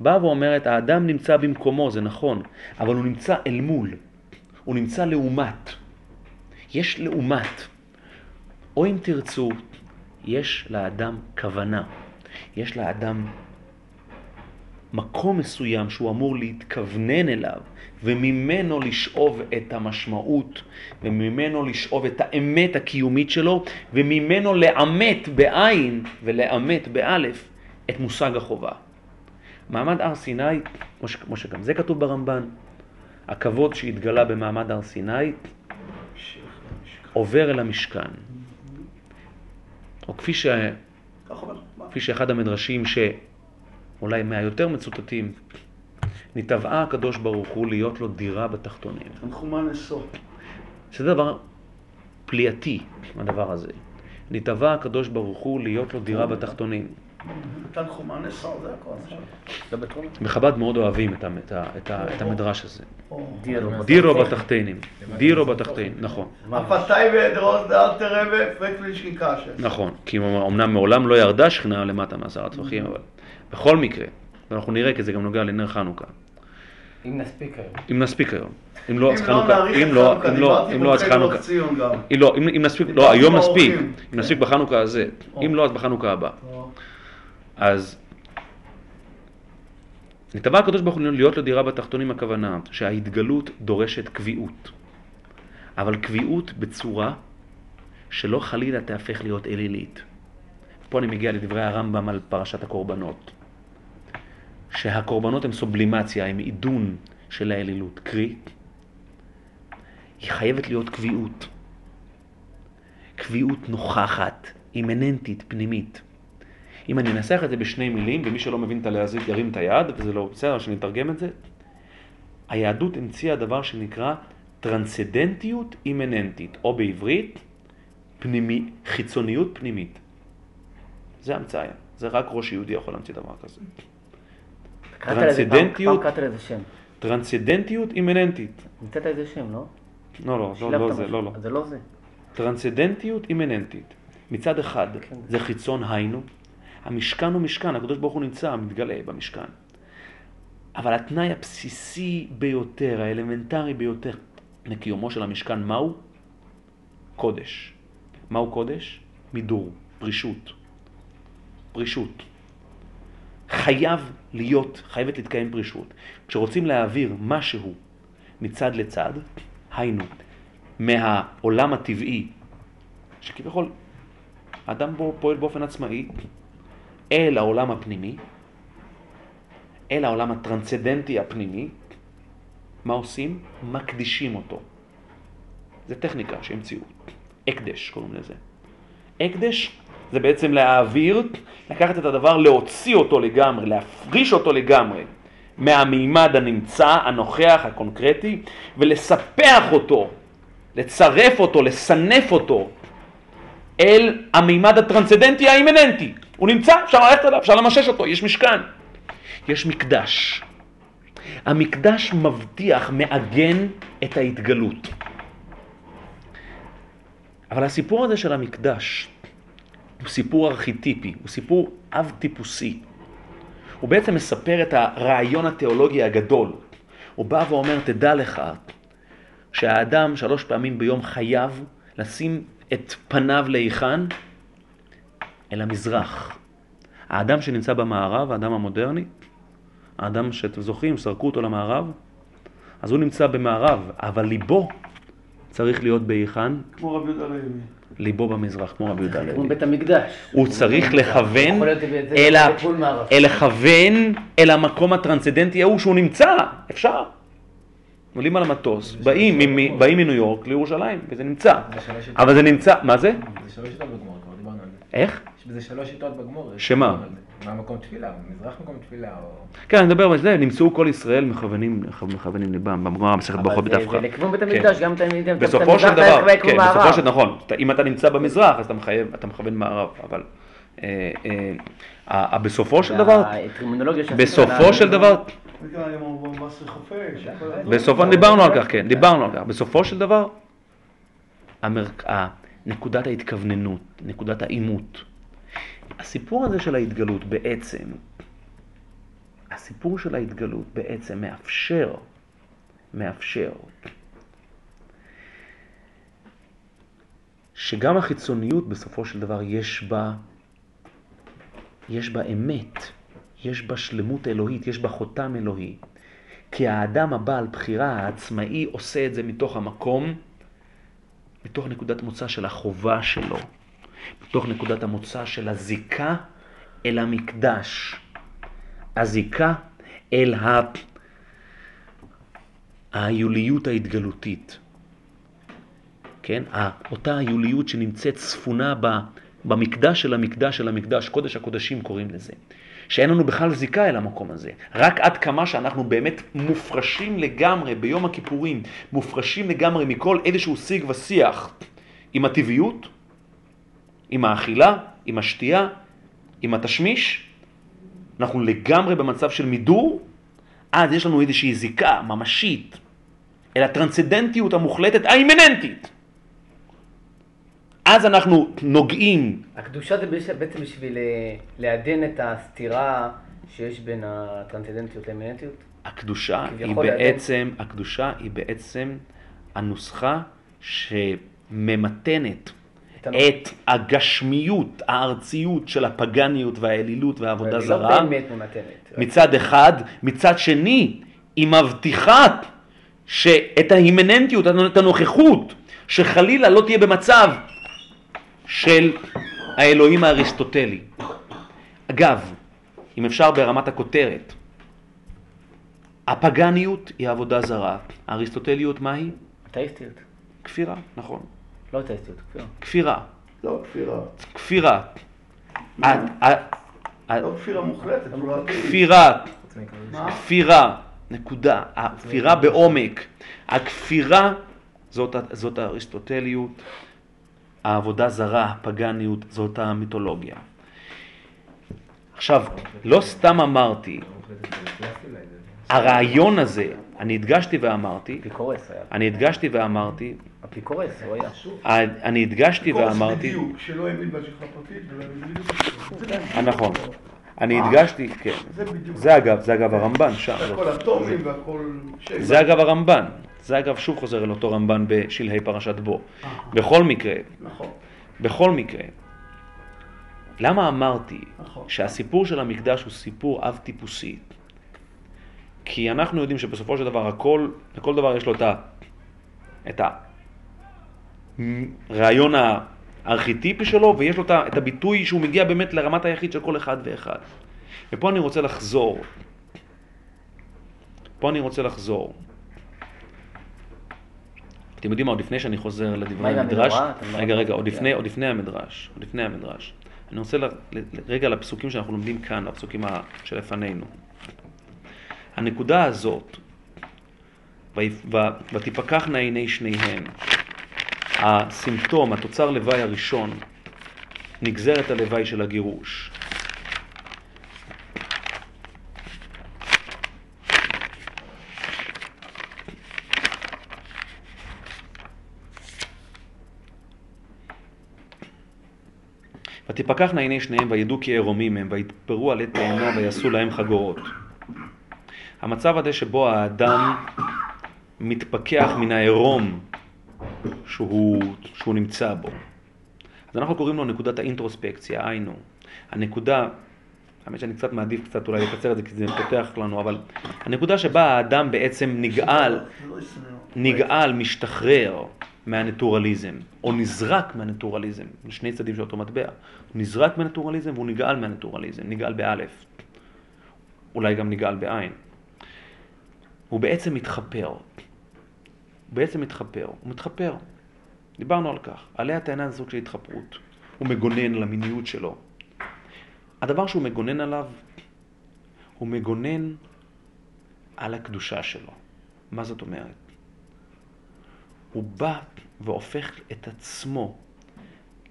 A: באה ואומרת, האדם נמצא במקומו, זה נכון, אבל הוא נמצא אל מול, הוא נמצא לעומת. יש לעומת. או אם תרצו, יש לאדם כוונה, יש לאדם מקום מסוים שהוא אמור להתכוונן אליו, וממנו לשאוב את המשמעות, וממנו לשאוב את האמת הקיומית שלו, וממנו לאמת בעין ולאמת באלף את מושג החובה. מעמד הר סיני, כמו, שגם זה כתוב ברמב"ן, הכבוד שהתגלה במעמד הר סיני עובר אל המשכן. או כפי, ש? כפי שאחד המדרשים שאולי מהיותר מצוטטים, נתבעה הקדוש ברוך הוא להיות לו דירה בתחתונים.
B: תנחומה נשוא.
A: זה דבר פליאתי, הדבר הזה. נתבע הקדוש ברוך הוא להיות לו דירה בתחתונים.
B: זה הכל.
F: לא?
A: בחב"ד מאוד אוהבים את, המדרש הזה.
F: דירו.
A: בתחתינים, דירו בתחתין, נכון,
B: הפתאי ואדרוס דאל תרבה פרקלישקי קשה.
A: נכון, כי אמנם מעולם לא ירדה שכינה למטה מעשרה טפחים, אבל בכל מקרה, ואנחנו נראה כי זה גם נוגע לנר חנוכה,
F: אם נספיק היום.
A: אם נספיק היום, אם לא אז
B: לא
A: חנוכה, אם לא,
B: חנוכה,
A: אם לא, אם לא אז חנוכה. אם לא, אם אם נספיק, לא, היום נספיק. אם נספיק בחנוכה הזה, אם לא אז בחנוכה הבא. אז נתבע הקדוש ברוך הוא להיות לו דירה בתחתונים הכוונה שההתגלות דורשת קביעות. אבל קביעות בצורה שלא חלילה תהפך להיות אלילית. פה אני מגיע לדברי הרמב"ם על פרשת הקורבנות. שהקורבנות הם סובלימציה, הם עידון של האלילות. קרי, היא חייבת להיות קביעות. קביעות נוכחת, אימננטית, פנימית. אם אני אנסח את זה בשני מילים, ומי שלא מבין את הלהזית ירים את היד, וזה לא בסדר שאני אתרגם את זה, היהדות המציאה דבר שנקרא טרנסדנטיות אימננטית, או בעברית, פנימי, חיצוניות פנימית. זה המצאה, זה רק ראש יהודי יכול להמציא דבר כזה. טרנסדנטיות. טרנסדנטיות אימננטית.
F: נתת איזה שם, לא?
A: לא, לא, לא, לא זה. לא, לא.
F: זה לא זה.
A: טרנסדנטיות אימננטית. מצד אחד
F: כן.
A: זה חיצון היינו, המשכן הוא משכן, הקדוש ברוך הוא נמצא, מתגלה במשכן. אבל התנאי הבסיסי ביותר, האלמנטרי ביותר לקיומו של המשכן, מהו? קודש. מהו קודש? מידור, פרישות. פרישות. חייב להיות, חייבת להתקיים פרישות. כשרוצים להעביר משהו מצד לצד, היינו, מהעולם הטבעי, שכביכול האדם בו פועל באופן עצמאי, אל העולם הפנימי, אל העולם הטרנסדנטי הפנימי, מה עושים? מקדישים אותו. זה טכניקה שהמציאו. הקדש קוראים לזה. הקדש זה בעצם להעביר, לקחת את הדבר, להוציא אותו לגמרי, להפריש אותו לגמרי מהמימד הנמצא, הנוכח, הקונקרטי, ולספח אותו, לצרף אותו, לסנף אותו אל המימד הטרנסדנטי האימננטי. הוא נמצא, אפשר ללכת אליו, אפשר למשש אותו, יש משכן. יש מקדש. המקדש מבטיח, מעגן את ההתגלות. אבל הסיפור הזה של המקדש הוא סיפור ארכיטיפי, הוא סיפור אב-טיפוסי. הוא בעצם מספר את הרעיון התיאולוגי הגדול. הוא בא ואומר, תדע לך שהאדם שלוש פעמים ביום חייב לשים את פניו להיכן? אל המזרח. האדם שנמצא במערב, האדם המודרני, האדם שאתם זוכרים, סרקו אותו למערב, אז הוא נמצא במערב, אבל ליבו צריך להיות בהיכן?
B: כמו רבי יהודה לוי.
A: ליבו במזרח, כמו רבי יהודה
F: כמו
A: הלוי.
F: בית המקדש.
A: הוא צריך לכוון אל לכוון אל המקום הטרנסדנטי ההוא שהוא נמצא, אפשר. עולים על המטוס, באים מ- באים מניו יורק לירושלים, וזה נמצא. אבל זה נמצא, מה זה?
E: זה שלוש בגמור, כבר דיברנו על זה.
A: איך?
E: בזה שלוש שיטות בגמור.
A: שמה?
E: זה. מה מקום תפילה? מזרח מקום תפילה או...
A: כן, אני מדבר על זה, נמצאו כל ישראל מכוונים, מכוונים ליבם, במגמרא מסכת
F: אבל
A: ברכות
F: זה-
A: בדף
F: זה
A: כ'.
F: לכיוון בית
A: כן.
F: המקדש, גם יודע,
A: בסופו של דבר, כן, בסופו. של נכון, אם אתה נמצא במזרח אז אתה מחייב, אתה מכוון מערב, אבל אה, אה, בסופו של דבר,
F: הטרמינולוגיה שעשית
A: בסופו של דבר,
B: זה
A: בסופו. דיברנו על כך, כן, דיברנו על כך. בסופו של דבר, נקודת ההתכווננות, נקודת העימות. הסיפור הזה של ההתגלות בעצם, הסיפור של ההתגלות בעצם מאפשר, מאפשר, שגם החיצוניות בסופו של דבר יש בה, יש בה אמת, יש בה שלמות אלוהית, יש בה חותם אלוהי. כי האדם הבעל בחירה העצמאי עושה את זה מתוך המקום, מתוך נקודת מוצא של החובה שלו, מתוך נקודת המוצא של הזיקה אל המקדש, הזיקה אל ה... היוליות ההתגלותית, כן? אותה היוליות שנמצאת צפונה ב... במקדש של המקדש של המקדש, קודש הקודשים קוראים לזה. שאין לנו בכלל זיקה אל המקום הזה. רק עד כמה שאנחנו באמת מופרשים לגמרי ביום הכיפורים, מופרשים לגמרי מכל איזשהו שיג ושיח עם הטבעיות, עם האכילה, עם השתייה, עם התשמיש, אנחנו לגמרי במצב של מידור, אז יש לנו איזושהי זיקה ממשית אל הטרנסדנטיות המוחלטת, האימננטית. אז אנחנו נוגעים
F: הקדושה זה בעצם בשביל אה, לעדן את הסתירה שיש בין הטרנסדנטיות לאמננטיות?
A: הקדושה היא. בעצם, הקדושה היא בעצם הנוסחה שממתנת
F: את הנושא.
A: את הגשמיות, הארציות של הפגניות והאלילות והעבודה
F: היא
A: זרה.
F: לא באמת ממתנת.
A: מצד אחד, מצד שני, היא מבטיחה שאת ההימננטיות, את הנוכחות, שחלילה לא תהיה במצב של האלוהים האריסטוטלי. אגב, אם אפשר ברמת הכותרת, הפגניות היא עבודה זרה, האריסטוטליות מהי?
F: אתאיסטיות.
A: כפירה, נכון.
F: לא אתאיסטיות, כפירה.
A: כפירה,
B: לא, כפירה.
A: כפירה.
B: לא כפירה מוחלטת, לא
A: כפירה? כפירה, נקודה. הכפירה בעומק. הכפירה זאת, זאת האריסטוטליות, העבודה זרה, הפגניות, זאת המיתולוגיה. עכשיו, לא סתם אמרתי, הרעיון הזה, אני הדגשתי ואמרתי,
F: אפיקורס היה.
A: אני הדגשתי ואמרתי,
F: אפיקורס, הוא היה.
A: אני הדגשתי ואמרתי,
B: בדיוק, שלא האמין בהשגחה פרטית.
A: אה, נכון, אני הדגשתי, כן,
B: זה
A: אגב, זה אגב הרמב"ן שם,
B: זה הכל אטומים והכל...
A: זה אגב הרמב"ן, זה אגב שוב חוזר אל אותו רמב"ן בשלהי פרשת בו. בכל מקרה,
B: נכון,
A: בכל מקרה, למה אמרתי
B: נכון.
A: שהסיפור של המקדש הוא סיפור אב טיפוסי? כי אנחנו יודעים שבסופו של דבר הכל, לכל דבר יש לו את ה... את הרעיון הארכיטיפי שלו, ויש לו את הביטוי שהוא מגיע באמת לרמת היחיד של כל אחד ואחד. ופה אני רוצה לחזור. פה אני רוצה לחזור. אתם יודעים מה, עוד לפני שאני חוזר לדברי המדרש,
F: לא-
A: רגע, רגע, עוד לפני, עוד לפני המדרש, עוד לפני המדרש. אני רוצה ל- ל- רגע לפסוקים שאנחנו לומדים כאן, הפסוקים ה- שלפנינו. הנקודה הזאת, "ויפ- ו- ותפקחנה עיני שניהם, הסימפטום, התוצר לוואי הראשון, נגזרת הלוואי של הגירוש. ותפקחנה עיני שניהם וידעו כי ערומים הם ויתפרו עלי תאנה ויעשו להם חגורות. המצב הזה שבו האדם מתפכח מן העירום שהוא, שהוא נמצא בו. אז אנחנו קוראים לו נקודת האינטרוספקציה, היינו. הנקודה, האמת שאני קצת מעדיף קצת אולי לקצר את זה כי זה פותח לנו, אבל הנקודה שבה האדם בעצם
B: ישנא.
A: נגאל, משתחרר מהנטורליזם, או נזרק מהנטורליזם, שני צדדים של אותו מטבע. הוא נזרק מהנטורליזם והוא נגאל מהנטורליזם, נגאל באלף, אולי גם נגאל בעין. הוא בעצם מתחפר. הוא בעצם מתחפר, הוא מתחפר. דיברנו על כך. עלי הטענה זה של התחפרות. הוא מגונן על המיניות שלו. הדבר שהוא מגונן עליו, הוא מגונן על הקדושה שלו. מה זאת אומרת? הוא בא והופך את עצמו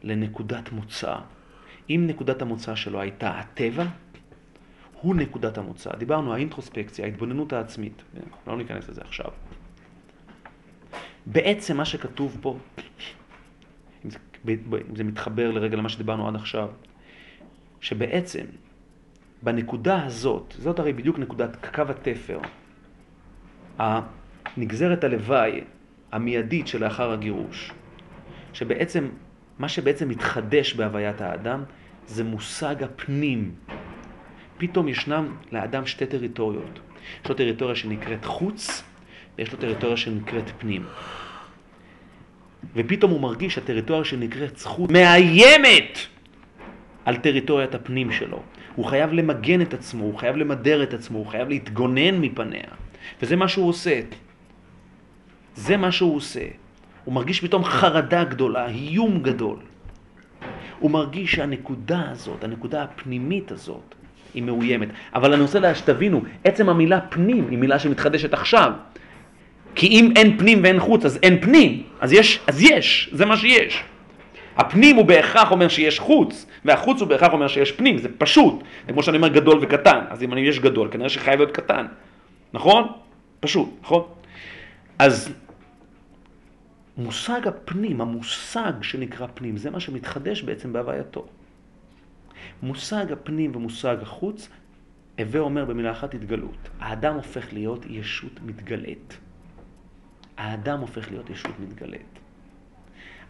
A: לנקודת מוצא. אם נקודת המוצא שלו הייתה הטבע, הוא נקודת המוצא. דיברנו, האינטרוספקציה, ההתבוננות העצמית. לא ניכנס לזה עכשיו. בעצם מה שכתוב פה, אם זה, אם זה מתחבר לרגע למה שדיברנו עד עכשיו, שבעצם בנקודה הזאת, זאת הרי בדיוק נקודת קו התפר, הנגזרת הלוואי המיידית שלאחר הגירוש, שבעצם, מה שבעצם מתחדש בהוויית האדם זה מושג הפנים. פתאום ישנם לאדם שתי טריטוריות. יש לו טריטוריה שנקראת חוץ, ויש לו טריטוריה שנקראת פנים. ופתאום הוא מרגיש שהטריטוריה שנקראת חוץ מאיימת על טריטוריית הפנים שלו. הוא חייב למגן את עצמו, הוא חייב למדר את עצמו, הוא חייב להתגונן מפניה. וזה מה שהוא עושה. זה מה שהוא עושה. הוא מרגיש פתאום חרדה גדולה, איום גדול. הוא מרגיש שהנקודה הזאת, הנקודה הפנימית הזאת, היא מאוימת. אבל אני רוצה שתבינו, עצם המילה פנים היא מילה שמתחדשת עכשיו. כי אם אין פנים ואין חוץ, אז אין פנים. אז יש, אז יש, זה מה שיש. הפנים הוא בהכרח אומר שיש חוץ, והחוץ הוא בהכרח אומר שיש פנים, זה פשוט. זה כמו שאני אומר גדול וקטן, אז אם אני יש גדול, כנראה שחייב להיות קטן. נכון? פשוט, נכון? אז מושג הפנים, המושג שנקרא פנים, זה מה שמתחדש בעצם בהווייתו. מושג הפנים ומושג החוץ, הווה אומר במילה אחת התגלות. האדם הופך להיות ישות מתגלית. האדם הופך להיות ישות מתגלית.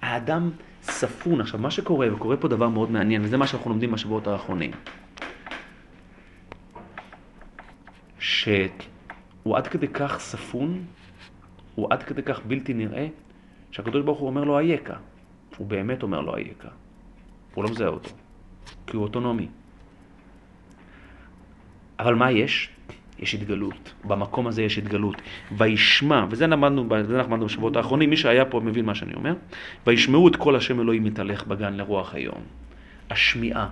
A: האדם ספון. עכשיו, מה שקורה, וקורה פה דבר מאוד מעניין, וזה מה שאנחנו לומדים בשבועות האחרונים, שהוא עד כדי כך ספון, הוא עד כדי כך בלתי נראה, שהקדוש ברוך הוא אומר לו אייכה. הוא באמת אומר לו אייכה. הוא לא מזהה אותו, כי הוא אוטונומי. אבל מה יש? יש התגלות. במקום הזה יש התגלות. וישמע, וזה למדנו, זה למדנו בשבועות האחרונים, מי שהיה פה מבין מה שאני אומר. וישמעו את כל השם אלוהים מתהלך בגן לרוח היום. השמיעה,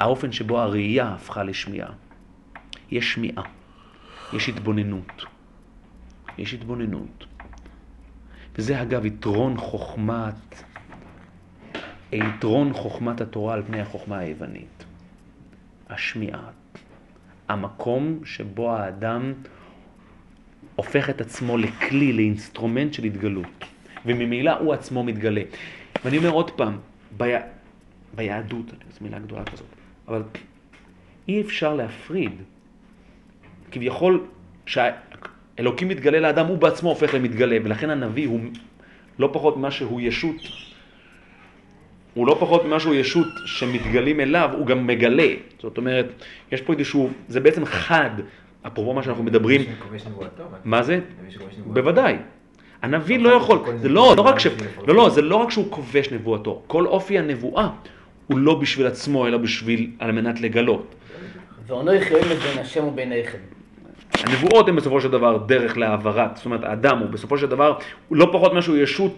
A: האופן שבו הראייה הפכה לשמיעה. יש שמיעה, יש התבוננות. יש התבוננות. וזה אגב יתרון חוכמת, יתרון חוכמת התורה על פני החוכמה היוונית. השמיעה. המקום שבו האדם הופך את עצמו לכלי, לאינסטרומנט של התגלות. וממילא הוא עצמו מתגלה. ואני אומר עוד פעם, בי... ביהדות, זו מילה גדולה כזאת, אבל אי אפשר להפריד. כביכול, כשאלוקים מתגלה לאדם, הוא בעצמו הופך למתגלה, ולכן הנביא הוא לא פחות ממה שהוא ישות, הוא לא פחות ממה שהוא ישות שמתגלים אליו, הוא גם מגלה. זאת אומרת, יש פה איזשהו, זה בעצם חד, אפרופו מה שאנחנו מדברים. מה זה? בוודאי. הנביא לא יכול, זה לא, לא רק ש... לא, לא, זה לא רק שהוא כובש נבואתו, כל אופי הנבואה הוא לא בשביל עצמו, אלא בשביל, על מנת לגלות.
F: ועונו יחיון בין השם וביניכם.
A: הנבואות הן בסופו של דבר דרך להעברת, זאת אומרת, האדם הוא בסופו של דבר, הוא לא פחות משהו ישות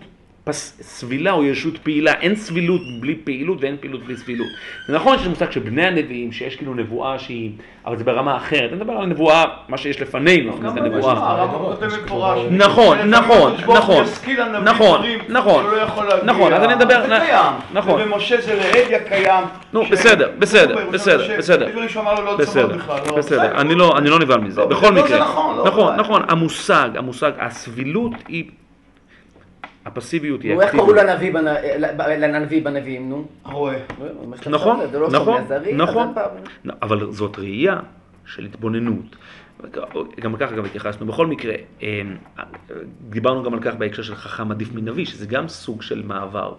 A: פס, סבילה או ישות פעילה, אין סבילות בלי פעילות ואין פעילות בלי סבילות. זה נכון שיש מושג של בני הנביאים, שיש כאילו נבואה שהיא, אבל זה ברמה אחרת, אני מדבר על הנבואה, מה שיש לפנינו,
B: גם בנבואה.
A: נכון, נכון, נכון, נכון, נכון, נכון, אז אני מדבר,
B: זה קיים,
A: נכון,
B: ובמשה זה להדיא קיים.
A: נו, בסדר, בסדר, בסדר, בסדר, בסדר, בסדר, אני לא נבהל מזה, בכל מקרה, נכון, נכון, המושג, המושג, הסבילות היא הפסיביות היא
F: אקטיבית. איך קראו לנביא בנביאים, נו?
B: הרואה.
A: נכון, לא נכון, נכון, אבל זאת ראייה של התבוננות. גם ככה גם התייחסנו. בכל מקרה, אמ, דיברנו גם על כך בהקשר של חכם עדיף מנביא, שזה גם סוג של מעבר.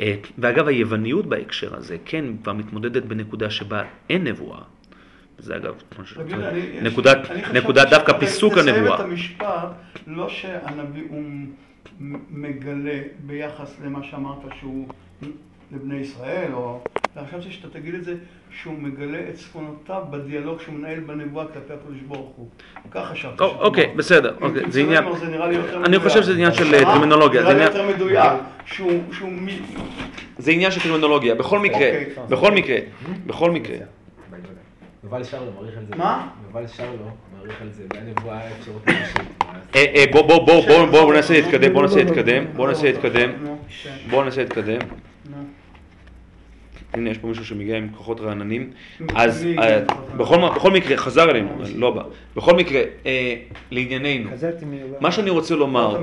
A: אה, ואגב, היווניות בהקשר הזה, כן, כבר מתמודדת בנקודה שבה אין נבואה. זה אגב, נקודת דווקא פיסוק הנבואה. אני חושב
B: את המשפט, לא שהנביא הוא... מגלה ביחס למה שאמרת שהוא לבני ישראל, או... וחשבתי שאתה תגיד את זה, שהוא מגלה את צפונותיו בדיאלוג שהוא מנהל בנבואה כלפי הקדוש ברוך הוא. כך חשבתי.
A: אוקיי, בסדר. זה עניין...
B: אני
A: חושב שזה עניין של טרמינולוגיה.
B: זה נראה לי יותר מדויק.
A: זה עניין של טרמינולוגיה. בכל מקרה, בכל מקרה, בכל מקרה.
E: יובל שרלו מעריך על זה.
B: מה?
E: יובל שרלו על זה,
A: אה, אה, בוא, בוא, בוא, בוא, בוא ננסה להתקדם, בוא ננסה להתקדם, בוא ננסה להתקדם, בוא ננסה להתקדם. הנה, יש פה מישהו שמגיע עם כוחות רעננים. אז אה, בכל מקרה, חזר אלינו, לא בא. בכל מקרה, לענייננו, מה שאני רוצה לומר,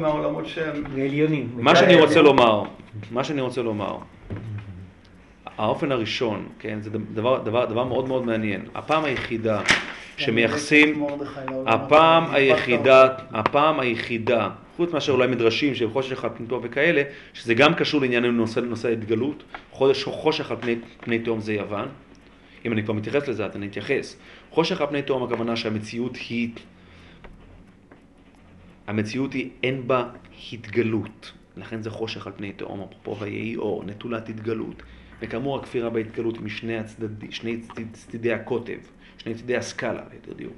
A: מה שאני רוצה לומר, מה שאני רוצה לומר, האופן הראשון, כן, זה דבר, דבר, דבר מאוד מאוד מעניין. הפעם היחידה שמייחסים, הפעם היחידה, הפעם היחידה, חוץ מאשר אולי מדרשים של חושך על פניתו וכאלה, שזה גם קשור לענייננו נושא, נושא ההתגלות, חודש חושך על פני, פני תהום זה יוון. אם אני כבר מתייחס לזה, אז אני אתייחס. חושך על פני תהום הכוונה שהמציאות היא, המציאות היא, אין בה התגלות. לכן זה חושך על פני תהום, אפרופו ויהי אור, נטולת התגלות. וכאמור הכפירה בהתגלות משני הצדדי, שני צדדי הקוטב, שני צדדי הסקאלה, ליתר דיוק.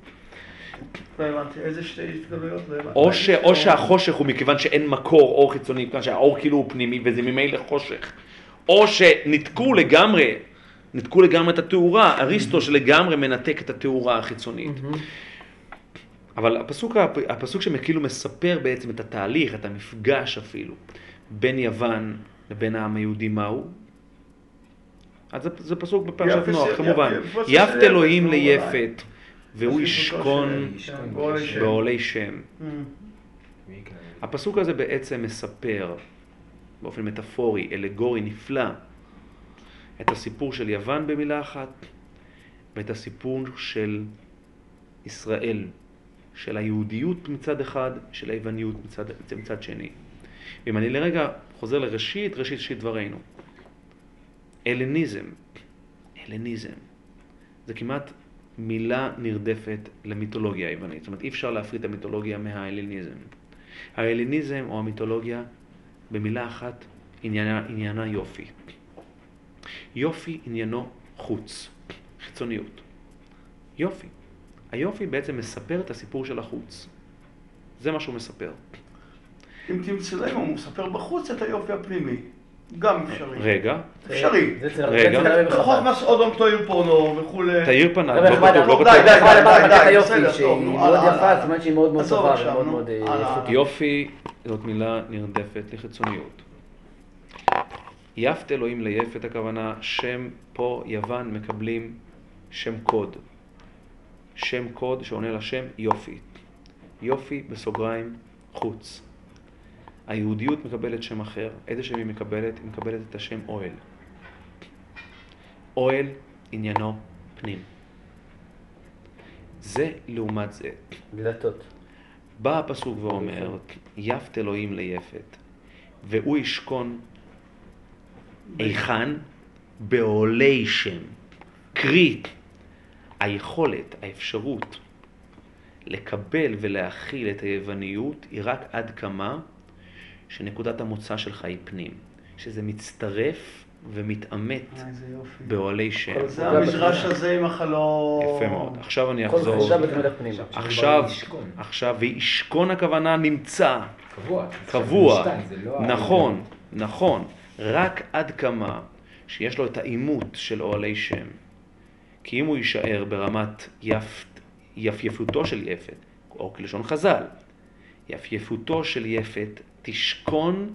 B: לא הבנתי, איזה שתי התגלויות? לא
A: או, ש, או שהחושך הוא מכיוון שאין מקור אור חיצוני, מכיוון שהאור כאילו הוא פנימי וזה ממילא חושך. או שניתקו לגמרי, ניתקו לגמרי את התאורה, אריסטו שלגמרי מנתק את התאורה החיצונית. אבל הפסוק, הפסוק שמכאילו מספר בעצם את התהליך, את המפגש אפילו, בין יוון לבין העם היהודי מהו? אז זה, פסוק בפרשת נוח, כמובן. יפת אלוהים ליפת, והוא ישכון בעולי שם. Mm. הפסוק הזה בעצם מספר, באופן מטאפורי, אלגורי נפלא, את הסיפור של יוון במילה אחת, ואת הסיפור של ישראל, של היהודיות מצד אחד, של היווניות מצד, מצד שני. ואם אני לרגע חוזר לראשית, ראשית ראשית דברינו. הלניזם, הלניזם, זה כמעט מילה נרדפת למיתולוגיה היוונית. זאת אומרת, אי אפשר להפריד את המיתולוגיה מההלניזם. ההלניזם או המיתולוגיה, במילה אחת, עניינה, עניינה יופי. יופי עניינו חוץ, חיצוניות. יופי. היופי בעצם מספר את הסיפור של החוץ. זה מה שהוא מספר.
B: אם תמצא להם, הוא מספר בחוץ את היופי הפנימי. גם אפשרי.
A: רגע,
B: אפשרי.
F: אצל
A: רגע.
F: הרבי
B: רחוב
F: בחב"ד.
B: מסעודון תאיר פורנו וכולי.
A: תאיר פניו,
F: הרבי
A: לא
F: בחב"ד,
A: כתוב, לא
F: די,
A: כתוב.
B: די,
F: די,
B: די,
F: די,
B: בסדר, טוב, נו,
F: מאוד
B: הלאה,
F: יפה. זאת אומרת שהיא מאוד מאוד טובה ומאוד מאוד אה, איכותית.
A: יופי זאת מילה נרדפת לחיצוניות. יפת אלוהים ליפת הכוונה, שם פה יוון מקבלים שם קוד. שם קוד שעונה לשם יופי. יופי בסוגריים חוץ. היהודיות מקבלת שם אחר. איזה שם היא מקבלת? היא מקבלת את השם אוהל. אוהל עניינו פנים. זה לעומת זה.
F: דלתות.
A: בא הפסוק ואומר, יפת אלוהים ליפת, והוא ישכון היכן? בעולי שם. קרי, היכולת, האפשרות לקבל ולהכיל את היווניות היא רק עד כמה שנקודת המוצא שלך היא פנים, שזה מצטרף ומתעמת
B: יופי.
A: באוהלי שם.
B: זה המדרש הזה עם החלום.
A: יפה מאוד. עכשיו אני
F: כל
A: אחזור. עכשיו. עכשיו, וישכון הכוונה נמצא,
E: קבוע.
A: קבוע,
E: לא
A: נכון, נכון, רק עד כמה שיש לו את העימות של אוהלי שם. כי אם הוא יישאר ברמת יפ, יפייפותו של יפת, או כלשון חז"ל, יפייפותו של יפת תשכון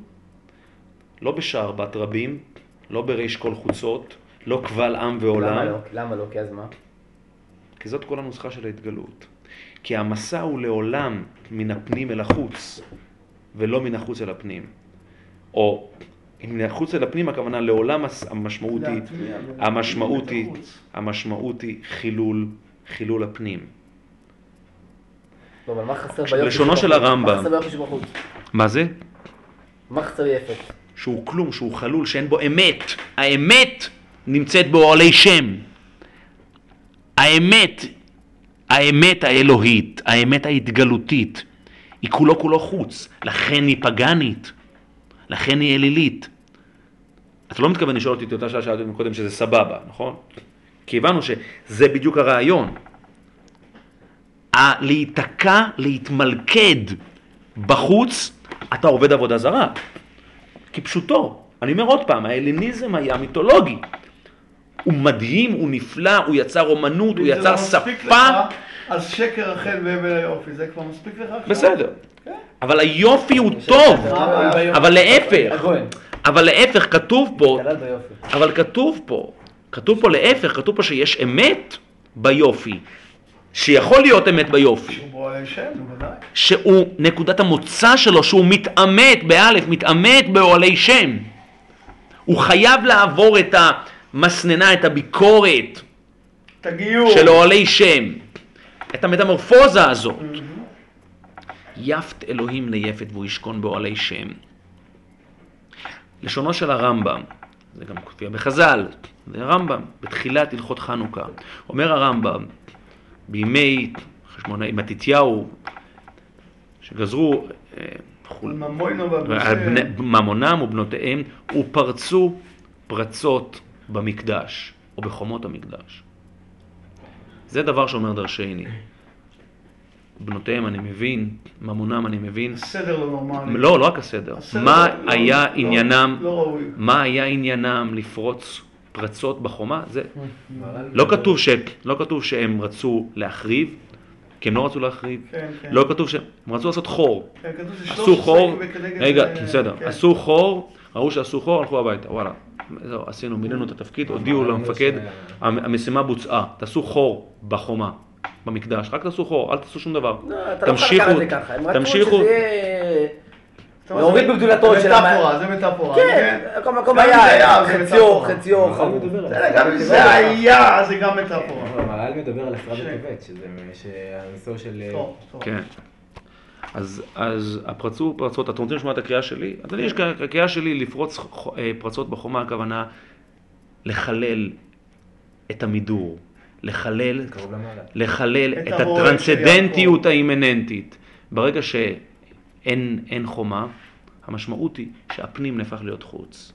A: לא בשער בת רבים, לא בריש כל חוצות, לא קבל עם ועולם.
F: למה לא? למה לא? כי אז מה?
A: כי זאת כל הנוסחה של ההתגלות. כי המסע הוא לעולם מן הפנים אל החוץ, ולא מן החוץ אל הפנים. או אם מן החוץ אל הפנים, הכוונה לעולם המשמעות היא, המשמעות היא. המשמעות היא חילול, חילול הפנים.
F: לא, אבל מה חסר ביופי
A: לשונו של? הרמב"ם.
F: מה חסר ביופי שבחוץ?
A: מה זה?
F: מה חסר יפת?
A: שהוא כלום, שהוא חלול, שאין בו אמת. האמת נמצאת באוהלי שם. האמת, האמת האלוהית, האמת ההתגלותית, היא כולו כולו חוץ, לכן היא פגאנית, לכן היא אלילית. אתה לא מתכוון לשאול אותי את אותה שאלה שאלתי קודם שזה סבבה, נכון? כי הבנו שזה בדיוק הרעיון. ה- להיתקע, להתמלכד בחוץ, אתה עובד עבודה זרה. כפשוטו. אני אומר עוד פעם, ההלניזם היה מיתולוגי. הוא מדהים, הוא נפלא, הוא יצר אומנות, הוא יצר
B: לא
A: שפה.
B: לך, אז שקר החל והבל היופי, זה כבר מספיק לך עכשיו?
A: בסדר.
B: כן.
A: אבל היופי הוא טוב.
B: אה,
A: אבל להפך,
F: הגויין.
A: אבל להפך, כתוב פה. אבל כתוב פה, כתוב פה להפך, כתוב פה שיש אמת ביופי. שיכול להיות אמת ביופי.
B: שהוא שם.
A: שהוא נקודת המוצא שלו, שהוא מתעמת, באלף, מתעמת באוהלי שם. הוא חייב לעבור את המסננה, את הביקורת
B: את הגיור.
A: של אוהלי שם, את המטמורפוזה הזאת. יפת אלוהים ליפת והוא ישכון באוהלי שם. לשונו של הרמב"ם, זה גם מופיע בחז"ל, זה הרמב"ם, בתחילת הלכות חנוכה. אומר הרמב"ם, בימי חשמונאי מתתיהו, שגזרו אה, על. בני- ממונם ובנותיהם, ופרצו פרצות במקדש, או בחומות המקדש. זה דבר שאומר דרשני. בנותיהם אני מבין, ממונם אני מבין.
B: סדר לא נורמלי.
A: לא, לא רק הסדר.
B: הסדר
A: מה
B: לא- לא-
A: היה
B: לא-
A: עניינם,
B: לא ראוי.
A: מה היה עניינם לפרוץ פרצות בחומה? זה
E: מרן
A: לא כתוב, ש... לא כתוב שהם רצו להחריב, כי הם לא רצו להחריב.
B: כן, כן.
A: לא כתוב שהם רצו לעשות חור.
B: כן, כתוב
A: עשו חור, רגע, בסדר,
B: כן.
A: עשו חור, ראו שעשו חור, הלכו הביתה, וואלה. זהו, עשינו, מילאנו את התפקיד, הודיעו
E: אבל
A: למפקד, המ- המשימה בוצעה, תעשו חור בחומה, במקדש, רק תעשו חור, אל תעשו שום דבר.
F: לא, אתה לא יכול
A: תמשיכו,
F: לקחת את זה ככה. הם
A: תמשיכו,
F: שזה יהיה... להוריד
B: זה-
F: בגדולתו
B: זה
F: של
B: מטאפורה,
F: המ-
B: זה מטאפורה.
F: כן, כל מקום היה,
B: זה זה
F: חציו,
B: מטאפורה.
F: חציו חמור.
B: בסדר, גם אם זה היה, זה גם מטאפורה.
E: אבל המהר"ל מדבר על הפרעה
B: ש-
E: בטבת, שזה שהנושא של...
B: טוב.
A: כן. אז, אז הפרצו פרצות, אתם רוצים לשמוע את הקריאה שלי? אז אני, יש הקריאה שלי לפרוץ אה, פרצות בחומה, הכוונה לחלל את המידור, לחלל. לחלל
B: את
A: הטרנסדנטיות. האימננטית. ברגע שאין אין חומה, המשמעות היא שהפנים נהפך להיות חוץ.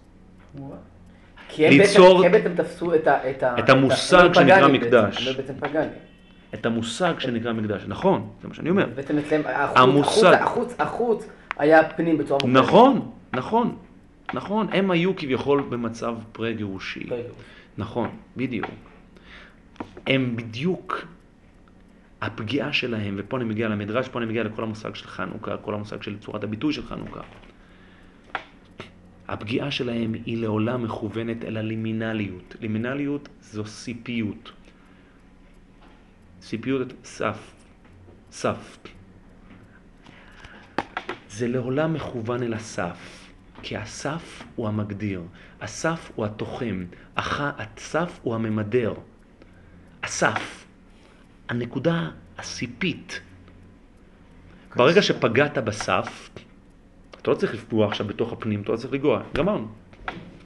F: כי הם
A: ליצור-
F: בעצם- תפסו את ה... את ה-
A: את המושג שנקרא מקדש.
F: בעצם.
A: את המושג שנקרא מקדש. נכון, זה מה שאני אומר.
F: בעצם אצלם, החוץ-
A: המושג.
F: החוץ- החוץ, החוץ היה פנים בצורה מוחלטת.
A: נכון, נכון, נכון, הם היו כביכול במצב פרה-גירושי. נכון, בדיוק. הם בדיוק, הפגיעה שלהם, ופה אני מגיע למדרש, פה אני מגיע לכל המושג של חנוכה, כל המושג של צורת הביטוי של חנוכה. הפגיעה שלהם היא לעולם מכוונת אל הלימינליות. לימינליות זו סיפיות. סיפיות סף. סף. זה לעולם מכוון אל הסף, כי הסף הוא המגדיר, הסף הוא התוחם. הסף הוא הממדר. הסף, הנקודה הסיפית. ברגע שפגעת בסף, אתה לא צריך לפגוע עכשיו בתוך הפנים, אתה לא צריך לגוע, גמרנו.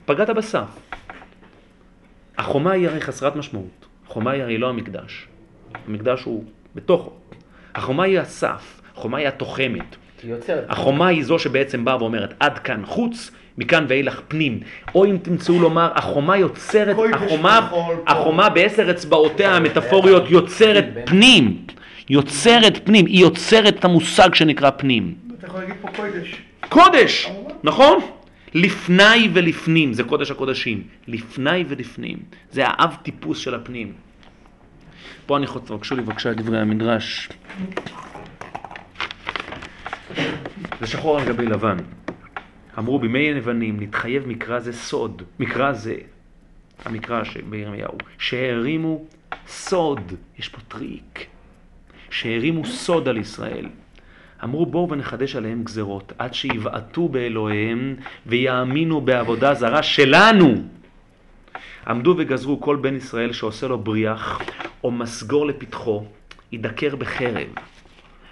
A: פגעת בסף. החומה היא הרי חסרת משמעות. החומה היא הרי לא המקדש. המקדש הוא בתוכו. החומה היא הסף, החומה היא התוחמת.
F: יוצרת.
A: החומה היא זו שבעצם באה ואומרת, עד כאן חוץ, מכאן ואילך פנים. או אם תמצאו לומר, החומה יוצרת, החומה. החומה בעשר אצבעותיה המטאפוריות יוצרת פנים. יוצרת פנים, היא יוצרת את המושג שנקרא פנים.
B: אתה יכול להגיד פה קודש.
A: קודש, נכון? לפני ולפנים, זה קודש הקודשים. לפני ולפנים. זה האב טיפוס של הפנים. פה אני חושב, תבקשו לי בבקשה את דברי המדרש. זה שחור על גבי לבן. אמרו בימי היוונים, נתחייב מקרא זה סוד, מקרא זה, המקרא בירמיהו, שהרימו סוד, יש פה טריק, שהרימו סוד על ישראל. אמרו בואו ונחדש עליהם גזרות, עד שיבעטו באלוהיהם ויאמינו בעבודה זרה שלנו. עמדו וגזרו כל בן ישראל שעושה לו בריח או מסגור לפתחו, ידקר בחרב.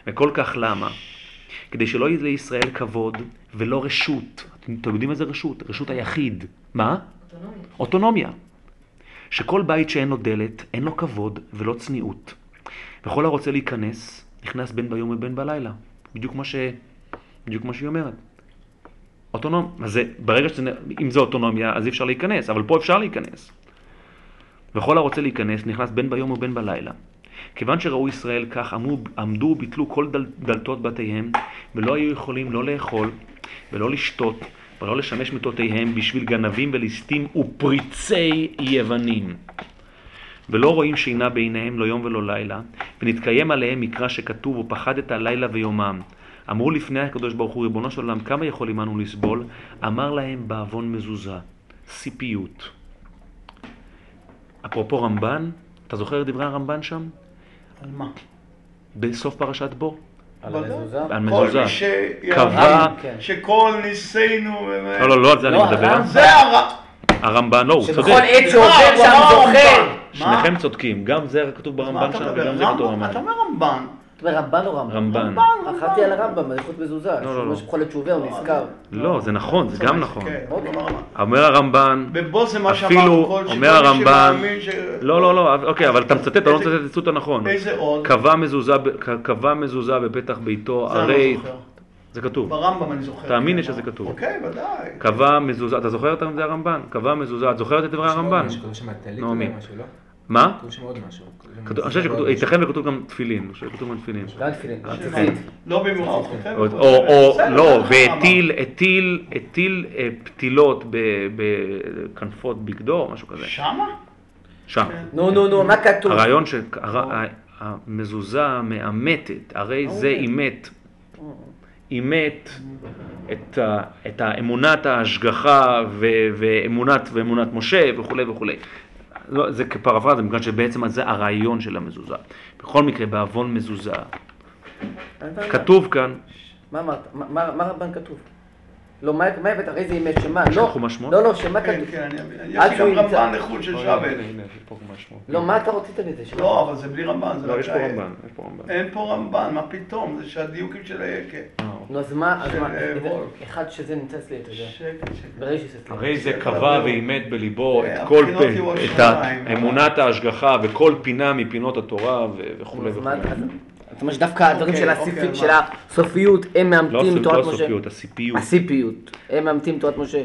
A: וכל כך למה? כדי שלא יהיה לישראל כבוד ולא רשות. אתם יודעים מה זה רשות? רשות היחיד. מה? אוטונומיה. אוטונומיה. שכל בית שאין לו דלת, אין לו כבוד ולא צניעות. וכל הרוצה להיכנס, נכנס בין ביום ובין בלילה. בדיוק מה, ש... בדיוק מה שהיא אומרת. אוטונום, אז זה, ברגע שזה, אם זה אוטונומיה, אז אי אפשר להיכנס, אבל פה אפשר להיכנס. וכל הרוצה להיכנס, נכנס בין ביום ובין בלילה. כיוון שראו ישראל כך, עמדו, עמדו וביטלו כל דל, דלתות בתיהם, ולא היו יכולים לא לאכול, ולא לשתות, ולא לשמש מיטותיהם בשביל גנבים וליסטים ופריצי יוונים. ולא רואים שינה בעיניהם לא יום ולא לילה, ונתקיים עליהם מקרא שכתוב, ופחדת לילה ויומם. אמרו לפני הקדוש ברוך הוא, ריבונו של עולם, כמה יכולים אנו לסבול? אמר להם בעוון מזוזה, סיפיות. אפרופו רמב"ן, אתה זוכר את דברי הרמב"ן שם?
B: על מה?
A: בסוף פרשת בו.
F: על המזוזה?
A: על
B: כל
A: מזוזה. קבע,
F: כן.
B: שכל ניסינו...
A: לא, לא, לא על זה אני
F: לא,
A: מדבר.
F: הרמב"ן.
B: זה הרע.
A: הרמב"ן, לא, הוא
F: שבכל
A: צודק.
F: עת שעובר שם זוכה.
A: שניכם צודקים, גם זה כתוב ברמב"ן
B: מדבר?
A: וגם זה כתוב
B: רמב"ם? אתה
A: ברמב"ן.
B: אומר רמב"ן.
F: אתה אומר רמב"ן או רמב"ם?
A: רמב"ן.
F: חשבתי על הרמב"ם, בזכות מזוזה.
A: לא, לא.
F: שבכל עת שהוא עובר הוא נזכר.
A: לא, זה נכון, זה גם נכון.
B: כן, לא רמב"ן.
A: אומר הרמב"ן, אפילו,
B: כל
A: אומר הרמב"ן. לא, לא, לא, אוקיי, אבל אתה מצטט, אתה לא מצטט את הציטוט הנכון.
B: איזה עוד?
A: קבע מזוזה בפתח ביתו, הרי...
B: לא.
A: זה כתוב.
B: ברמב"ם אני זוכר.
A: תאמין לי
B: כן,
A: שזה
B: אבל-
A: כתוב.
B: אוקיי, ודאי.
A: קבע מזוזה, אתה זוכר את זה הרמב"ן? קבע מזוזה, את זוכרת את דברי הרמב"ן?
E: יש
A: נעמי.
E: לא?
A: מה?
E: כתוב שם עוד משהו.
A: אני חושב שכתוב, ייתכן וכתוב גם תפילין, אני חושב שכתוב גם תפילין.
F: גם תפילין.
B: לא במאוחר, חותם.
A: או, לא, והטיל, הטיל, הטיל אה, פתילות ב- בכנפות בגדו, משהו כזה.
B: שמה?
A: שם.
F: נו, נו, נו, מה כתוב?
A: הרעיון שהמזוזה מאמתת, הרי זה אימת, אימת את, את האמונת ההשגחה ו- ואמונת, ואמונת משה וכולי וכולי. לא, זה כפרפרזה, מכיוון שבעצם זה הרעיון של המזוזה. בכל מקרה, בעוון מזוזה. כתוב כאן,
F: מה אמרת? מה- מה מה רמב"ן כתוב? לא, מה הבאת? הרי זה אימת שמה? לא,
A: שמות?
F: לא, לא, שמה
B: כן,
F: כתוב?
B: כן,
F: עד
B: יש לי גם. רמב"ן לחוד של שבת.
F: לא, מה אתה רצית מזה?
B: לא, אבל זה בלי רמב"ן. זה
A: לא, יש פה רמב"ן, יש פה רמב"ן.
B: אין פה רמב"ן, מה פתאום? זה שהדיוקים של היקה.
A: אה,
F: נו, אז מה, אז מה,
B: אה.
F: אחד שזה נמצא אצלי, אתה יודע.
A: הרי זה קבע ואימת בליבו
B: אה,
A: את כל את. אמונת ההשגחה וכל פינה מפינות התורה וכולי וכולי.
F: זאת אומרת שדווקא הדברים
B: אוקיי,
F: של
B: אוקיי,
F: הסיפ-
B: מה?
F: של הסופיות, הם
A: לא
F: מאמתים
A: הסופ- לא
F: תורת משה.
A: הסופיות, הסיפיות.
F: הסיפיות. הם מאמתים תורת משה.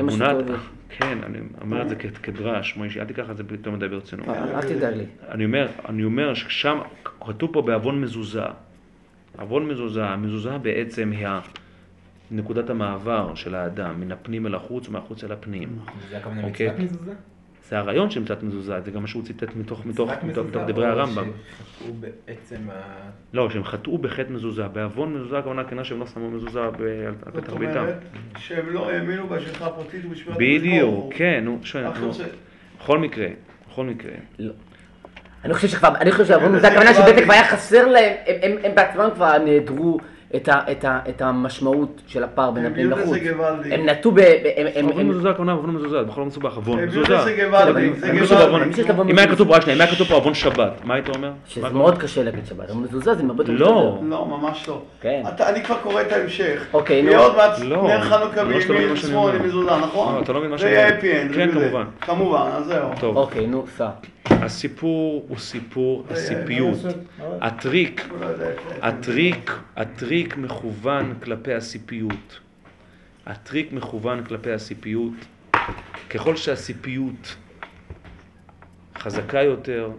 A: אמונת. כן, אני אומר את זה כדרש, מוישי, אל תיקח את זה יותר מדי ברצינות.
F: אה, אל תדאג לי.
A: אני אומר, אני אומר ששם, כתוב פה בעוון מזוזה. עוון מזוזה, המזוזה בעצם היא נקודת המעבר של האדם, מן הפנים אל החוץ ומהחוץ אל הפנים.
E: זה הכוונה
A: אוקיי.
E: מצוות מזוזה?
A: זה הרעיון של מצוות מזוזה, זה גם מה שהוא ציטט מתוך, מתוך, מתוך,
E: מזוזה
A: מתוך דברי הרמב"ם.
E: שחטאו בעצם ה...
A: לא, שהם חטאו בחטא מזוזה, בעוון מזוזה הכוונה כנה שהם לא שמו מזוזה ב- על
B: זאת
A: פתח ביתם.
B: אומרת שהם לא האמינו בהשגחה הפרטית ובשמירת
A: בדיוק, כן, נו, שואל, נו. בכל מקרה, בכל מקרה.
F: אני חושב שכבר, אני חושב שעוון
B: זה
F: זה הכוונה שבעצם כבר היה חסר להם, הם- הם- הם בעצמם כבר נעדרו את ה- את ה- את המשמעות של הפער בין
B: הם
F: הפנים לחוץ. הם נטו ב... ב- הם- הם-
A: עוון
F: הם-
A: מזוזה הכוונה עוון מזוזה, זה בכלל לא מסובך, עוון
B: הם
A: מזוזה.
B: זה
A: אם היה כתוב, רק שנייה, אם היה כתוב פה עוון שבת, מה היית אומר?
F: שזה מאוד קשה להגיד שבת, אבל מזוזה זה הרבה יותר
A: לא.
B: לא, ממש לא.
F: כן.
B: אתה- אני כבר קורא את ההמשך.
F: אוקיי, נו.
B: יהיה עוד מעט
A: לא,
B: נר חנוכה
A: לא אומר.
B: עם מזוזה, נכון?
A: לא, אתה לא מבין מה
B: זה
A: שאני
B: יהיה
A: אומר.
B: הפי אנד.
A: כן,
B: זה-
A: כמובן.
B: כמובן, אז זהו.
A: טוב,
F: אוקיי, נו, סע.
A: הסיפור הוא סיפור הסיפיות. הטריק,
B: לא
A: הטריק, הטריק מכוון כלפי הסיפיות. הטריק מכוון כלפי הסיפיות. ככל שהסיפיות חזקה יותר,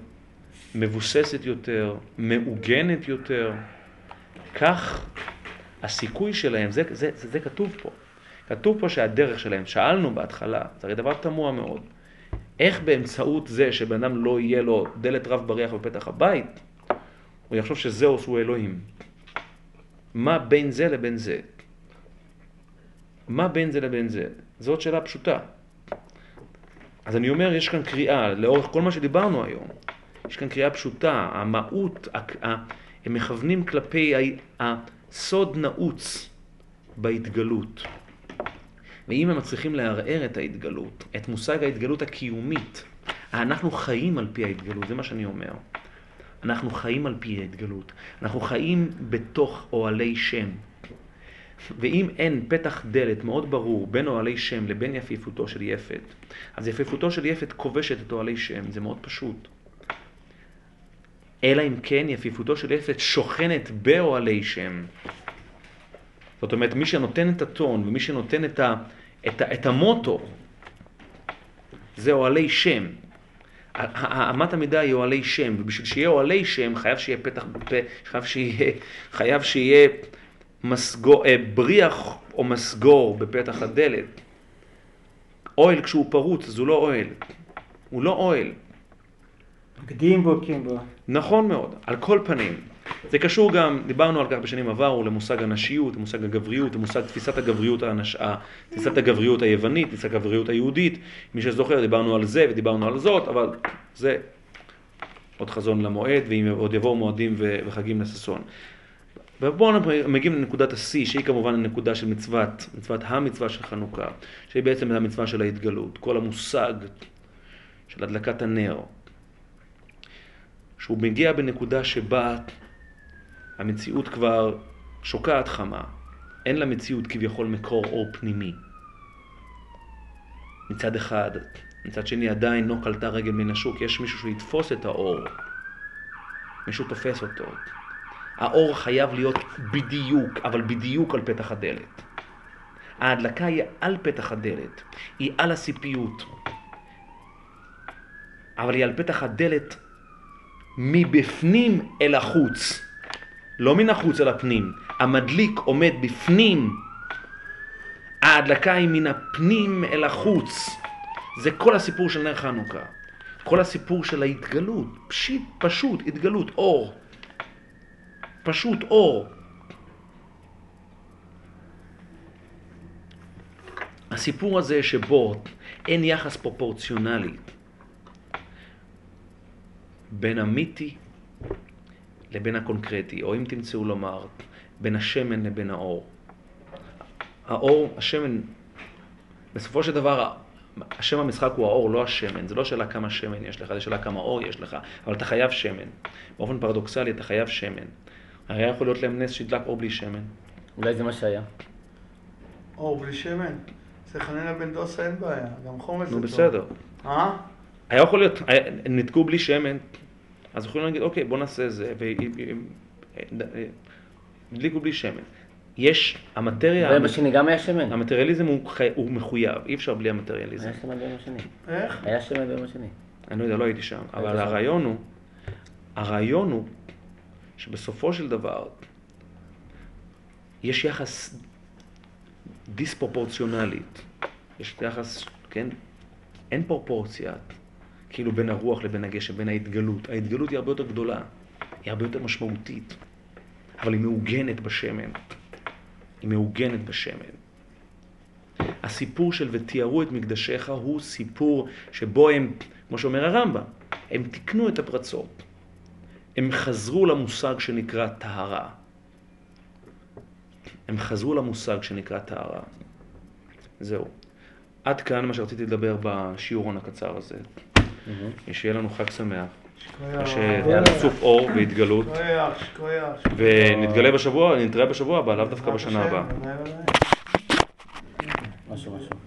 A: מבוססת יותר, מעוגנת יותר, כך הסיכוי שלהם, זה, זה, זה, זה כתוב פה. כתוב פה שהדרך שלהם, שאלנו בהתחלה, זה הרי דבר תמוה מאוד, איך באמצעות זה שבן אדם לא יהיה לו דלת רב בריח בפתח הבית, הוא יחשוב שזהו שהוא אלוהים. מה בין זה לבין זה? מה בין זה לבין זה? זאת שאלה פשוטה. אז אני אומר, יש כאן קריאה, לאורך כל מה שדיברנו היום, יש כאן קריאה פשוטה, המהות, הם מכוונים כלפי הסוד נעוץ בהתגלות. ואם הם מצליחים לערער את ההתגלות, את מושג ההתגלות הקיומית, אנחנו חיים על פי ההתגלות, זה מה שאני אומר. אנחנו חיים על פי ההתגלות. אנחנו חיים בתוך אוהלי שם. ואם אין פתח דלת מאוד ברור בין אוהלי שם לבין יפיפותו של יפת, אז יפיפותו של יפת כובשת את אוהלי שם, זה מאוד פשוט. אלא אם כן יפיפותו של יפת שוכנת באוהלי שם. זאת אומרת, מי שנותן את הטון ומי שנותן את, ה, את, את המוטו, זה אוהלי שם. אמת המידה היא אוהלי שם, ובשביל שיהיה אוהלי שם חייב שיהיה פתח, פ- חייב שיהיה, חייב שיהיה מסגור, אה, בריח או מסגור בפתח הדלת. אוהל כשהוא פרוץ אז הוא לא אוהל, הוא לא אוהל.
D: בגדים בוקעים בו.
A: נכון מאוד, על כל פנים. זה קשור גם, דיברנו על כך בשנים עברו, למושג הנשיות, למושג הגבריות, למושג תפיסת הגבריות, הנש... ה- תפיסת הגבריות היוונית, תפיסת הגבריות היהודית. מי שזוכר, דיברנו על זה ודיברנו על זאת, אבל זה עוד חזון למועד, ועוד יבואו מועדים וחגים לששון. ובואו אנחנו מגיעים לנקודת השיא, שהיא כמובן הנקודה של מצוות, מצוות המצווה של חנוכה, שהיא בעצם המצווה של ההתגלות, כל המושג של הדלקת הנר, שהוא מגיע בנקודה שבה המציאות כבר שוקעת חמה, אין למציאות כביכול מקור אור פנימי. מצד אחד, מצד שני עדיין לא קלטה רגל מן השוק, יש מישהו שיתפוס את האור, מישהו תופס אותו. האור חייב להיות בדיוק, אבל בדיוק על פתח הדלת. ההדלקה היא על פתח הדלת, היא על הסיפיות, אבל היא על פתח הדלת מבפנים אל החוץ, לא מן החוץ אל הפנים. המדליק עומד בפנים, ההדלקה היא מן הפנים אל החוץ. זה כל הסיפור של נר חנוכה. כל הסיפור של ההתגלות, פשיט, פשוט, התגלות, אור. פשוט אור. הסיפור הזה שבו אין יחס פרופורציונלי בין המיתי לבין הקונקרטי, או אם תמצאו לומר, בין השמן לבין האור. האור, השמן, בסופו של דבר, השם המשחק הוא האור, לא השמן. זה לא שאלה כמה שמן יש לך, זה שאלה כמה אור יש לך, אבל אתה חייב שמן. באופן פרדוקסלי אתה חייב שמן. הרי יכול להיות להם נס שידלק אור בלי שמן.
F: אולי זה מה שהיה.
B: אור בלי שמן. אצל חנניה בן דוסה אין בעיה, גם חומץ זה
A: נו
B: טוב.
A: בסדר.
B: אה?
A: היה יכול להיות, ניתקו בלי שמן, אז יכולים להגיד, אוקיי, בוא נעשה זה, והדליקו בלי שמן. יש, המטריה,
F: ביום השני גם היה שמן?
A: המטריאליזם הוא, חי- הוא מחויב, אי אפשר בלי המטריאליזם.
F: היה שמן ביום השני.
B: איך?
F: היה שמן ביום השני.
A: אני לא יודע, לא הייתי שם, אבל. הרעיון הוא, הרעיון הוא שבסופו של דבר יש יחס דיספרופורציונלית. יש יחס, כן? אין פרופורציה, כאילו בין הרוח לבין הגשם, בין ההתגלות. ההתגלות היא הרבה יותר גדולה, היא הרבה יותר משמעותית, אבל היא מעוגנת בשמן. היא מעוגנת בשמן. הסיפור של ותיארו את מקדשיך הוא סיפור שבו הם, כמו שאומר הרמב"ם, הם תיקנו את הפרצות. הם חזרו למושג שנקרא טהרה. הם חזרו למושג שנקרא טהרה. זהו. עד כאן מה שרציתי לדבר בשיעורון הקצר הזה. שיהיה לנו חג שמח. שצוף אור והתגלות. ונתגלה בשבוע, נתראה בשבוע הבא, לאו דווקא בשנה הבאה.
F: משהו משהו.